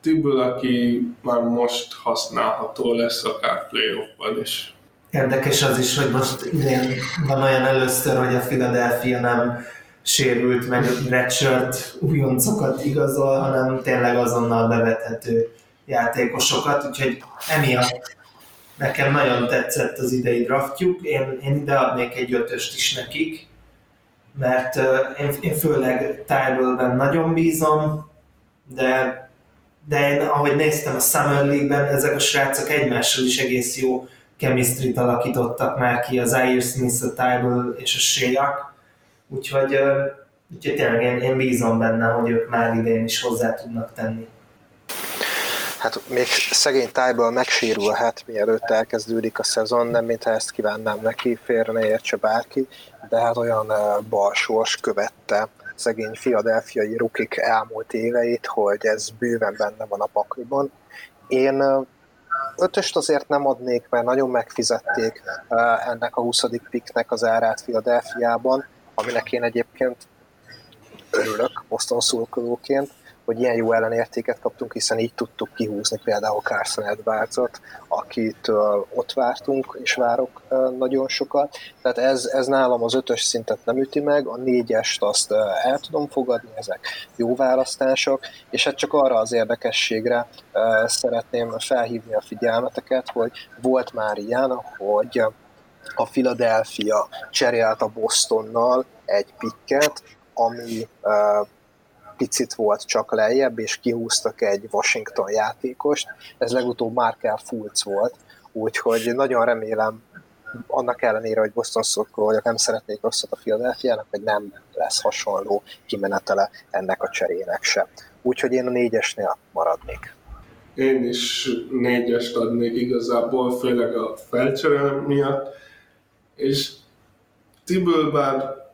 Tibül, aki már most használható lesz akár playoffban is. Érdekes az is, hogy most idén van olyan először, hogy a Philadelphia nem sérült, meg redshirt újoncokat igazol, hanem tényleg azonnal bevethető játékosokat, úgyhogy emiatt nekem nagyon tetszett az idei draftjuk, én, én ide adnék egy ötöst is nekik, mert én, én főleg Tyrellben nagyon bízom, de de én, ahogy néztem a Summer League-ben, ezek a srácok egymással is egész jó chemistry alakítottak már ki, az Zaire Smith, a Tybal és a Shea úgyhogy, úgyhogy tényleg én, én bízom benne, hogy ők már idén is hozzá tudnak tenni. Hát még szegény tájból megsérülhet, mielőtt elkezdődik a szezon, nem mintha ezt kívánnám neki, félre ne értse bárki, de hát olyan balsors követte szegény filadelfiai rukik elmúlt éveit, hogy ez bőven benne van a pakliban. Én ötöst azért nem adnék, mert nagyon megfizették ennek a 20. piknek az árát Filadelfiában, aminek én egyébként örülök Boston szurkolóként, hogy ilyen jó ellenértéket kaptunk, hiszen így tudtuk kihúzni például Carson edwards akit ott vártunk, és várok nagyon sokat. Tehát ez, ez nálam az ötös szintet nem üti meg, a négyest azt el tudom fogadni, ezek jó választások, és hát csak arra az érdekességre szeretném felhívni a figyelmeteket, hogy volt már ilyen, hogy a Philadelphia cserélt a Bostonnal egy pikket, ami picit volt csak lejjebb, és kihúztak egy Washington játékost. Ez legutóbb Markel Fultz volt, úgyhogy nagyon remélem, annak ellenére, hogy Boston szurkoló vagyok, nem szeretnék rosszat a philadelphia hogy nem lesz hasonló kimenetele ennek a cserének se. Úgyhogy én a négyesnél maradnék. Én is négyest adnék igazából, főleg a felcserélem miatt, és Tiből bár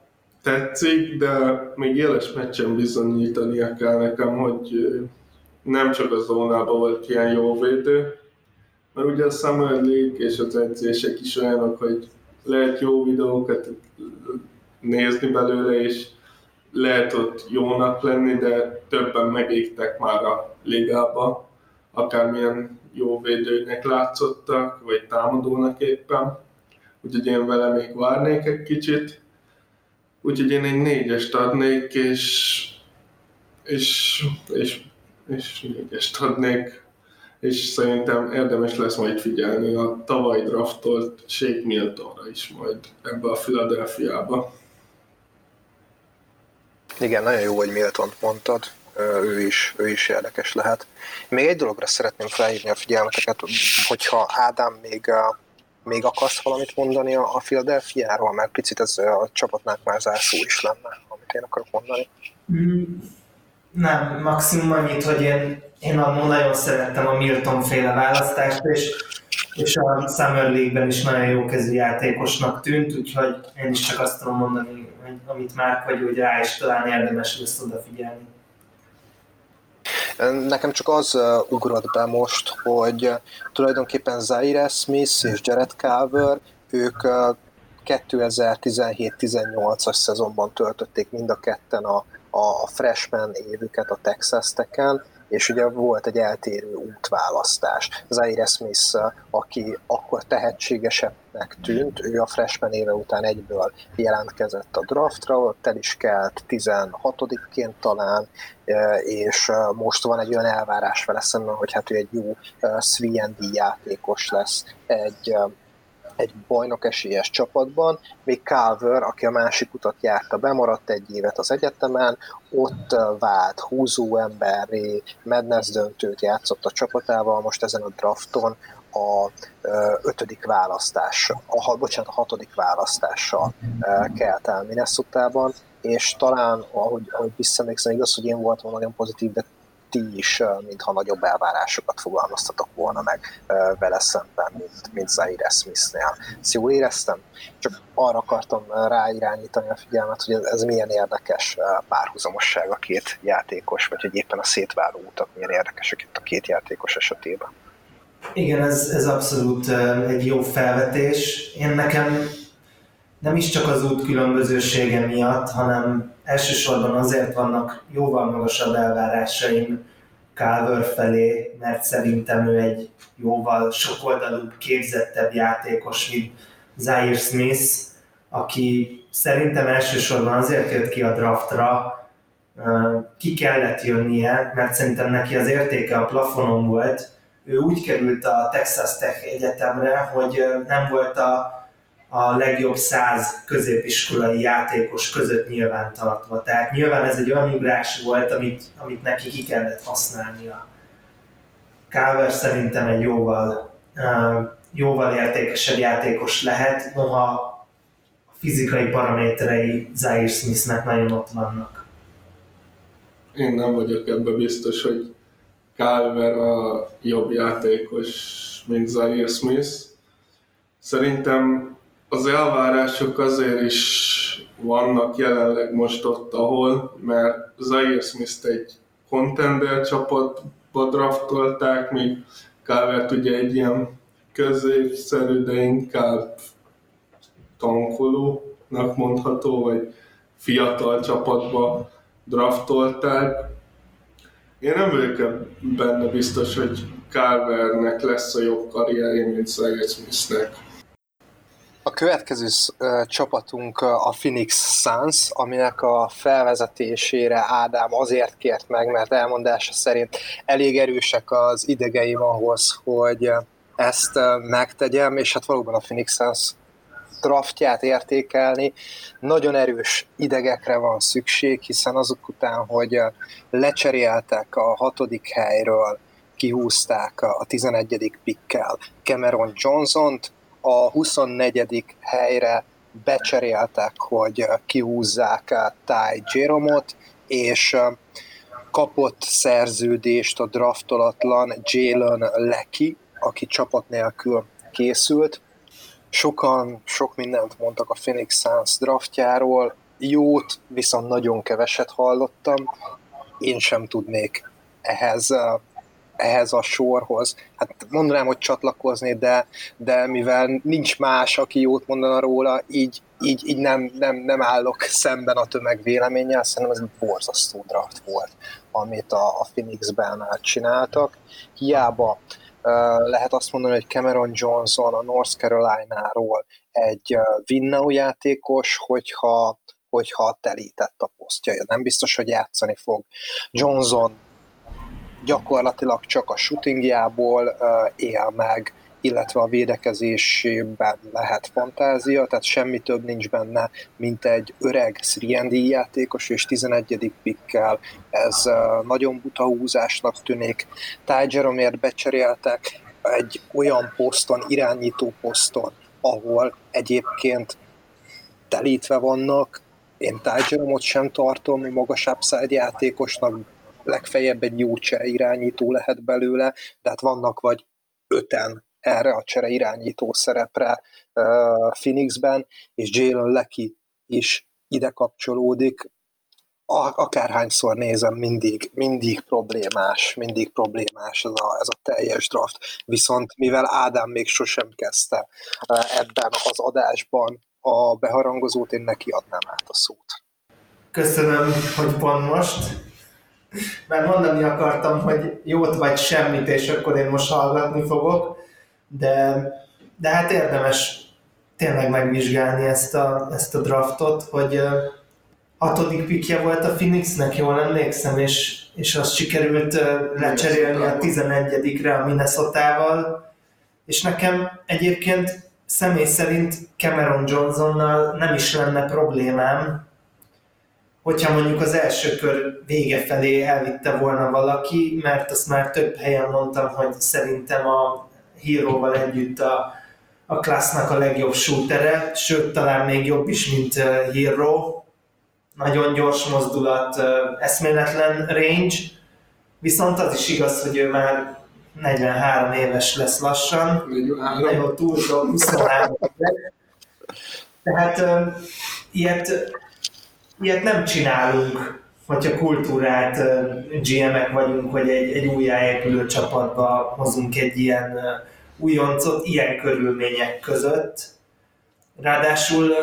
tetszik, de még éles meccsen bizonyítania kell nekem, hogy nem csak a zónában volt ilyen jó védő, mert ugye a Summer League és az edzések is olyanok, hogy lehet jó videókat nézni belőle, és lehet ott jónak lenni, de többen megégtek már a ligába, akármilyen jó védőnek látszottak, vagy támadónak éppen. Úgyhogy én vele még várnék egy kicsit. Úgyhogy én egy négyest adnék, és, és, és, és négyest adnék, és szerintem érdemes lesz majd figyelni a tavaly draftolt Shake Miltonra is majd ebbe a Philadelphia-ba. Igen, nagyon jó, hogy Milton mondtad, ő is, ő is érdekes lehet. Még egy dologra szeretném felhívni a figyelmeteket, hogyha Ádám még még akarsz valamit mondani a, Philadelphia-ról, mert picit ez a csapatnál már zárszó is lenne, amit én akarok mondani. Mm, nem, maximum annyit, hogy én, én annól nagyon szerettem a Milton féle választást, és, és a Summer League-ben is nagyon jó kezű játékosnak tűnt, úgyhogy én is csak azt tudom mondani, amit már vagy, hogy rá is talán érdemes lesz odafigyelni. Nekem csak az ugrott be most, hogy tulajdonképpen Zaire Smith és Jared Carver, ők 2017-18-as szezonban töltötték mind a ketten a, a freshman évüket a Texas Tech-en, és ugye volt egy eltérő útválasztás. Zaire Smith, aki akkor tehetségesebbnek tűnt, ő a freshman éve után egyből jelentkezett a draftra, ott el is kelt 16-ként talán, e, és e, most van egy olyan elvárás vele szemben, hogy hát ő egy jó e, Sviandi játékos lesz, egy egy bajnok esélyes csapatban, még Calver, aki a másik utat járta, bemaradt egy évet az egyetemen, ott vált húzó emberré, Madness döntőt játszott a csapatával, most ezen a drafton a ötödik választás, a, bocsánat, a hatodik választással kelt el minnesota és talán, ahogy, ahogy visszaemlékszem, igaz, hogy én voltam nagyon pozitív, de ti is, mintha nagyobb elvárásokat fogalmaztatok volna meg vele szemben, mint, mint Zaire Smith-nél. Ezt jól éreztem? Csak arra akartam ráirányítani a figyelmet, hogy ez, ez milyen érdekes párhuzamosság a két játékos, vagy hogy éppen a szétváló utak milyen érdekesek itt a két játékos esetében. Igen, ez, ez abszolút egy jó felvetés. Én nekem nem is csak az út különbözősége miatt, hanem elsősorban azért vannak jóval magasabb elvárásaim Calver felé, mert szerintem ő egy jóval sokoldalúbb, képzettebb játékos, mint Zaire Smith, aki szerintem elsősorban azért jött ki a draftra, ki kellett jönnie, mert szerintem neki az értéke a plafonon volt. Ő úgy került a Texas Tech egyetemre, hogy nem volt a a legjobb száz középiskolai játékos között nyilván tartva. Tehát nyilván ez egy olyan ugrás volt, amit, amit neki ki kellett használnia. Káver szerintem egy jóval, jóval értékesebb játékos lehet, noha a fizikai paraméterei Zaire Smithnek nagyon ott vannak. Én nem vagyok ebben biztos, hogy Calver a jobb játékos, mint Zaire Smith. Szerintem az elvárások azért is vannak jelenleg most ott, ahol, mert Zaire smith egy contender csapatba draftolták, míg Calvert ugye egy ilyen középszerű, de inkább tankolónak mondható, vagy fiatal csapatba draftolták. Én nem vagyok benne biztos, hogy Carvernek lesz a jobb karrierje, mint Zayed Smithnek. A következő csapatunk a Phoenix Suns, aminek a felvezetésére Ádám azért kért meg, mert elmondása szerint elég erősek az idegeim ahhoz, hogy ezt megtegyem, és hát valóban a Phoenix Suns draftját értékelni, nagyon erős idegekre van szükség, hiszen azok után, hogy lecseréltek a hatodik helyről, kihúzták a 11. pikkel Cameron Johnson-t, a 24. helyre becseréltek, hogy kihúzzák Ty Jeromot, és kapott szerződést a draftolatlan Jalen Lecky, aki csapat nélkül készült. Sokan sok mindent mondtak a Phoenix Suns draftjáról, jót viszont nagyon keveset hallottam. Én sem tudnék ehhez ehhez a sorhoz. Hát mondanám, hogy csatlakozni, de, de mivel nincs más, aki jót mondana róla, így, így, így nem, nem, nem állok szemben a tömeg véleménnyel, szerintem ez borzasztó draft volt, amit a, a Phoenixben csináltak. Hiába uh, lehet azt mondani, hogy Cameron Johnson a North Carolina-ról egy uh, Winnau játékos, hogyha hogyha telített a posztja. Nem biztos, hogy játszani fog. Johnson gyakorlatilag csak a shootingjából él meg, illetve a védekezésében lehet fantázia, tehát semmi több nincs benne, mint egy öreg 3 játékos, és 11. pikkel ez nagyon buta húzásnak tűnik. Ty Jeromért becseréltek egy olyan poszton, irányító poszton, ahol egyébként telítve vannak, én Ty sem tartom magasabb side játékosnak, legfeljebb egy jó csere irányító lehet belőle, de hát vannak vagy öten erre a csere irányító szerepre uh, Phoenixben, és Jalen Lecky is ide kapcsolódik, akárhányszor nézem, mindig, mindig problémás, mindig problémás ez a, ez a teljes draft. Viszont mivel Ádám még sosem kezdte ebben az adásban a beharangozót, én neki adnám át a szót. Köszönöm, hogy pont most mert mondani akartam, hogy jót vagy semmit, és akkor én most hallgatni fogok, de, de hát érdemes tényleg megvizsgálni ezt a, ezt a draftot, hogy hatodik pikje volt a Phoenixnek, jól emlékszem, és, és azt sikerült lecserélni a 11-re a Minnesota-val, és nekem egyébként személy szerint Cameron Johnsonnal nem is lenne problémám, hogyha mondjuk az első kör vége felé elvitte volna valaki, mert azt már több helyen mondtam, hogy szerintem a Hero-val együtt a, a klassznak a legjobb shootere, sőt talán még jobb is, mint Hero. Nagyon gyors mozdulat, eszméletlen range, viszont az is igaz, hogy ő már 43 éves lesz lassan. 43. Nagyon túl 23 Tehát ilyet ilyet nem csinálunk, hogyha kultúrát GM-ek vagyunk, hogy egy, egy újjáépülő csapatba hozunk egy ilyen újoncot, ilyen körülmények között. Ráadásul,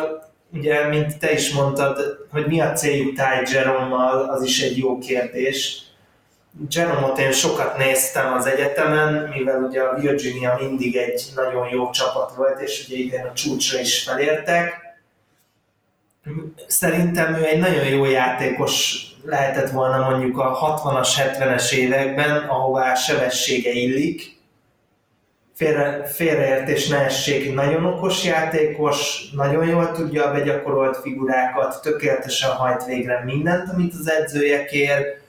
ugye, mint te is mondtad, hogy mi a céljuk Ty Jerome-mal, az is egy jó kérdés. Jerome-ot én sokat néztem az egyetemen, mivel ugye a Virginia mindig egy nagyon jó csapat volt, és ugye igen a csúcsra is felértek Szerintem ő egy nagyon jó játékos lehetett volna mondjuk a 60-as, 70-es években, ahová sebessége illik. Félre, félreértés ne essék, nagyon okos játékos, nagyon jól tudja a begyakorolt figurákat, tökéletesen hajt végre mindent, amit az edzője kér,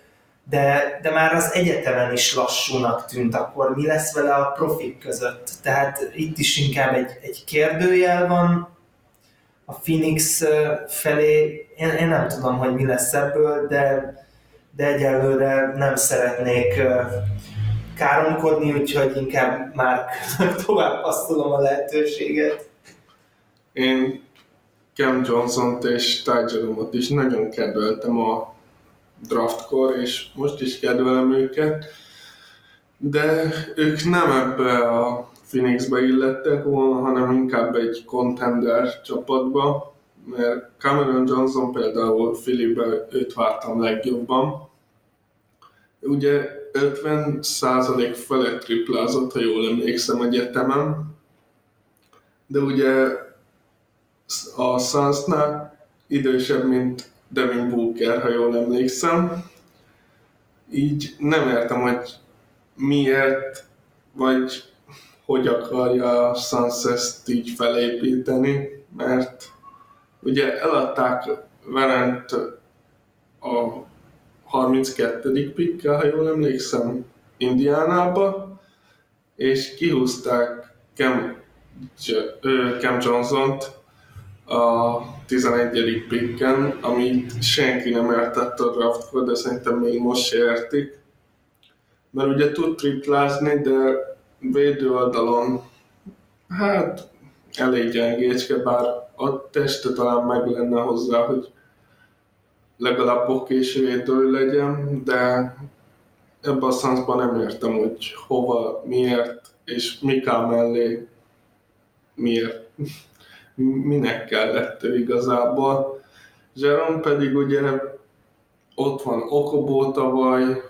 de, de már az egyetemen is lassúnak tűnt, akkor mi lesz vele a profik között? Tehát itt is inkább egy, egy kérdőjel van, Phoenix felé, én, én nem tudom, hogy mi lesz ebből, de, de egyelőre nem szeretnék káromkodni, úgyhogy inkább már tovább passzolom a lehetőséget. Én Cam Johnson-t és Ty is nagyon kedveltem a draftkor, és most is kedvelem őket, de ők nem ebbe a Phoenixbe illettek volna, hanem inkább egy contender csapatba, mert Cameron Johnson például Philipbe őt vártam legjobban. Ugye 50% felett triplázott, ha jól emlékszem egyetemen, de ugye a Sunsnál idősebb, mint Devin Booker, ha jól emlékszem. Így nem értem, hogy miért, vagy hogy akarja a Suns ezt így felépíteni, mert ugye eladták Verent a 32. pikkel, ha jól emlékszem, Indiánába, és kihúzták Cam, Cam Johnson-t a 11. picken, amit senki nem értett a draftkor, de szerintem még most értik. Mert ugye tud triplázni, de védő oldalon hát elég gyengécske, bár a teste talán meg lenne hozzá, hogy legalább okés védő legyen, de ebben a szanszban nem értem, hogy hova, miért, és Miká mellé miért, minek kellett ő igazából. Jerome pedig ugye ott van Okobó tavaly,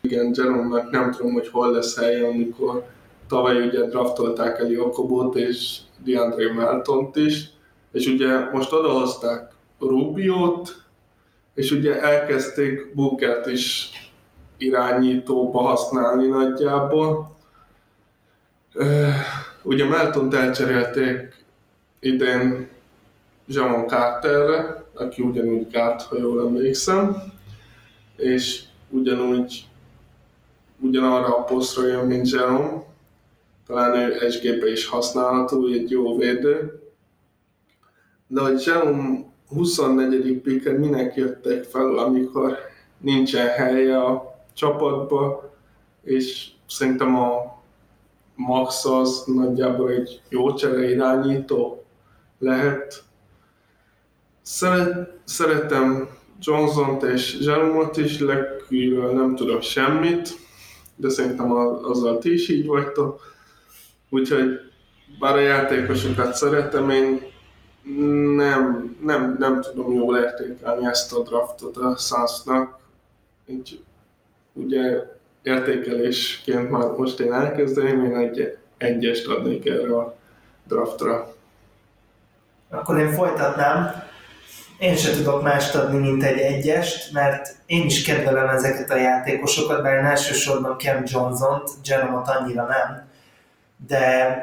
igen, Jerome-nak nem tudom, hogy hol lesz helye, amikor tavaly ugye draftolták el Okobót és DeAndre Meltont is, és ugye most odahozták Rubiot, és ugye elkezdték Bookert is irányítóba használni nagyjából. Ugye Melton elcserélték idén Jamon Carterre, aki ugyanúgy kárt, ha jól emlékszem, és ugyanúgy ugyanarra a posztra jön, mint Jerome. Talán ő SGP is használható, egy jó védő. De hogy Jerome 24. piken minek jöttek fel, amikor nincsen helye a csapatba, és szerintem a Max az nagyjából egy jó csere irányító lehet. Szeret, szeretem Johnson-t és Zserumot is, legkülönbözően nem tudok semmit, de szerintem azzal ti is így vagytok. Úgyhogy bár a játékosokat szeretem, én nem, nem, nem tudom jól értékelni ezt a draftot a Sunsnak. Így ugye értékelésként már most én elkezdeném, én egy egyest adnék erre a draftra. Akkor én folytatnám. Én sem tudok mást adni, mint egy egyest, mert én is kedvelem ezeket a játékosokat, bár én elsősorban Cam Johnson-t, Jerome-ot annyira nem. De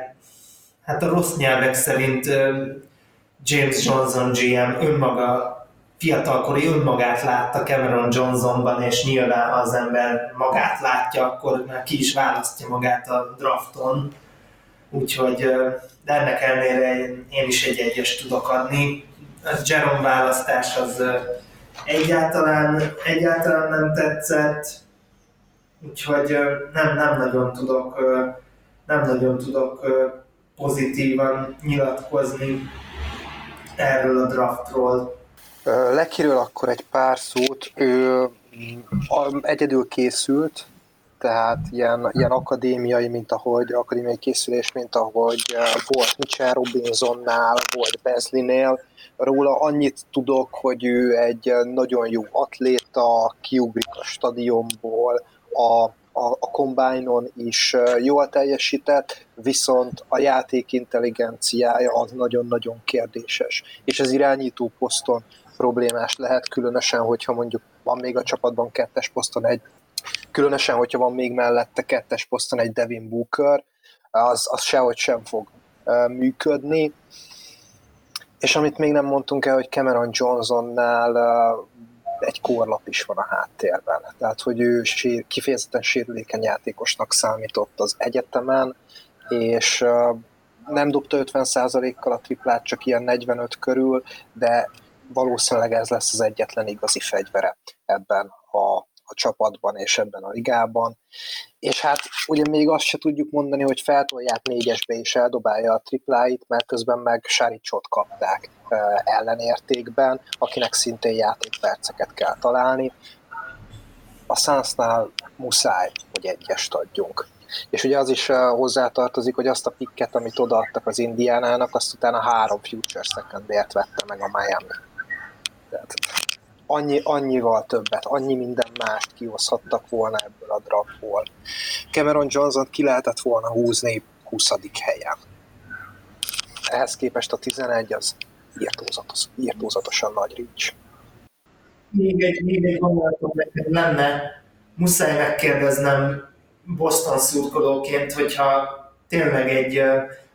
hát a rossz nyelvek szerint James Johnson GM önmaga fiatalkori önmagát látta Cameron Johnsonban, és nyilván az ember magát látja, akkor már ki is választja magát a drafton. Úgyhogy de ennek ellenére én is egy egyes tudok adni. A Jerome választás az egyáltalán, egyáltalán nem tetszett, úgyhogy nem, nem nagyon tudok nem nagyon tudok pozitívan nyilatkozni erről a draftról. Lekiről akkor egy pár szót. Ő egyedül készült, tehát ilyen, ilyen akadémiai, mint ahogy akadémiai készülés, mint ahogy volt Mitchell Robinsonnál, volt Bezlinél. Róla annyit tudok, hogy ő egy nagyon jó atléta, kiugrik a stadionból, a a, a kombájnon is jól teljesített, viszont a játék intelligenciája az nagyon-nagyon kérdéses. És az irányító poszton problémás lehet, különösen, hogyha mondjuk van még a csapatban kettes poszton egy, különösen, hogyha van még mellette kettes poszton egy Devin Booker, az, az sehogy sem fog működni. És amit még nem mondtunk el, hogy Cameron Johnsonnál egy korlap is van a háttérben. Tehát, hogy ő sér, kifejezetten sérülékeny játékosnak számított az egyetemen, és nem dobta 50%-kal a triplát, csak ilyen 45 körül, de valószínűleg ez lesz az egyetlen igazi fegyvere ebben a a csapatban és ebben a ligában. És hát ugye még azt se tudjuk mondani, hogy feltolják négyesbe és eldobálja a tripláit, mert közben meg Saricsot kapták ellenértékben, akinek szintén játékperceket kell találni. A Sunsnál muszáj, hogy egyest adjunk, És ugye az is hozzátartozik, hogy azt a pikket, amit odaadtak az Indiánának, azt utána három future secondért vette meg a Miami. Tehát annyi, annyival többet, annyi minden mást kihozhattak volna ebből a draftból. Cameron Johnson ki lehetett volna húzni 20. helyen. Ehhez képest a 11 az írtózatos, írtózatosan nagy reach. Még egy, még egy gondolatom nekem lenne, muszáj megkérdeznem Boston szurkolóként, hogyha tényleg egy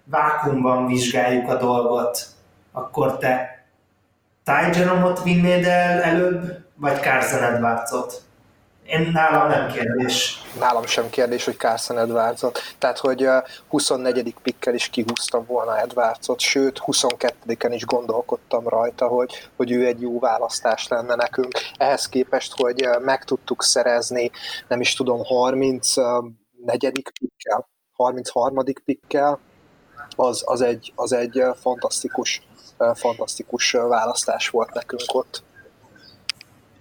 vákumban vizsgáljuk a dolgot, akkor te Ty Jerome-ot vinnéd el előbb, vagy Carson Edwards-ot? Én nálam nem kérdés. Nálam sem kérdés, hogy Carson Edwardsot. Tehát, hogy 24. pikkel is kihúztam volna Edwardsot, sőt, 22-en is gondolkodtam rajta, hogy, hogy ő egy jó választás lenne nekünk. Ehhez képest, hogy meg tudtuk szerezni, nem is tudom, 34. pikkel, 33. pikkel, az, az, egy, az egy fantasztikus, fantasztikus választás volt nekünk ott.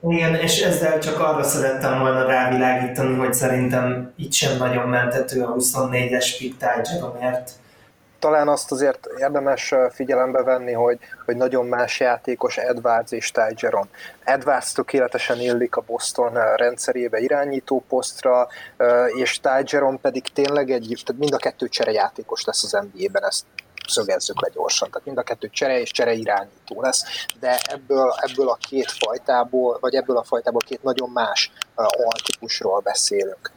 Igen, és ezzel csak arra szerettem volna rávilágítani, hogy szerintem itt sem nagyon mentető a 24-es pick mert talán azt azért érdemes figyelembe venni, hogy, hogy nagyon más játékos Edwards és Ty Jerome. Edwards tökéletesen illik a Boston rendszerébe irányító posztra, és Ty Jerome pedig tényleg egy, tehát mind a kettő cserejátékos lesz az NBA-ben, ezt szögezzük le gyorsan. Tehát mind a kettő csere és csere irányító lesz, de ebből, ebből a két fajtából, vagy ebből a fajtából két nagyon más altípusról beszélünk.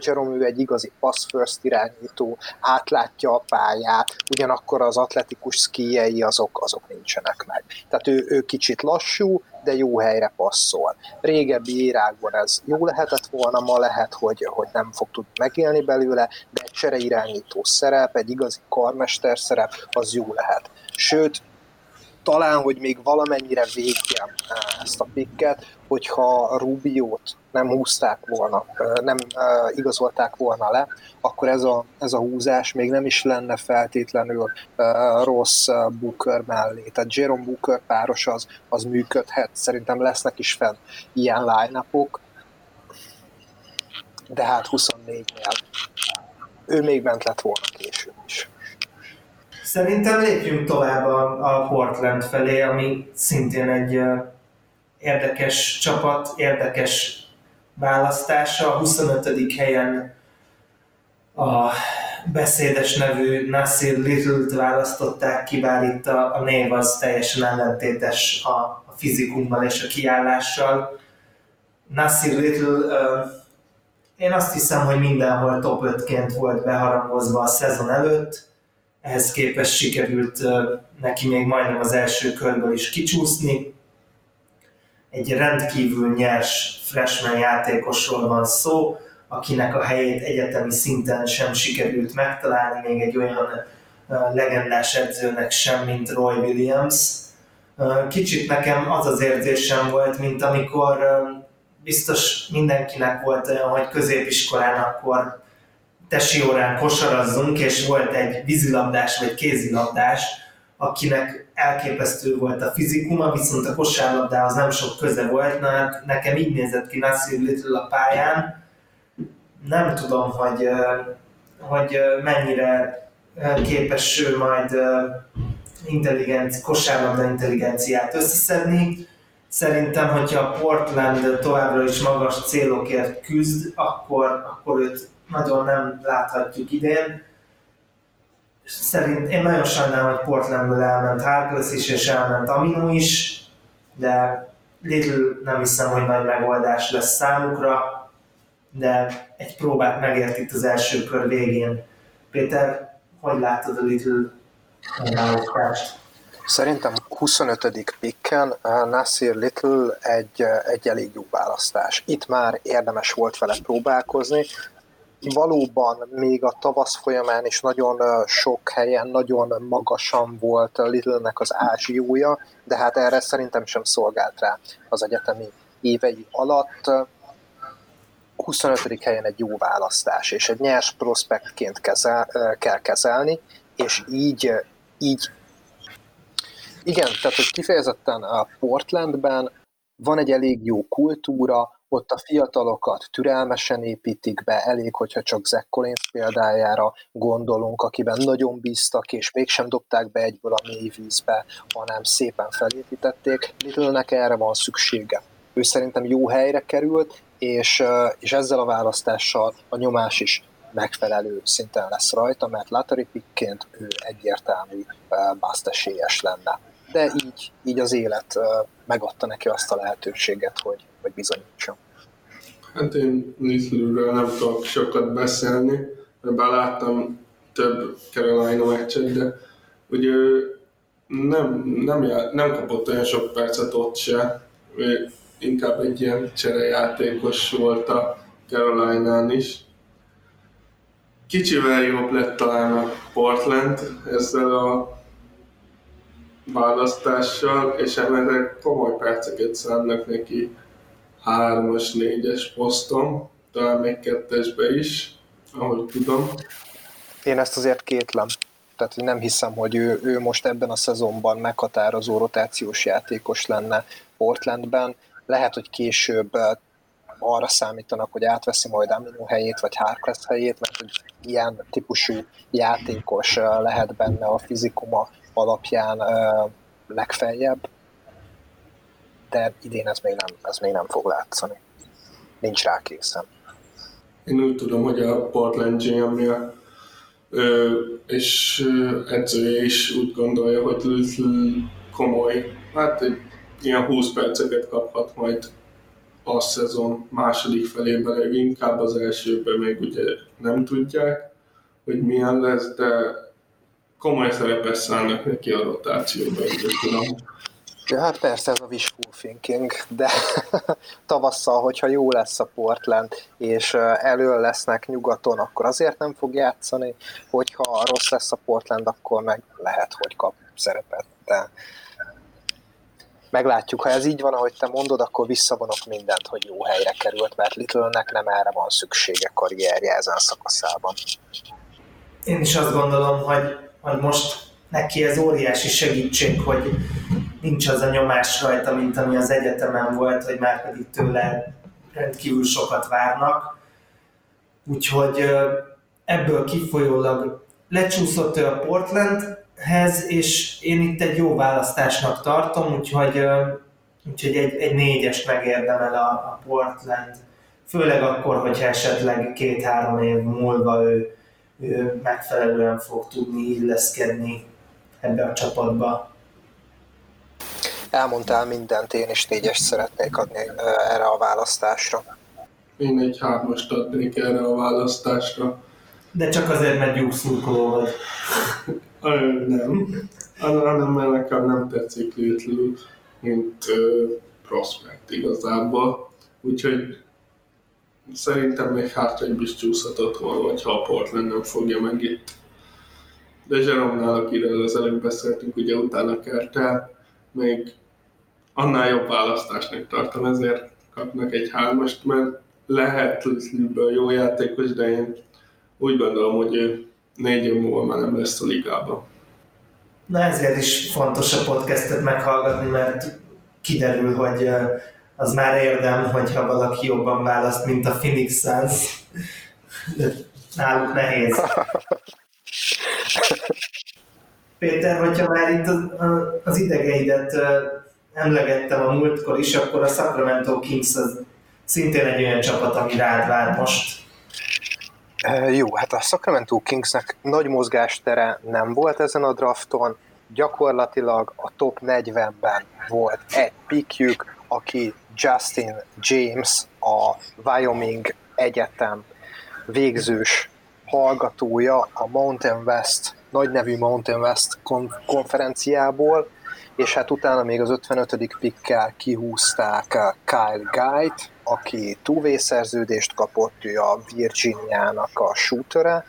Jerome ő egy igazi pass first irányító, átlátja a pályát, ugyanakkor az atletikus skijei azok, azok nincsenek meg. Tehát ő, ő kicsit lassú, de jó helyre passzol. Régebbi érákban ez jó lehetett volna, ma lehet, hogy, hogy nem fog tudni megélni belőle, de egy csereirányító szerep, egy igazi karmester szerep, az jó lehet. Sőt, talán, hogy még valamennyire végjem eh, ezt a pikket, hogyha Rubiót nem húzták volna, eh, nem eh, igazolták volna le, akkor ez a, ez a húzás még nem is lenne feltétlenül rossz Booker mellé. Tehát Jerome Booker páros az, az működhet, szerintem lesznek is fenn ilyen line de hát 24-nél ő még bent lett volna később is. Szerintem lépjünk tovább a, a Portland felé, ami szintén egy érdekes csapat, érdekes választása. A 25. helyen a beszédes nevű Nasir Little-t választották ki, bár itt a, a név az teljesen ellentétes a, a fizikummal és a kiállással. Nasir Little, uh, én azt hiszem, hogy mindenhol top 5-ként volt beharangozva a szezon előtt, ehhez képest sikerült neki még majdnem az első körből is kicsúszni. Egy rendkívül nyers freshman játékosról van szó, akinek a helyét egyetemi szinten sem sikerült megtalálni, még egy olyan legendás edzőnek sem, mint Roy Williams. Kicsit nekem az az érzésem volt, mint amikor biztos mindenkinek volt olyan, hogy középiskolán akkor tesi órán kosarazzunk, és volt egy vízilabdás vagy kézilabdás, akinek elképesztő volt a fizikuma, viszont a kosárlabdához nem sok köze volt, na, hát nekem így nézett ki Nasir Little a pályán. Nem tudom, hogy, hogy mennyire képes ő majd intelligenci, kosárlabda intelligenciát összeszedni. Szerintem, hogyha a Portland továbbra is magas célokért küzd, akkor, akkor őt nagyon nem láthatjuk idén. Szerint én nagyon sajnálom, hogy Portlandből elment Harkless is, és elment Amino is, de Little nem hiszem, hogy nagy megoldás lesz számukra, de egy próbát megért itt az első kör végén. Péter, hogy látod a Little választást? Szerintem 25. pikken Nasir Little egy, egy elég jó választás. Itt már érdemes volt vele próbálkozni, valóban még a tavasz folyamán is nagyon sok helyen, nagyon magasan volt Lidl-nek az ázsiója, de hát erre szerintem sem szolgált rá az egyetemi évei alatt. 25. helyen egy jó választás, és egy nyers prospektként kezel, kell kezelni, és így, így igen, tehát hogy kifejezetten a Portlandben van egy elég jó kultúra, ott a fiatalokat türelmesen építik be, elég, hogyha csak Zach Collins példájára gondolunk, akiben nagyon bíztak, és mégsem dobták be egyből a mély vízbe, hanem szépen felépítették. Littlenek erre van szüksége. Ő szerintem jó helyre került, és, és ezzel a választással a nyomás is megfelelő szinten lesz rajta, mert lottery pickként ő egyértelmű bust esélyes lenne. De így, így az élet megadta neki azt a lehetőséget, hogy, hogy bizonyítson. Hát én Little nem tudok sokat beszélni, mert láttam több Carolina meccset, de ugye nem, nem, nem kapott olyan sok percet ott se, inkább egy ilyen cserejátékos volt a Caroline-án is. Kicsivel jobb lett talán a Portland ezzel a választással, és emellett komoly perceket szánnak neki hármas, négyes poszton, talán még kettesbe is, ahogy tudom. Én ezt azért kétlem. Tehát nem hiszem, hogy ő, ő most ebben a szezonban meghatározó rotációs játékos lenne Portlandben. Lehet, hogy később arra számítanak, hogy átveszi majd Amino helyét, vagy Harkless helyét, mert hogy ilyen típusú játékos eh, lehet benne a fizikuma alapján legfeljebb de idén ez még nem, ez még nem fog látszani. Nincs rá készen. Én úgy tudom, hogy a Portland GM-ja és edzője is úgy gondolja, hogy komoly, hát egy ilyen 20 perceket kaphat majd a szezon második felében, inkább az elsőben még ugye nem tudják, hogy milyen lesz, de komoly szerepet szállnak neki a rotációban, úgy tudom. Ja, hát persze ez a wishful thinking, de tavasszal, hogyha jó lesz a Portland, és elő lesznek nyugaton, akkor azért nem fog játszani, hogyha rossz lesz a Portland, akkor meg lehet, hogy kap szerepet, de meglátjuk, ha ez így van, ahogy te mondod, akkor visszavonok mindent, hogy jó helyre került, mert Little-nek nem erre van szüksége karrierje ezen szakaszában. Én is azt gondolom, hogy, hogy most neki ez óriási segítség, hogy nincs az a nyomás rajta, mint ami az egyetemen volt, hogy már pedig tőle rendkívül sokat várnak. Úgyhogy ebből kifolyólag lecsúszott ő a Portlandhez, és én itt egy jó választásnak tartom, úgyhogy, úgyhogy egy, egy négyes megérdemel a, a Portland. Főleg akkor, hogyha esetleg két-három év múlva ő, ő megfelelően fog tudni illeszkedni ebbe a csapatba. Elmondtál mindent, én is négyes szeretnék adni erre a választásra. Én egy hármast adnék erre a választásra. De csak azért, mert gyúkszurkoló vagy. nem. Hanem mert nekem nem tetszik Little, mint uh, prospect igazából. Úgyhogy szerintem még hátra is csúszhatott volna, ha a Portland nem fogja meg itt de Jerome-nál, akiről az előbb beszéltünk, ugye utána kerte, még annál jobb választásnak tartom, ezért kapnak egy hármast, mert lehet Lisliből jó játékos, de én úgy gondolom, hogy ő négy év múlva már nem lesz a ligában. Na ezért is fontos a podcastet meghallgatni, mert kiderül, hogy az már érdem, hogyha valaki jobban választ, mint a Phoenix Suns. Náluk nehéz. Péter, hogyha már itt az, idegeidet emlegettem a múltkor is, akkor a Sacramento Kings az szintén egy olyan csapat, ami rád vár most. Jó, hát a Sacramento Kingsnek nagy mozgástere nem volt ezen a drafton, gyakorlatilag a top 40-ben volt egy pikjük, aki Justin James, a Wyoming Egyetem végzős hallgatója a Mountain West, nagy nevű Mountain West konferenciából, és hát utána még az 55. pikkel kihúzták Kyle Guy-t, aki túvé szerződést kapott, ő a Virginiának a shootere,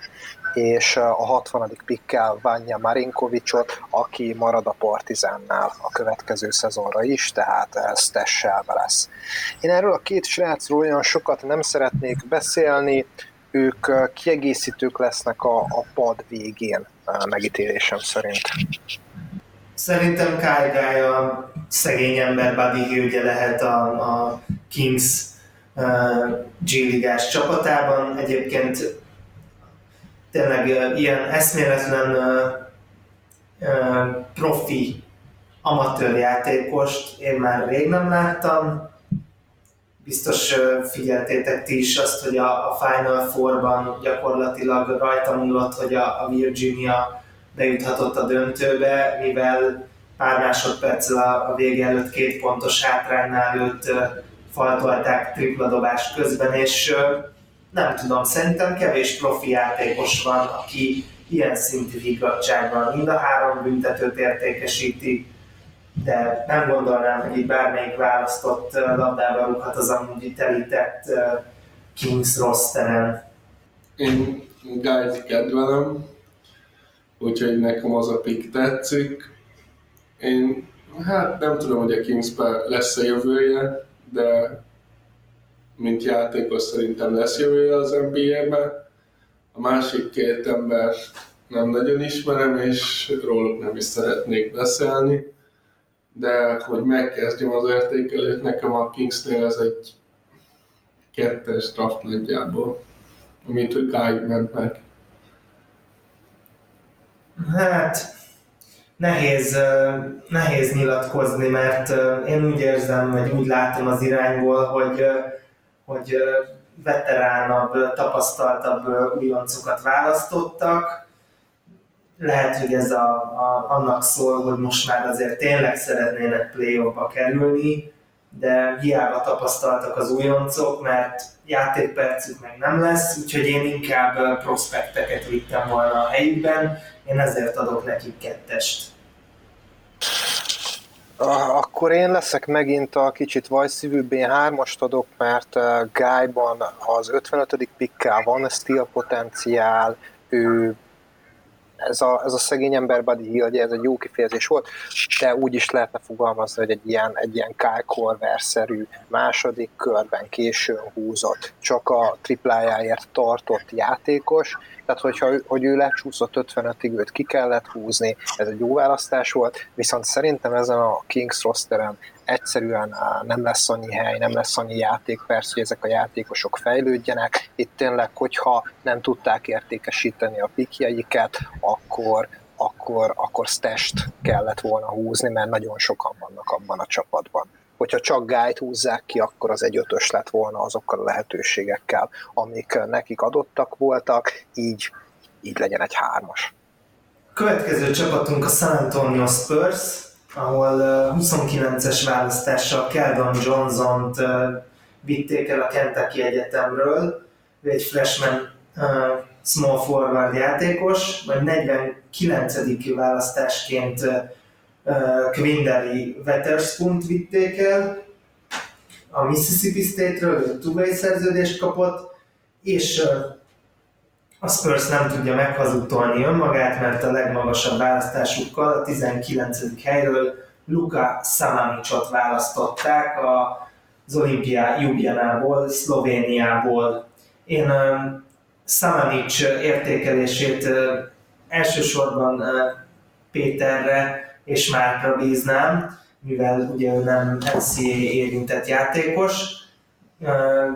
és a 60. pikkel Vanya Marinkovicsot, aki marad a Partizánnál a következő szezonra is, tehát ez tesselve lesz. Én erről a két srácról olyan sokat nem szeretnék beszélni, ők kiegészítők lesznek a, a pad végén megítélésem szerint. Szerintem Kyle Guy a szegény ember Buddy ugye lehet a, a Kings G-ligás csapatában. Egyébként tényleg ilyen eszméletlen profi amatőr játékost én már rég nem láttam. Biztos figyeltétek ti is azt, hogy a, a Final Four-ban gyakorlatilag rajta múlott, hogy a, a Virginia bejuthatott a döntőbe, mivel pár másodperccel a, a vége előtt két pontos hátránynál őt faltolták tripladobás közben, és nem tudom, szerintem kevés profi játékos van, aki ilyen szintű higgadságban mind a három büntetőt értékesíti, de nem gondolnám, hogy így bármelyik választott labdába rúghat az amúgy itt elített Kings rosteren. Én Guy-t kedvelem, úgyhogy nekem az a pick tetszik. Én hát nem tudom, hogy a kings lesz a jövője, de mint játékos szerintem lesz jövője az NBA-ben. A másik két ember nem nagyon ismerem, és róluk nem is szeretnék beszélni, de hogy megkezdjem az értékelőt, nekem a Kingsnél ez egy kettes draft nagyjából, amit Guy ment meg. Hát, nehéz, nehéz nyilatkozni, mert én úgy érzem, vagy úgy látom az irányból, hogy, hogy veteránabb, tapasztaltabb újoncokat választottak. Lehet, hogy ez a, a, annak szól, hogy most már azért tényleg szeretnének play kerülni, de hiába tapasztaltak az újoncok, mert játékpercük meg nem lesz, úgyhogy én inkább prospekteket vittem volna a helyükben, én ezért adok nekik kettest. Akkor én leszek megint a kicsit vajszívűbb, én hármast adok, mert Guyban az 55. pikkel van steal potenciál, ő ez a, ez a szegény ember Buddy Hill, ugye ez egy jó kifejezés volt, de úgy is lehetne fogalmazni, hogy egy ilyen, egy ilyen Kyle Korver-szerű második körben későn húzott, csak a triplájáért tartott játékos, tehát hogyha hogy ő lecsúszott 55-ig, őt ki kellett húzni, ez egy jó választás volt, viszont szerintem ezen a Kings rosteren egyszerűen nem lesz annyi hely, nem lesz annyi játék, persze, hogy ezek a játékosok fejlődjenek. Itt tényleg, hogyha nem tudták értékesíteni a pikjeiket, akkor, akkor, akkor stest kellett volna húzni, mert nagyon sokan vannak abban a csapatban. Hogyha csak gájt húzzák ki, akkor az egy ötös lett volna azokkal a lehetőségekkel, amik nekik adottak voltak, így, így legyen egy hármas. Következő csapatunk a San Antonio Spurs, ahol 29-es választással Keldon Johnson-t vitték el a Kentucky Egyetemről, ő egy freshman small forward játékos, vagy 49. választásként Quindary Wetherspoon vitték el, a Mississippi State-ről ő two szerződést kapott, és a Spurs nem tudja meghazudtolni önmagát, mert a legmagasabb választásukkal a 19. helyről Luka Samanicsot választották az olimpiá Ljubljanából, Szlovéniából. Én Samanic értékelését elsősorban Péterre és Márkra bíznám, mivel ugye ő nem NCAA érintett játékos,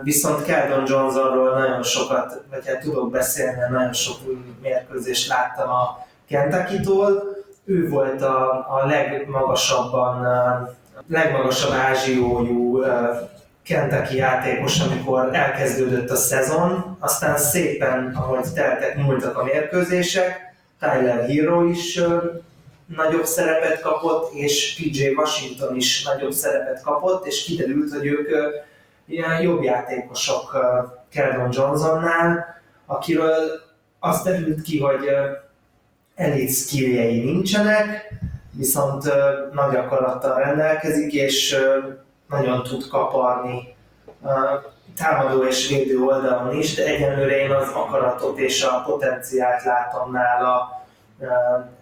Viszont Keldon Johnsonról nagyon sokat, vagy hát tudok beszélni, nagyon sok új mérkőzést láttam a Kentucky-tól. Ő volt a, a legmagasabban, legmagasabb ázsiójú Kentucky játékos, amikor elkezdődött a szezon, aztán szépen, ahogy teltek, múltak a mérkőzések, Tyler Hero is nagyobb szerepet kapott, és PJ Washington is nagyobb szerepet kapott, és kiderült, hogy ők ilyen jobb játékosok Keldon Johnsonnál, akiről az derült ki, hogy elit skilljei nincsenek, viszont nagy akarattal rendelkezik, és nagyon tud kaparni támadó és védő oldalon is, de egyenlőre én az akaratot és a potenciált látom nála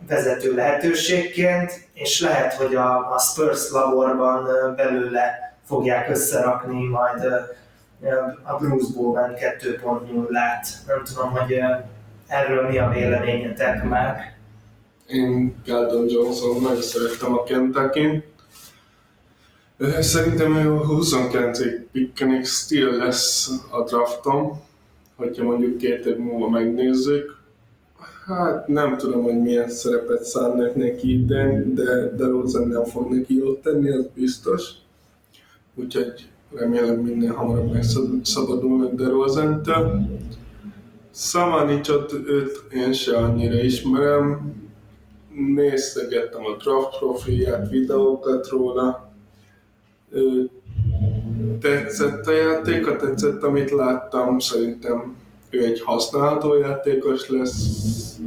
vezető lehetőségként, és lehet, hogy a, a Spurs laborban belőle fogják összerakni majd a Bruce Bowen 2.0-át. Nem tudom, hogy erről mi a véleményetek már. Én Galdon Johnson nagyon szerettem a kentucky Szerintem ő 29-ig pikkenik, still lesz a draftom, hogyha mondjuk két év múlva megnézzük. Hát nem tudom, hogy milyen szerepet szánnak neki idén, de, de Rosen nem fog neki jót tenni, az biztos. Úgyhogy remélem minden hamarabb megszabadulnak de Rosentől. Szamanicsot őt én se annyira ismerem. Néztegettem a draft profilját, videókat róla. Tetszett a játéka, tetszett amit láttam, szerintem ő egy használható játékos lesz.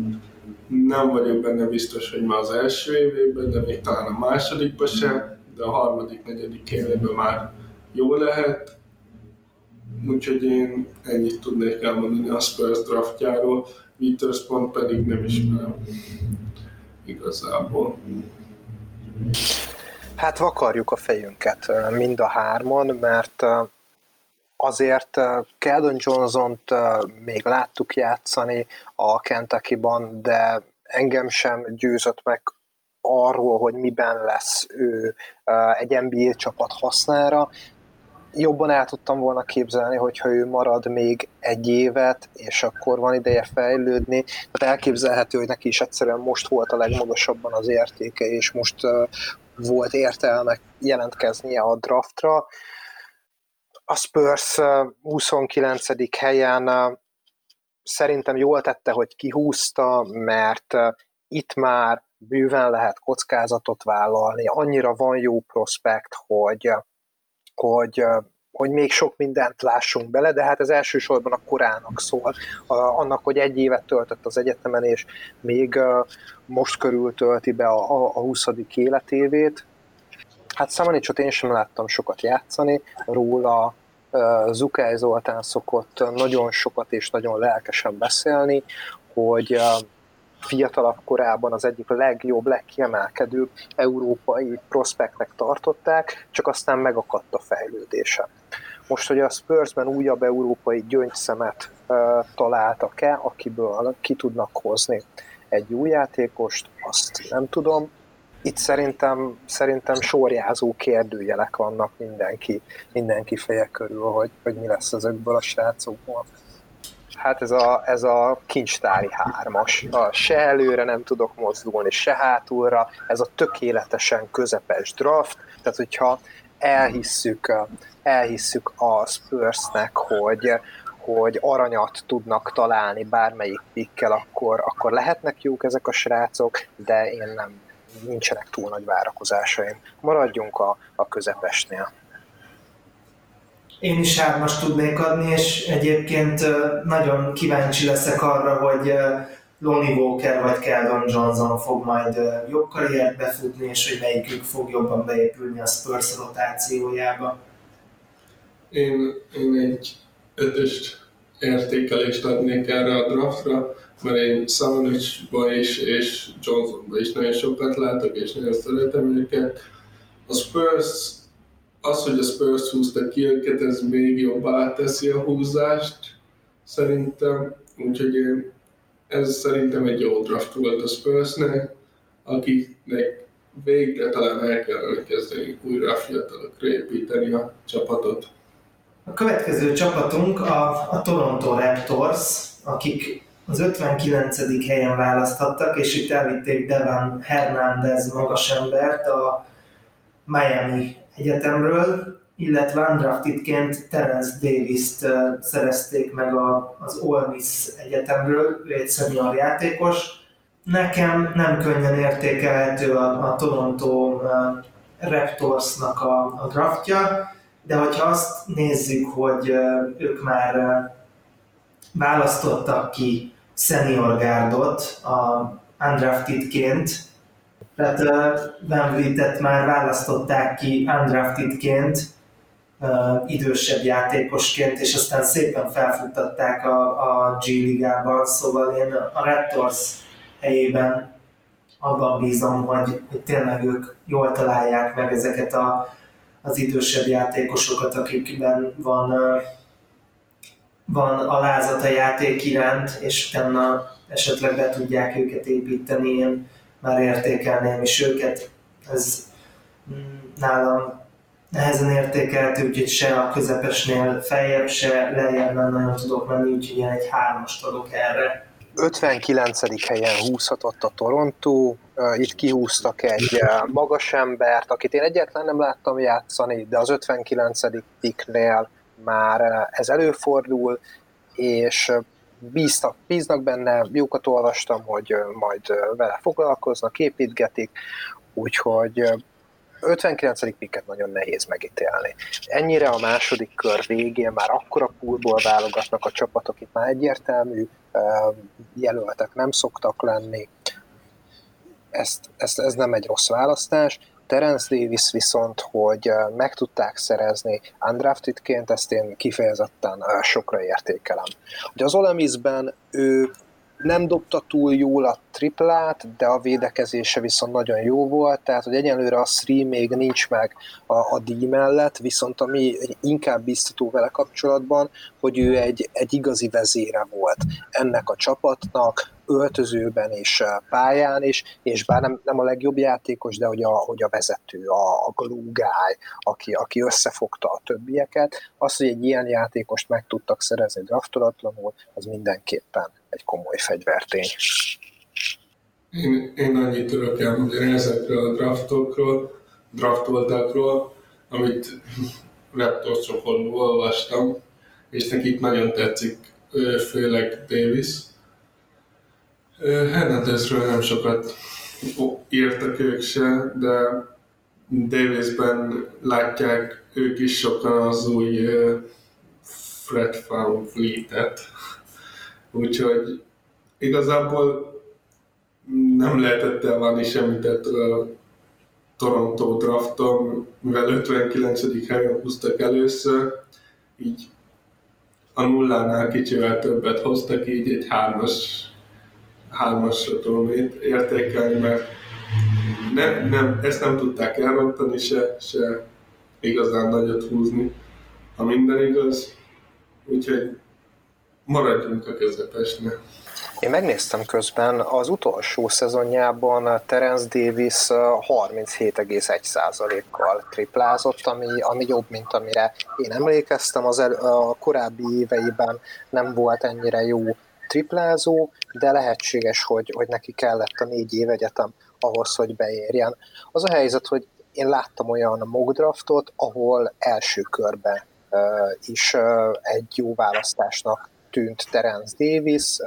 Nem vagyok benne biztos, hogy már az első évében, de még talán a másodikban sem, de a harmadik, negyedik évében már jó lehet. Úgyhogy én ennyit tudnék elmondani a Spurs draftjáról, Witherspoon pedig nem ismerem igazából. Hát vakarjuk a fejünket mind a hárman, mert azért Keldon Johnson-t még láttuk játszani a Kentucky-ban, de engem sem győzött meg arról, hogy miben lesz ő egy NBA csapat hasznára. Jobban el tudtam volna képzelni, hogyha ő marad még egy évet, és akkor van ideje fejlődni. Tehát elképzelhető, hogy neki is egyszerűen most volt a legmagasabban az értéke, és most volt értelme jelentkeznie a draftra a Spurs 29. helyen szerintem jól tette, hogy kihúzta, mert itt már bőven lehet kockázatot vállalni, annyira van jó prospekt, hogy, hogy, hogy még sok mindent lássunk bele, de hát ez elsősorban a korának szól, annak, hogy egy évet töltött az egyetemen, és még most körül tölti be a, a 20. életévét, Hát Szamanicsot én sem láttam sokat játszani, róla Zukály Zoltán szokott nagyon sokat és nagyon lelkesen beszélni, hogy fiatalabb korában az egyik legjobb, legkiemelkedőbb európai prospektek tartották, csak aztán megakadt a fejlődése. Most, hogy a Spursben újabb európai gyöngyszemet uh, találtak-e, akiből ki tudnak hozni egy új játékost, azt nem tudom itt szerintem, szerintem sorjázó kérdőjelek vannak mindenki, mindenki feje körül, hogy, hogy mi lesz ezekből a srácokból. Hát ez a, ez a kincstári hármas. A se előre nem tudok mozdulni, se hátulra. Ez a tökéletesen közepes draft. Tehát, hogyha elhisszük, elhisszük a Spursnek, hogy, hogy aranyat tudnak találni bármelyik pikkel, akkor, akkor lehetnek jók ezek a srácok, de én nem, nincsenek túl nagy várakozásaim. Maradjunk a, a közepesnél. Én is hármas tudnék adni, és egyébként nagyon kíváncsi leszek arra, hogy Lonnie Walker vagy Keldon Johnson fog majd jobb karriert befutni, és hogy melyikük fog jobban beépülni a Spurs rotációjába. Én, én egy ötös értékelést adnék erre a draftra mert én Szamonicsba is, és Johnsonba is nagyon sokat látok, és nagyon szeretem őket. A Spurs, az, hogy a Spurs húzta ki őket, ez még jobbá teszi a húzást, szerintem. Úgyhogy én, ez szerintem egy jó draft volt a Spursnek, akiknek végre talán el kellene kezdeni újra a fiatalokra építeni a csapatot. A következő csapatunk a, a Toronto Raptors, akik az 59. helyen választhattak, és itt elvitték Devan Hernández magasembert a Miami Egyetemről, illetve undraftedként Terence Davis-t szerezték meg az Ole Miss Egyetemről, ő egy senior játékos. Nekem nem könnyen értékelhető a, a Toronto Raptorsnak a, a draftja, de hogyha azt nézzük, hogy ők már választottak ki senior gárdot a undraftedként, tehát Van Vlietet már választották ki undraftedként, idősebb játékosként, és aztán szépen felfuttatták a, a G-ligában, szóval én a Raptors helyében abban bízom, hogy, hogy tényleg ők jól találják meg ezeket a, az idősebb játékosokat, akikben van van alázat a játék iránt, és utána esetleg be tudják őket építeni, én már értékelném is őket. Ez mm, nálam nehezen értékelt, úgyhogy se a közepesnél feljebb, se lejjebb nem nagyon tudok menni, úgyhogy ilyen egy hármast adok erre. 59. helyen húzhatott a Toronto, itt kihúztak egy magas embert, akit én egyáltalán nem láttam játszani, de az 59. piknél már ez előfordul, és bíztak, bíznak benne, jókat olvastam, hogy majd vele foglalkoznak, építgetik, úgyhogy 59. piket nagyon nehéz megítélni. Ennyire a második kör végén már akkora poolból válogatnak a csapatok, itt már egyértelmű jelöltek nem szoktak lenni. Ezt, ezt, ez nem egy rossz választás. Terence Davis viszont, hogy meg tudták szerezni undraftedként, ezt én kifejezetten sokra értékelem. Ugye az Olemisben ő nem dobta túl jól a triplát, de a védekezése viszont nagyon jó volt, tehát hogy egyelőre a Sri még nincs meg a, a D mellett, viszont ami inkább biztató vele kapcsolatban, hogy ő egy, egy igazi vezére volt ennek a csapatnak, öltözőben és pályán is, és bár nem, nem a legjobb játékos, de hogy a, hogy a vezető, a, a glue aki, aki összefogta a többieket, az, hogy egy ilyen játékost meg tudtak szerezni draftolatlanul, az mindenképpen egy komoly fegyvertény. Én, én annyit tudok elmondani ezekről a draftokról, draftoltakról, amit Raptors csoportból olvastam, és nekik nagyon tetszik, főleg Davis. Hernandezről nem sokat írtak ők se, de Davisben látják ők is sokan az új Fred Van Fleet-et, Úgyhogy igazából nem lehetett elvárni semmit ettől a Toronto drafton, mivel 59. helyen húztak először, így a nullánál kicsivel többet hoztak, így egy hármas, hármasra tudom értékelni, mert nem, nem, ezt nem tudták elrontani se, se igazán nagyot húzni, ha minden igaz. Úgyhogy maradjunk a közepesnél. Én megnéztem közben, az utolsó szezonjában Terence Davis 37,1%-kal triplázott, ami, ami jobb, mint amire én emlékeztem. Az el, a korábbi éveiben nem volt ennyire jó triplázó, de lehetséges, hogy, hogy neki kellett a négy év egyetem ahhoz, hogy beérjen. Az a helyzet, hogy én láttam olyan mock draftot, ahol első körben uh, is uh, egy jó választásnak tűnt Terence Davis,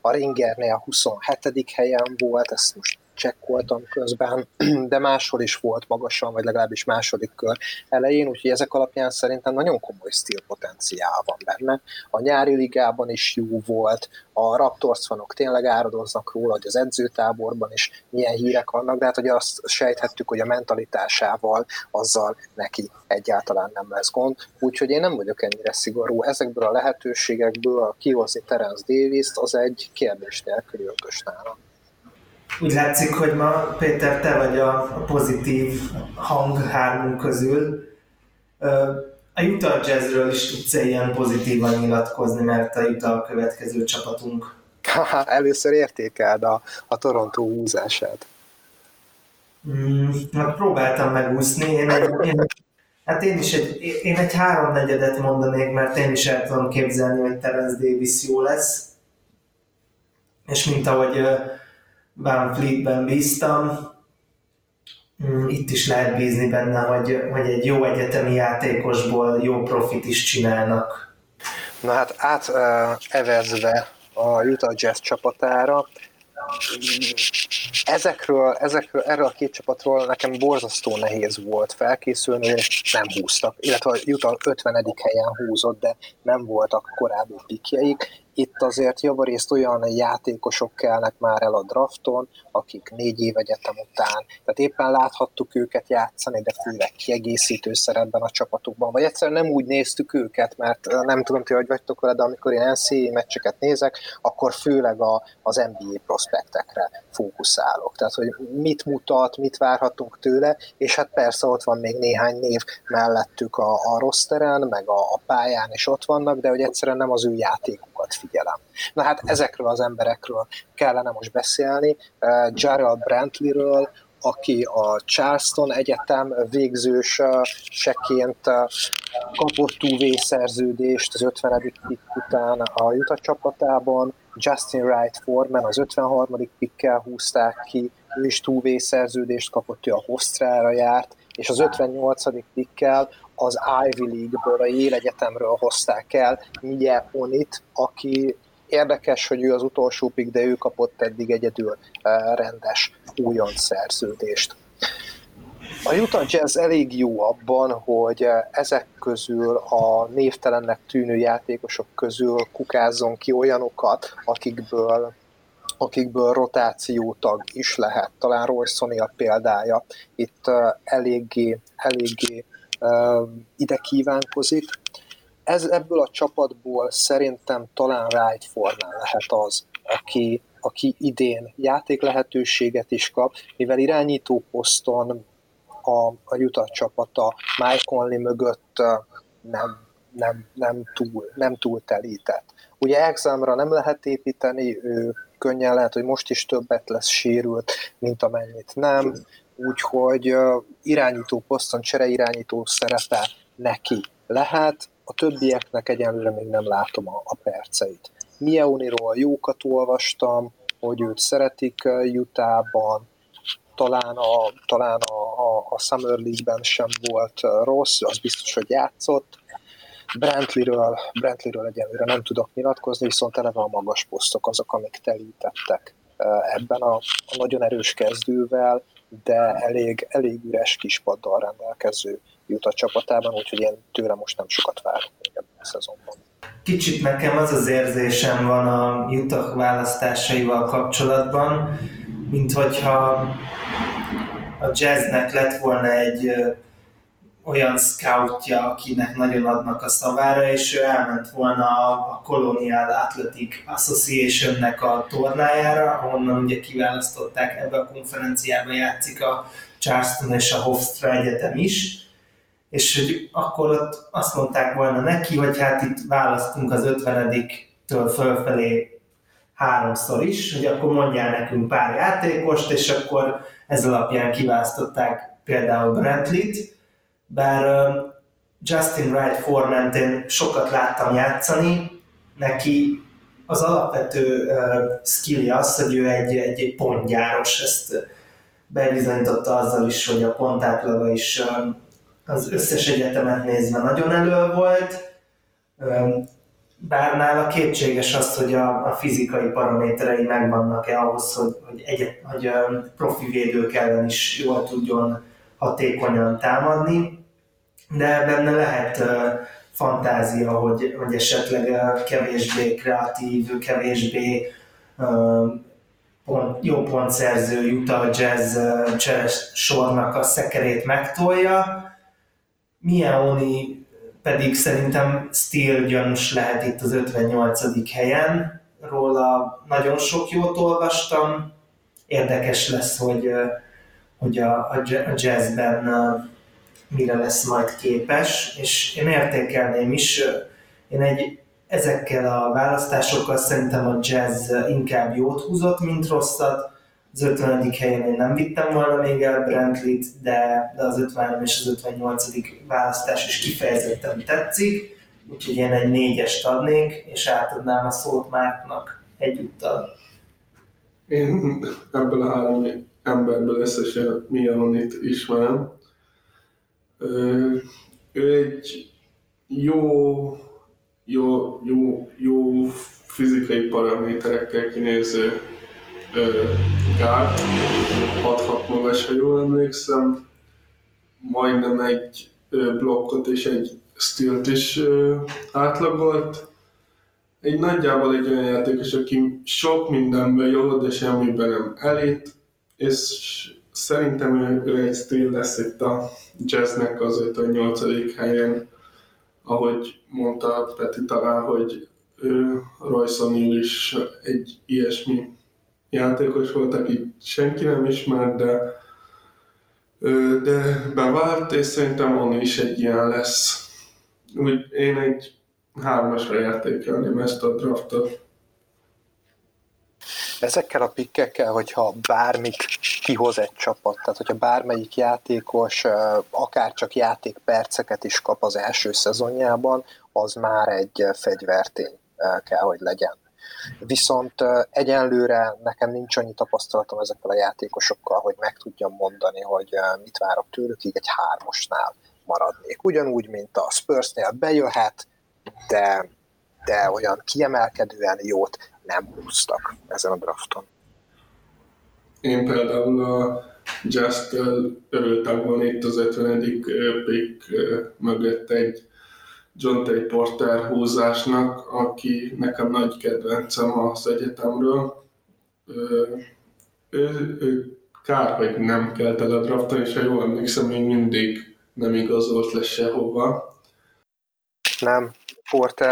a Ringernél a 27. helyen volt, ezt most csekkoltam közben, de máshol is volt magasan, vagy legalábbis második kör elején, úgyhogy ezek alapján szerintem nagyon komoly stílpotenciál van benne. A nyári ligában is jó volt, a Raptors fanok tényleg áradoznak róla, hogy az edzőtáborban is milyen hírek vannak, de hát hogy azt sejthettük, hogy a mentalitásával azzal neki egyáltalán nem lesz gond. Úgyhogy én nem vagyok ennyire szigorú. Ezekből a lehetőségekből kihozni Terence Davis-t az egy kérdés nélküli ötös nálam. Úgy látszik, hogy ma Péter, te vagy a pozitív hang hármunk közül. A Utah Jazzről is tudsz ilyen pozitívan nyilatkozni, mert a Utah a következő csapatunk. Először értékeld a, a Toronto húzását. Mm, hát próbáltam megúszni. Én egy, én, hát én is egy, én egy háromnegyedet mondanék, mert én is el tudom képzelni, hogy Terence Davis jó lesz. És mint ahogy van Fleetben bíztam, mm, itt is lehet bízni benne, hogy, hogy egy jó egyetemi játékosból jó profit is csinálnak. Na hát átevezve a Utah Jazz csapatára, ezekről, ezekről, erről a két csapatról nekem borzasztó nehéz volt felkészülni, és nem húztak, illetve a Utah 50. helyen húzott, de nem voltak korábbi pikjeik, itt azért javarészt olyan játékosok kellnek már el a drafton, akik négy év egyetem után, tehát éppen láthattuk őket játszani, de főleg kiegészítő szerepben a csapatokban, vagy egyszerűen nem úgy néztük őket, mert nem tudom, ti hogy vagytok vele, de amikor én NCAA meccseket nézek, akkor főleg a, az NBA prospektekre fókuszálok. Tehát, hogy mit mutat, mit várhatunk tőle, és hát persze ott van még néhány név mellettük a, a rosteren, meg a, a pályán is ott vannak, de hogy egyszerűen nem az ő játékukat figyelem. Na hát ezekről az emberekről kellene most beszélni. Uh, Jarrell Brantleyről, aki a Charleston Egyetem végzőseként kapott UV szerződést az 50. pick után a Utah csapatában, Justin Wright Foreman az 53. pikkel húzták ki, ő is túvé szerződést kapott, ő a Hostrára járt, és az 58. pikkel az Ivy League-ből, a Yale Egyetemről hozták el Migye Onit, aki érdekes, hogy ő az utolsó pick, de ő kapott eddig egyedül eh, rendes újon szerződést. A Utah Jazz elég jó abban, hogy eh, ezek közül a névtelennek tűnő játékosok közül kukázzon ki olyanokat, akikből akikből rotációtag is lehet. Talán Royce a példája itt uh, eléggé, eléggé ide kívánkozik. Ez, ebből a csapatból szerintem talán Wright Foreman lehet az, aki, aki idén játék lehetőséget is kap, mivel irányító poszton a, a Utah csapata Mike Conley mögött nem, nem, nem, túl, nem túl telített. Ugye exámra nem lehet építeni, ő könnyen lehet, hogy most is többet lesz sérült, mint amennyit nem, úgyhogy irányító poszton, csereirányító szerepe neki lehet, a többieknek egyenlőre még nem látom a, a perceit. Mieoniról jókat olvastam, hogy őt szeretik Jutában, talán a, talán a, a, a Summer League-ben sem volt rossz, az biztos, hogy játszott. Brantleyről, Brantleyről egyenlőre nem tudok nyilatkozni, viszont eleve a magas posztok azok, amik telítettek ebben a, a nagyon erős kezdővel, de elég, elég üres kispaddal rendelkező jut a csapatában, úgyhogy én tőle most nem sokat várok még ebben a szezonban. Kicsit nekem az az érzésem van a Utah választásaival kapcsolatban, mint hogyha a jazznek lett volna egy olyan scoutja, akinek nagyon adnak a szavára, és ő elment volna a Colonial Athletic Association-nek a tornájára, ahonnan ugye kiválasztották, ebbe a konferenciába játszik a Charleston és a Hofstra Egyetem is, és hogy akkor ott azt mondták volna neki, hogy hát itt választunk az 50-től fölfelé háromszor is, hogy akkor mondjál nekünk pár játékost, és akkor ez alapján kiválasztották például Brantley-t, bár Justin Wright formant én sokat láttam játszani, neki az alapvető skillje az, hogy ő egy, egy, pontgyáros, ezt bebizonyította azzal is, hogy a pontátlaga is az összes egyetemet nézve nagyon elő volt, bár nála kétséges az, hogy a, a fizikai paraméterei megvannak-e ahhoz, hogy, hogy, egy, hogy profi védők ellen is jól tudjon hatékonyan támadni, de benne lehet fantázia, hogy, hogy esetleg kevésbé kreatív, kevésbé pont, jó pontszerző Utah Jazz cseres sornak a szekerét megtolja, Miaoni pedig szerintem Steel gyanús lehet itt az 58. helyen. Róla nagyon sok jót olvastam. Érdekes lesz, hogy, hogy a, a jazzben mire lesz majd képes, és én értékelném is. Én egy, ezekkel a választásokkal szerintem a jazz inkább jót húzott, mint rosszat az 50. helyen én nem vittem volna még el Brantley-t, de, de az 53 és az 58. választás is kifejezetten tetszik, úgyhogy én egy négyest adnék, és átadnám a szót Márknak egyúttal. Én ebből a három emberből összesen Mianonit ismerem. Ő egy jó, jó, jó, jó fizikai paraméterekkel kinéző gárd, 6-6 magas, ha jól emlékszem, majdnem egy blokkot és egy stilt is átlagolt. Egy nagyjából egy olyan játékos, aki sok mindenben jó, de semmiben nem elit, és szerintem ő, ő egy stíl lesz itt a jazznek az 58. helyen, ahogy mondta Peti talán, hogy Royce is egy ilyesmi játékos volt, akit senki nem ismert, de, de bevált, és szerintem on is egy ilyen lesz. Úgy én egy hármasra értékelném ezt a draftot. Ezekkel a pikkekkel, hogyha bármit kihoz egy csapat, tehát hogyha bármelyik játékos akár csak játékperceket is kap az első szezonjában, az már egy fegyvertény kell, hogy legyen. Viszont egyenlőre nekem nincs annyi tapasztalatom ezekkel a játékosokkal, hogy meg tudjam mondani, hogy mit várok tőlük, így egy hármosnál maradnék. Ugyanúgy, mint a Spursnél bejöhet, de, de olyan kiemelkedően jót nem húztak ezen a drafton. Én például a just örültem volna itt az 50. pick mögött egy John Tay Porter húzásnak, aki nekem nagy kedvencem az egyetemről. Ő, ő, ő kár, hogy nem kelt el a drafton, és ha jól emlékszem, még mindig nem igazolt le sehova. Nem, Porter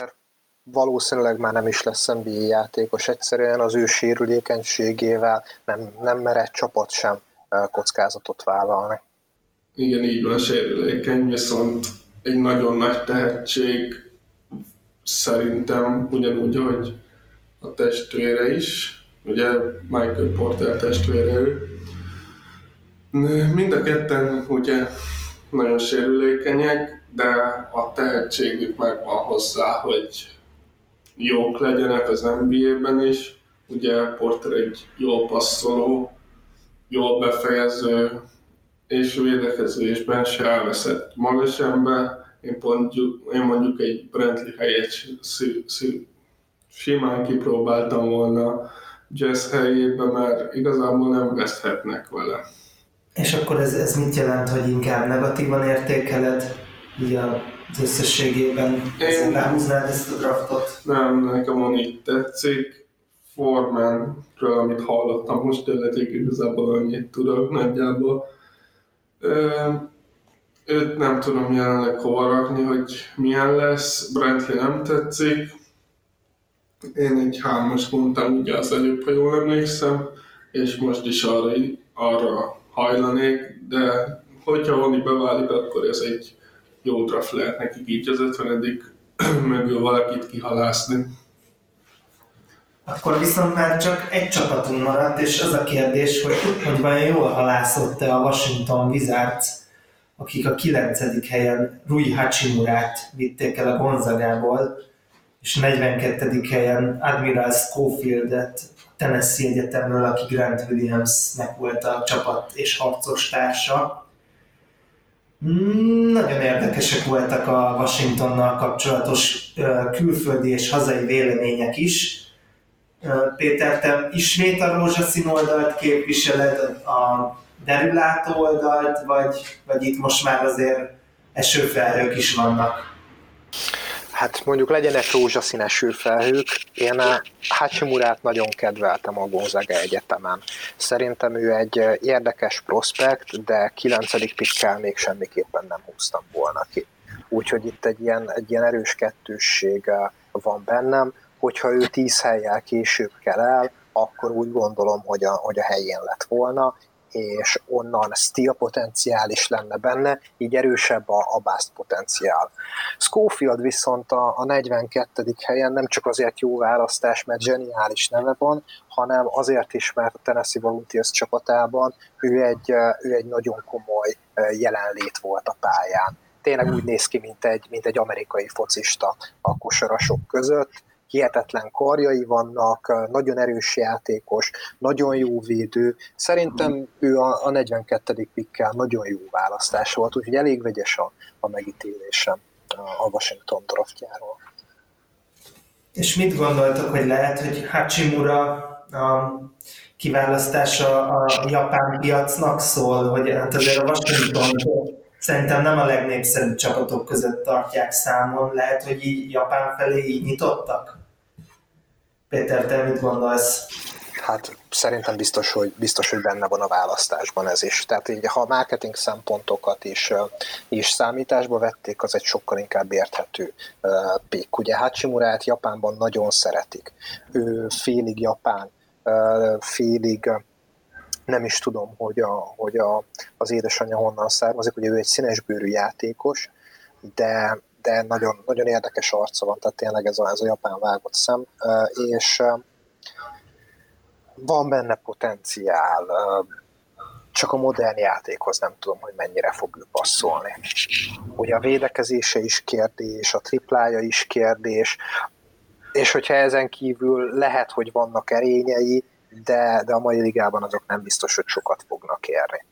valószínűleg már nem is lesz NBA játékos, egyszerűen az ő sérülékenységével nem, nem mer csapat sem kockázatot vállalni. Igen, így van, sérülékeny, viszont egy nagyon nagy tehetség szerintem ugyanúgy, hogy a testvére is, ugye Michael Porter testvére ő. Mind a ketten ugye nagyon sérülékenyek, de a tehetségük megvan hozzá, hogy jók legyenek az NBA-ben is. Ugye Porter egy jó passzoló, jó befejező, és védekezésben se elveszett magas ember. Én, mondjuk, én mondjuk egy Brentley helyet szí, szí, simán kipróbáltam volna jazz helyébe, mert igazából nem veszthetnek vele. És akkor ez, ez mit jelent, hogy inkább negatívan értékeled így az összességében? Én lehúznád ezt a draftot? Nem, nekem van így tetszik. Formanről, amit hallottam most tőle, igazából annyit tudok nagyjából őt nem tudom jelenleg hova rakni, hogy milyen lesz. Brentley nem tetszik. Én egy hármas mondtam ugye az előbb, ha jól emlékszem, és most is arra, arra hajlanék, de hogyha Oni beválik, akkor ez egy jó draft lehet nekik így az 50 mögül valakit kihalászni. Akkor viszont már csak egy csapatunk maradt, és az a kérdés, hogy, hogy vajon jól halászott-e a Washington Wizards, akik a 9. helyen Rui Hachimurát vitték el a Gonzagából, és 42. helyen Admiral Schofieldet Tennessee Egyetemről, aki Grant Williamsnek volt a csapat és harcos társa. Mm, nagyon érdekesek voltak a Washingtonnal kapcsolatos külföldi és hazai vélemények is Péter, te ismét a rózsaszín oldalt képviseled, a derülátó oldalt, vagy, vagy itt most már azért esőfelhők is vannak? Hát mondjuk legyenek rózsaszín esőfelhők. Én Hachimurát nagyon kedveltem a Gonzaga Egyetemen. Szerintem ő egy érdekes prospekt, de 9. pikkel még semmiképpen nem húztam volna ki. Úgyhogy itt egy ilyen, egy ilyen erős kettősség van bennem hogyha ő tíz helyjel később kell el, akkor úgy gondolom, hogy a, hogy a helyén lett volna, és onnan steel potenciál is lenne benne, így erősebb a, a bust potenciál. Schofield viszont a, a 42. helyen nem csak azért jó választás, mert zseniális neve van, hanem azért is, mert a Tennessee Volunteers csapatában ő egy, ő egy nagyon komoly jelenlét volt a pályán. Tényleg úgy néz ki, mint egy, mint egy amerikai focista a kosarasok között, hihetetlen karjai vannak, nagyon erős játékos, nagyon jó védő. Szerintem ő a, a 42. pikkel nagyon jó választás volt, úgyhogy elég vegyes a, a megítélésem a Washington draftjáról. És mit gondoltok, hogy lehet, hogy Hachimura a kiválasztása a japán piacnak szól, hogy hát azért a Washington szerintem nem a legnépszerűbb csapatok között tartják számon. Lehet, hogy így Japán felé így nyitottak? Péter, te mit gondolsz? Hát szerintem biztos hogy, biztos, hogy benne van a választásban ez is. Tehát így, ha a marketing szempontokat is, is számításba vették, az egy sokkal inkább érthető uh, pick. Ugye Hachimurát Japánban nagyon szeretik. Ő félig japán, félig nem is tudom, hogy, a, hogy a, az édesanyja honnan származik, ugye ő egy színesbőrű játékos, de de nagyon, nagyon érdekes arca van, tehát tényleg ez a, ez a japán vágott szem, és van benne potenciál, csak a modern játékhoz nem tudom, hogy mennyire fog ő passzolni. Ugye a védekezése is kérdés, a triplája is kérdés, és hogyha ezen kívül lehet, hogy vannak erényei, de, de a mai ligában azok nem biztos, hogy sokat fognak érni.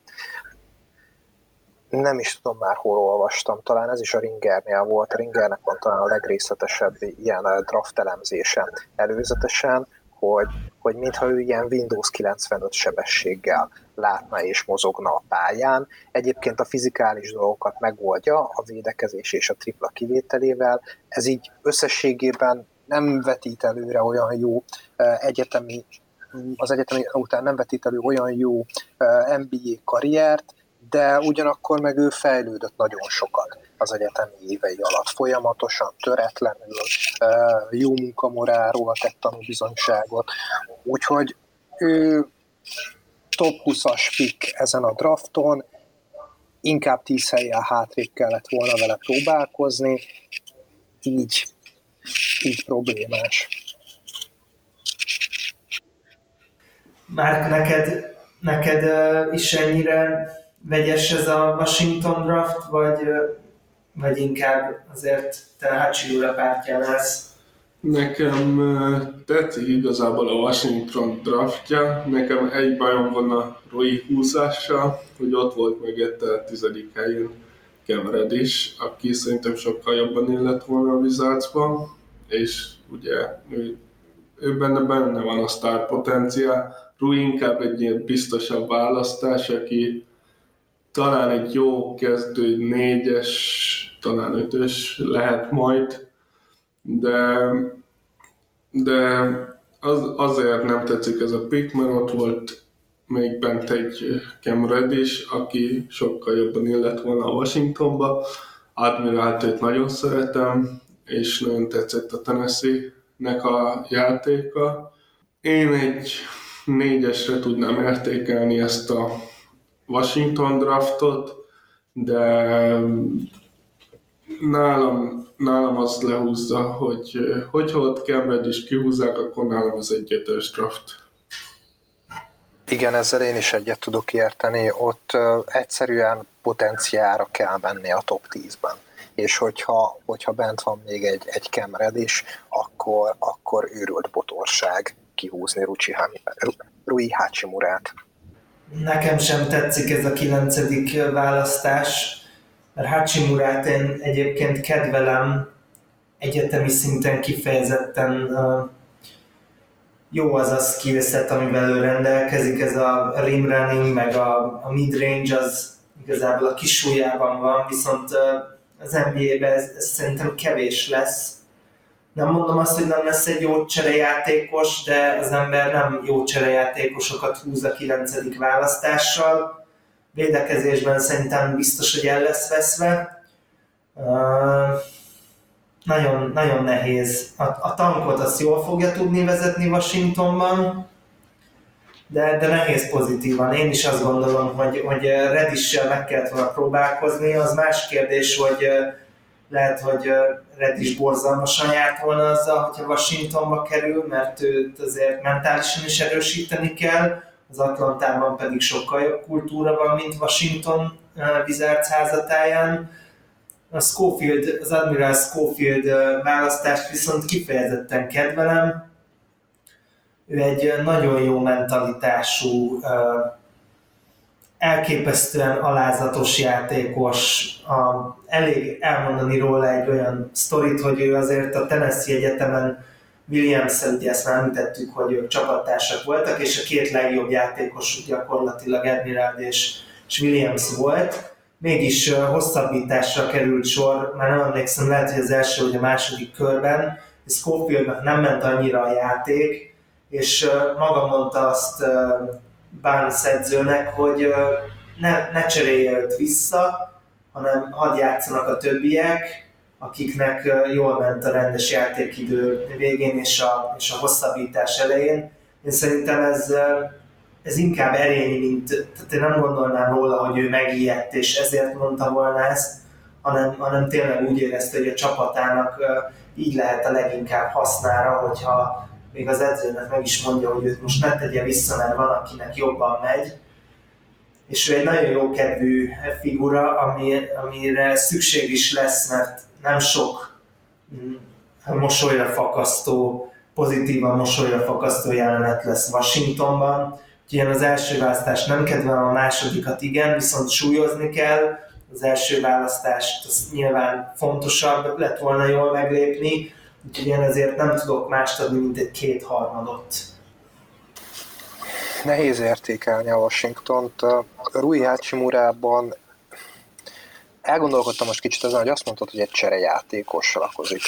Nem is tudom már, hol olvastam, talán ez is a Ringernél volt. A Ringernek van talán a legrészletesebb ilyen draft elemzése előzetesen, hogy, hogy mintha ő ilyen Windows 95 sebességgel látna és mozogna a pályán. Egyébként a fizikális dolgokat megoldja a védekezés és a tripla kivételével. Ez így összességében nem vetít előre olyan jó egyetemi az egyetemi után nem vetít elő olyan jó NBA karriert, de ugyanakkor meg ő fejlődött nagyon sokat az egyetemi évei alatt. Folyamatosan, töretlenül, jó munkamoráról tett tanúbizonyságot. Úgyhogy ő top 20-as pick ezen a drafton, inkább 10 helyen hátrébb kellett volna vele próbálkozni, így, így problémás. Márk, neked, neked is ennyire vegyes ez a Washington draft, vagy, vagy inkább azért te Hachiura pártján állsz? Nekem tetszik igazából a Washington draftja. Nekem egy bajom van a Roy húzással, hogy ott volt mögötte a tizedik helyen Kemered is, aki szerintem sokkal jobban illett volna a Wizardsban, és ugye ő, ő benne, benne van a sztár potenciál. Rui inkább egy ilyen biztosabb választás, aki talán egy jó kezdő, négyes, talán ötös lehet majd, de, de az, azért nem tetszik ez a pick, mert ott volt még bent egy Cam Reddish, aki sokkal jobban illet volna a Washingtonba. Admirált nagyon szeretem, és nagyon tetszett a Tennessee-nek a játéka. Én egy négyesre tudnám értékelni ezt a Washington draftot, de nálam, nálam azt lehúzza, hogy hogyha ott Cambridge is kihúzzák, akkor nálam az egyetes draft. Igen, ezzel én is egyet tudok érteni. Ott uh, egyszerűen potenciára kell menni a top 10-ben. És hogyha, hogyha bent van még egy, egy Kemred is, akkor, akkor őrült botorság kihúzni Ruchi, Rui Hachimurát. Nekem sem tetszik ez a kilencedik választás, mert Hachimurát én egyébként kedvelem, egyetemi szinten kifejezetten jó az a skillset, amivel ő rendelkezik, ez a rim running, meg a, a mid-range az igazából a kisújában van, viszont az NBA-ben ez, ez szerintem kevés lesz, nem mondom azt, hogy nem lesz egy jó cserejátékos, de az ember nem jó cserejátékosokat húz a 9. választással. Védekezésben szerintem biztos, hogy el lesz veszve. Nagyon, nagyon nehéz. A, a tankot azt jól fogja tudni vezetni Washingtonban, de, de nehéz pozitívan. Én is azt gondolom, hogy, hogy Redissel meg kellett volna próbálkozni. Az más kérdés, hogy lehet, hogy Red is borzalmasan járt volna azzal, hogyha Washingtonba kerül, mert őt azért mentálisan is erősíteni kell, az Atlantában pedig sokkal jobb kultúra van, mint Washington Wizards házatáján. A Schofield, az Admiral Schofield választást viszont kifejezetten kedvelem. Ő egy nagyon jó mentalitású elképesztően alázatos játékos. A, elég elmondani róla egy olyan sztorit, hogy ő azért a Tennessee Egyetemen williams ugye ezt már említettük, hogy ők csapattársak voltak, és a két legjobb játékos gyakorlatilag Admiral és, és Williams volt. Mégis hosszabbításra került sor, már nem emlékszem, lehet, hogy az első vagy a második körben, Schofieldnak nem ment annyira a játék, és maga mondta azt Barnes edzőnek, hogy ne, ne cserélje őt vissza, hanem hadd játszanak a többiek, akiknek jól ment a rendes játékidő végén és a, és a hosszabbítás elején. Én szerintem ez, ez inkább erény, mint, tehát én nem gondolnám róla, hogy ő megijedt és ezért mondta volna ezt, hanem, hanem tényleg úgy érezte, hogy a csapatának így lehet a leginkább hasznára, hogyha még az edzőnek meg is mondja, hogy őt most ne tegye vissza, mert van, akinek jobban megy, és ő egy nagyon jó kedvű figura, ami, amire szükség is lesz, mert nem sok mm, mosolyra fakasztó, pozitívan mosolyra fakasztó jelenet lesz Washingtonban. Úgyhogy az első választást nem kedvelem, a másodikat igen, viszont súlyozni kell. Az első választást az nyilván fontosabb lett volna jól meglépni, úgyhogy én ezért nem tudok mást adni, mint egy kétharmadot. Nehéz értékelni a Washington-t. Rui Hachimurában elgondolkodtam most kicsit azon, hogy azt mondtad, hogy egy cserejátékos lakozik.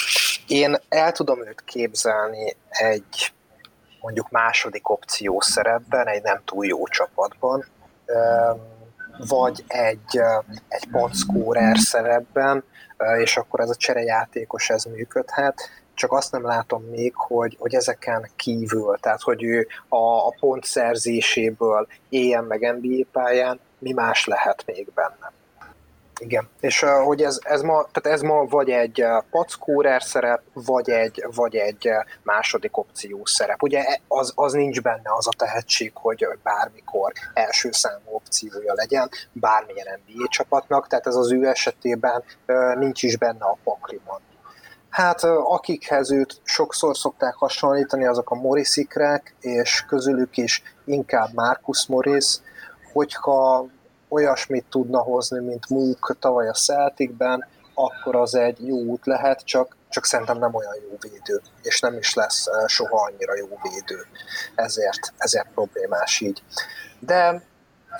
Én el tudom őt képzelni egy mondjuk második opció szerepben, egy nem túl jó csapatban, vagy egy, egy pontszkórer szerepben, és akkor ez a cserejátékos ez működhet, csak azt nem látom még, hogy, hogy ezeken kívül, tehát hogy ő a, a pontszerzéséből éljen meg NBA pályán, mi más lehet még benne. Igen, és uh, hogy ez, ez, ma, tehát ez ma vagy egy uh, packórer szerep, vagy egy, vagy egy második opció szerep. Ugye e, az, az nincs benne az a tehetség, hogy bármikor első számú opciója legyen bármilyen NBA csapatnak, tehát ez az ő esetében nincs is benne a pakliban. Hát akikhez őt sokszor szokták hasonlítani, azok a Morrisikrek, és közülük is inkább Marcus Morris, hogyha olyasmit tudna hozni, mint Mook tavaly a Celticben, akkor az egy jó út lehet, csak, csak szerintem nem olyan jó védő, és nem is lesz soha annyira jó védő. Ezért, ezért problémás így. De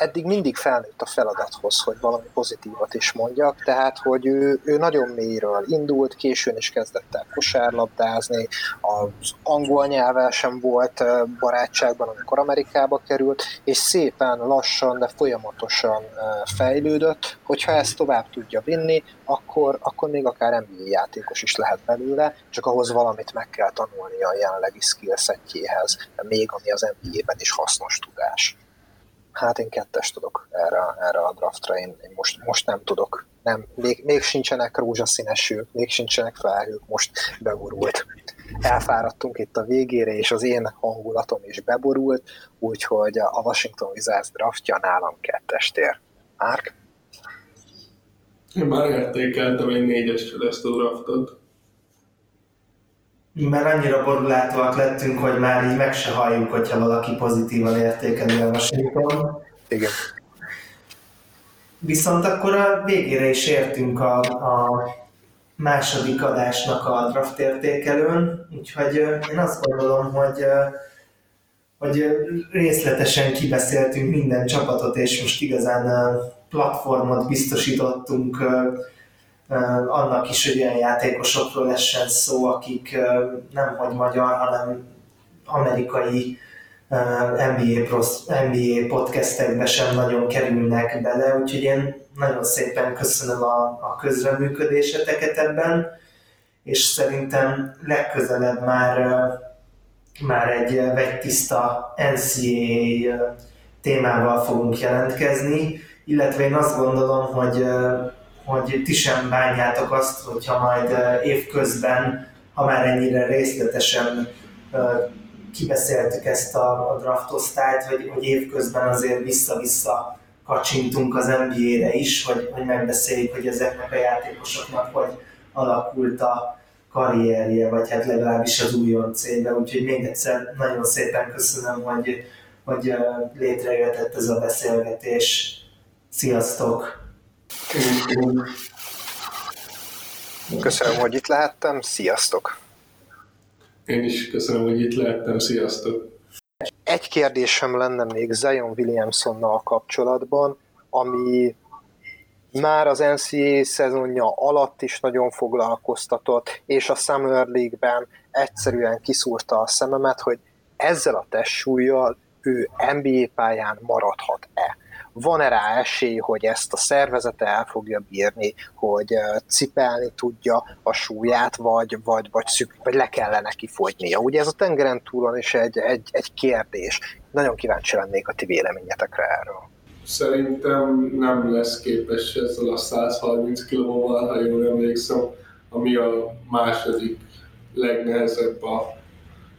eddig mindig felnőtt a feladathoz, hogy valami pozitívat is mondjak, tehát hogy ő, ő nagyon mélyről indult, későn is kezdett el kosárlabdázni, az angol nyelvvel sem volt barátságban, amikor Amerikába került, és szépen lassan, de folyamatosan fejlődött, hogyha ezt tovább tudja vinni, akkor, akkor még akár NBA játékos is lehet belőle, csak ahhoz valamit meg kell tanulni a jelenlegi skillsetjéhez, még ami az NBA-ben is hasznos tudás. Hát én kettes tudok erre, erre a draftra, én, én most, most nem tudok. Nem, még, még sincsenek rózsaszínesűek, még sincsenek felhők, most beborult. Elfáradtunk itt a végére, és az én hangulatom is beborult, úgyhogy a Washington Wizards draftja nálam kettes tér. Márk? Én már értékeltem egy négyesre ezt a draftot mert annyira borulátóak lettünk, hogy már így meg se halljuk, hogyha valaki pozitívan értékeli a Washington. Igen. Viszont akkor a végére is értünk a, a második adásnak a draft értékelőn, úgyhogy én azt gondolom, hogy, hogy részletesen kibeszéltünk minden csapatot, és most igazán platformot biztosítottunk annak is, hogy olyan játékosokról lessen szó, akik nem hogy magyar, hanem amerikai NBA, NBA podcastekbe sem nagyon kerülnek bele, úgyhogy én nagyon szépen köszönöm a, a közreműködéseteket ebben, és szerintem legközelebb már, már egy vegytiszta NCAA témával fogunk jelentkezni, illetve én azt gondolom, hogy hogy ti sem bánjátok azt, hogyha majd évközben, ha már ennyire részletesen kibeszéltük ezt a, draft osztályt, hogy, hogy évközben azért vissza-vissza kacsintunk az NBA-re is, hogy, hogy megbeszéljük, hogy ezeknek a játékosoknak hogy alakult a karrierje, vagy hát legalábbis az újoncébe. Úgyhogy még egyszer nagyon szépen köszönöm, hogy, hogy létrejöhetett ez a beszélgetés. Sziasztok! Köszönöm, hogy itt lehettem, sziasztok! Én is köszönöm, hogy itt lehettem, sziasztok! Egy kérdésem lenne még Zion Williamsonnal kapcsolatban, ami már az NCAA szezonja alatt is nagyon foglalkoztatott, és a Summer League-ben egyszerűen kiszúrta a szememet, hogy ezzel a testsúlyjal ő NBA pályán maradhat-e van-e rá esély, hogy ezt a szervezete el fogja bírni, hogy cipelni tudja a súlyát, vagy, vagy, vagy, szük, vagy le kellene neki fogynia. Ugye ez a tengeren túlon is egy, egy, egy kérdés. Nagyon kíváncsi lennék a ti véleményetekre erről. Szerintem nem lesz képes ezzel a 130 kilóval, ha jól emlékszem, ami a második legnehezebb a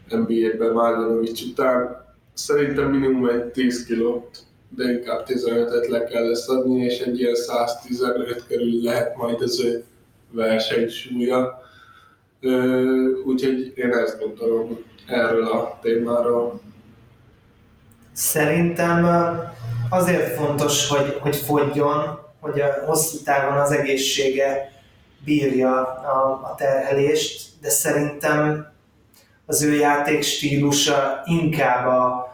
NBA-ben Márjanovics után. Szerintem minimum egy 10 kilót, de inkább 15-et le kell lesz adni, és egy ilyen 115 körül lehet majd az ő versenysúlya. Úgyhogy én ezt gondolom erről a témáról. Szerintem azért fontos, hogy, hogy fogjon, hogy a hosszú távon az egészsége bírja a, a terhelést, de szerintem az ő játékstílusa inkább a,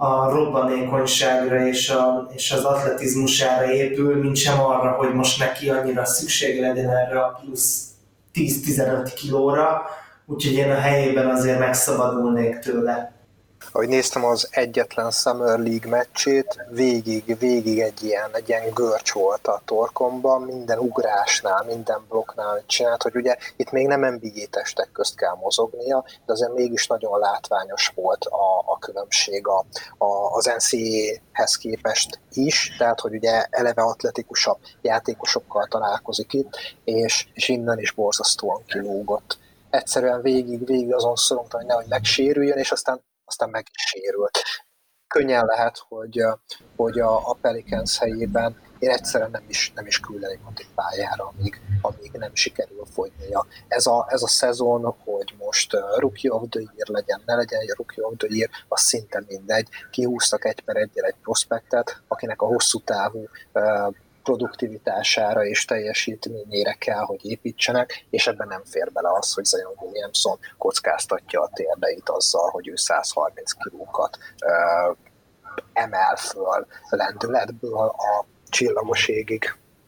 a robbanékonyságra és, a, és az atletizmusára épül, mint sem arra, hogy most neki annyira szükség legyen erre a plusz 10-15 kilóra, úgyhogy én a helyében azért megszabadulnék tőle ahogy néztem az egyetlen Summer League meccsét, végig, végig egy ilyen, egy ilyen görcs volt a torkomban, minden ugrásnál, minden blokknál csinált, hogy ugye itt még nem NBA testek közt kell mozognia, de azért mégis nagyon látványos volt a, a különbség a, a, az NCAA-hez képest is, tehát hogy ugye eleve atletikusabb játékosokkal találkozik itt, és, és innen is borzasztóan kilógott. Egyszerűen végig, végig azon szorongtam, hogy nehogy megsérüljön, és aztán aztán meg is sérült. Könnyen lehet, hogy, hogy a, a Pelicans helyében én egyszerűen nem is, nem is küldenék ott pályára, amíg, amíg nem sikerül fogynia. Ez a, ez a szezon, hogy most Rookie of the Year legyen, ne legyen egy Rookie of the Year, az szinte mindegy. Kihúztak egy per egyel egy prospektet, akinek a hosszú távú produktivitására és teljesítményére kell, hogy építsenek, és ebben nem fér bele az, hogy Zion Williamson kockáztatja a térdeit azzal, hogy ő 130 kilókat emel föl lendületből a csillagos égig.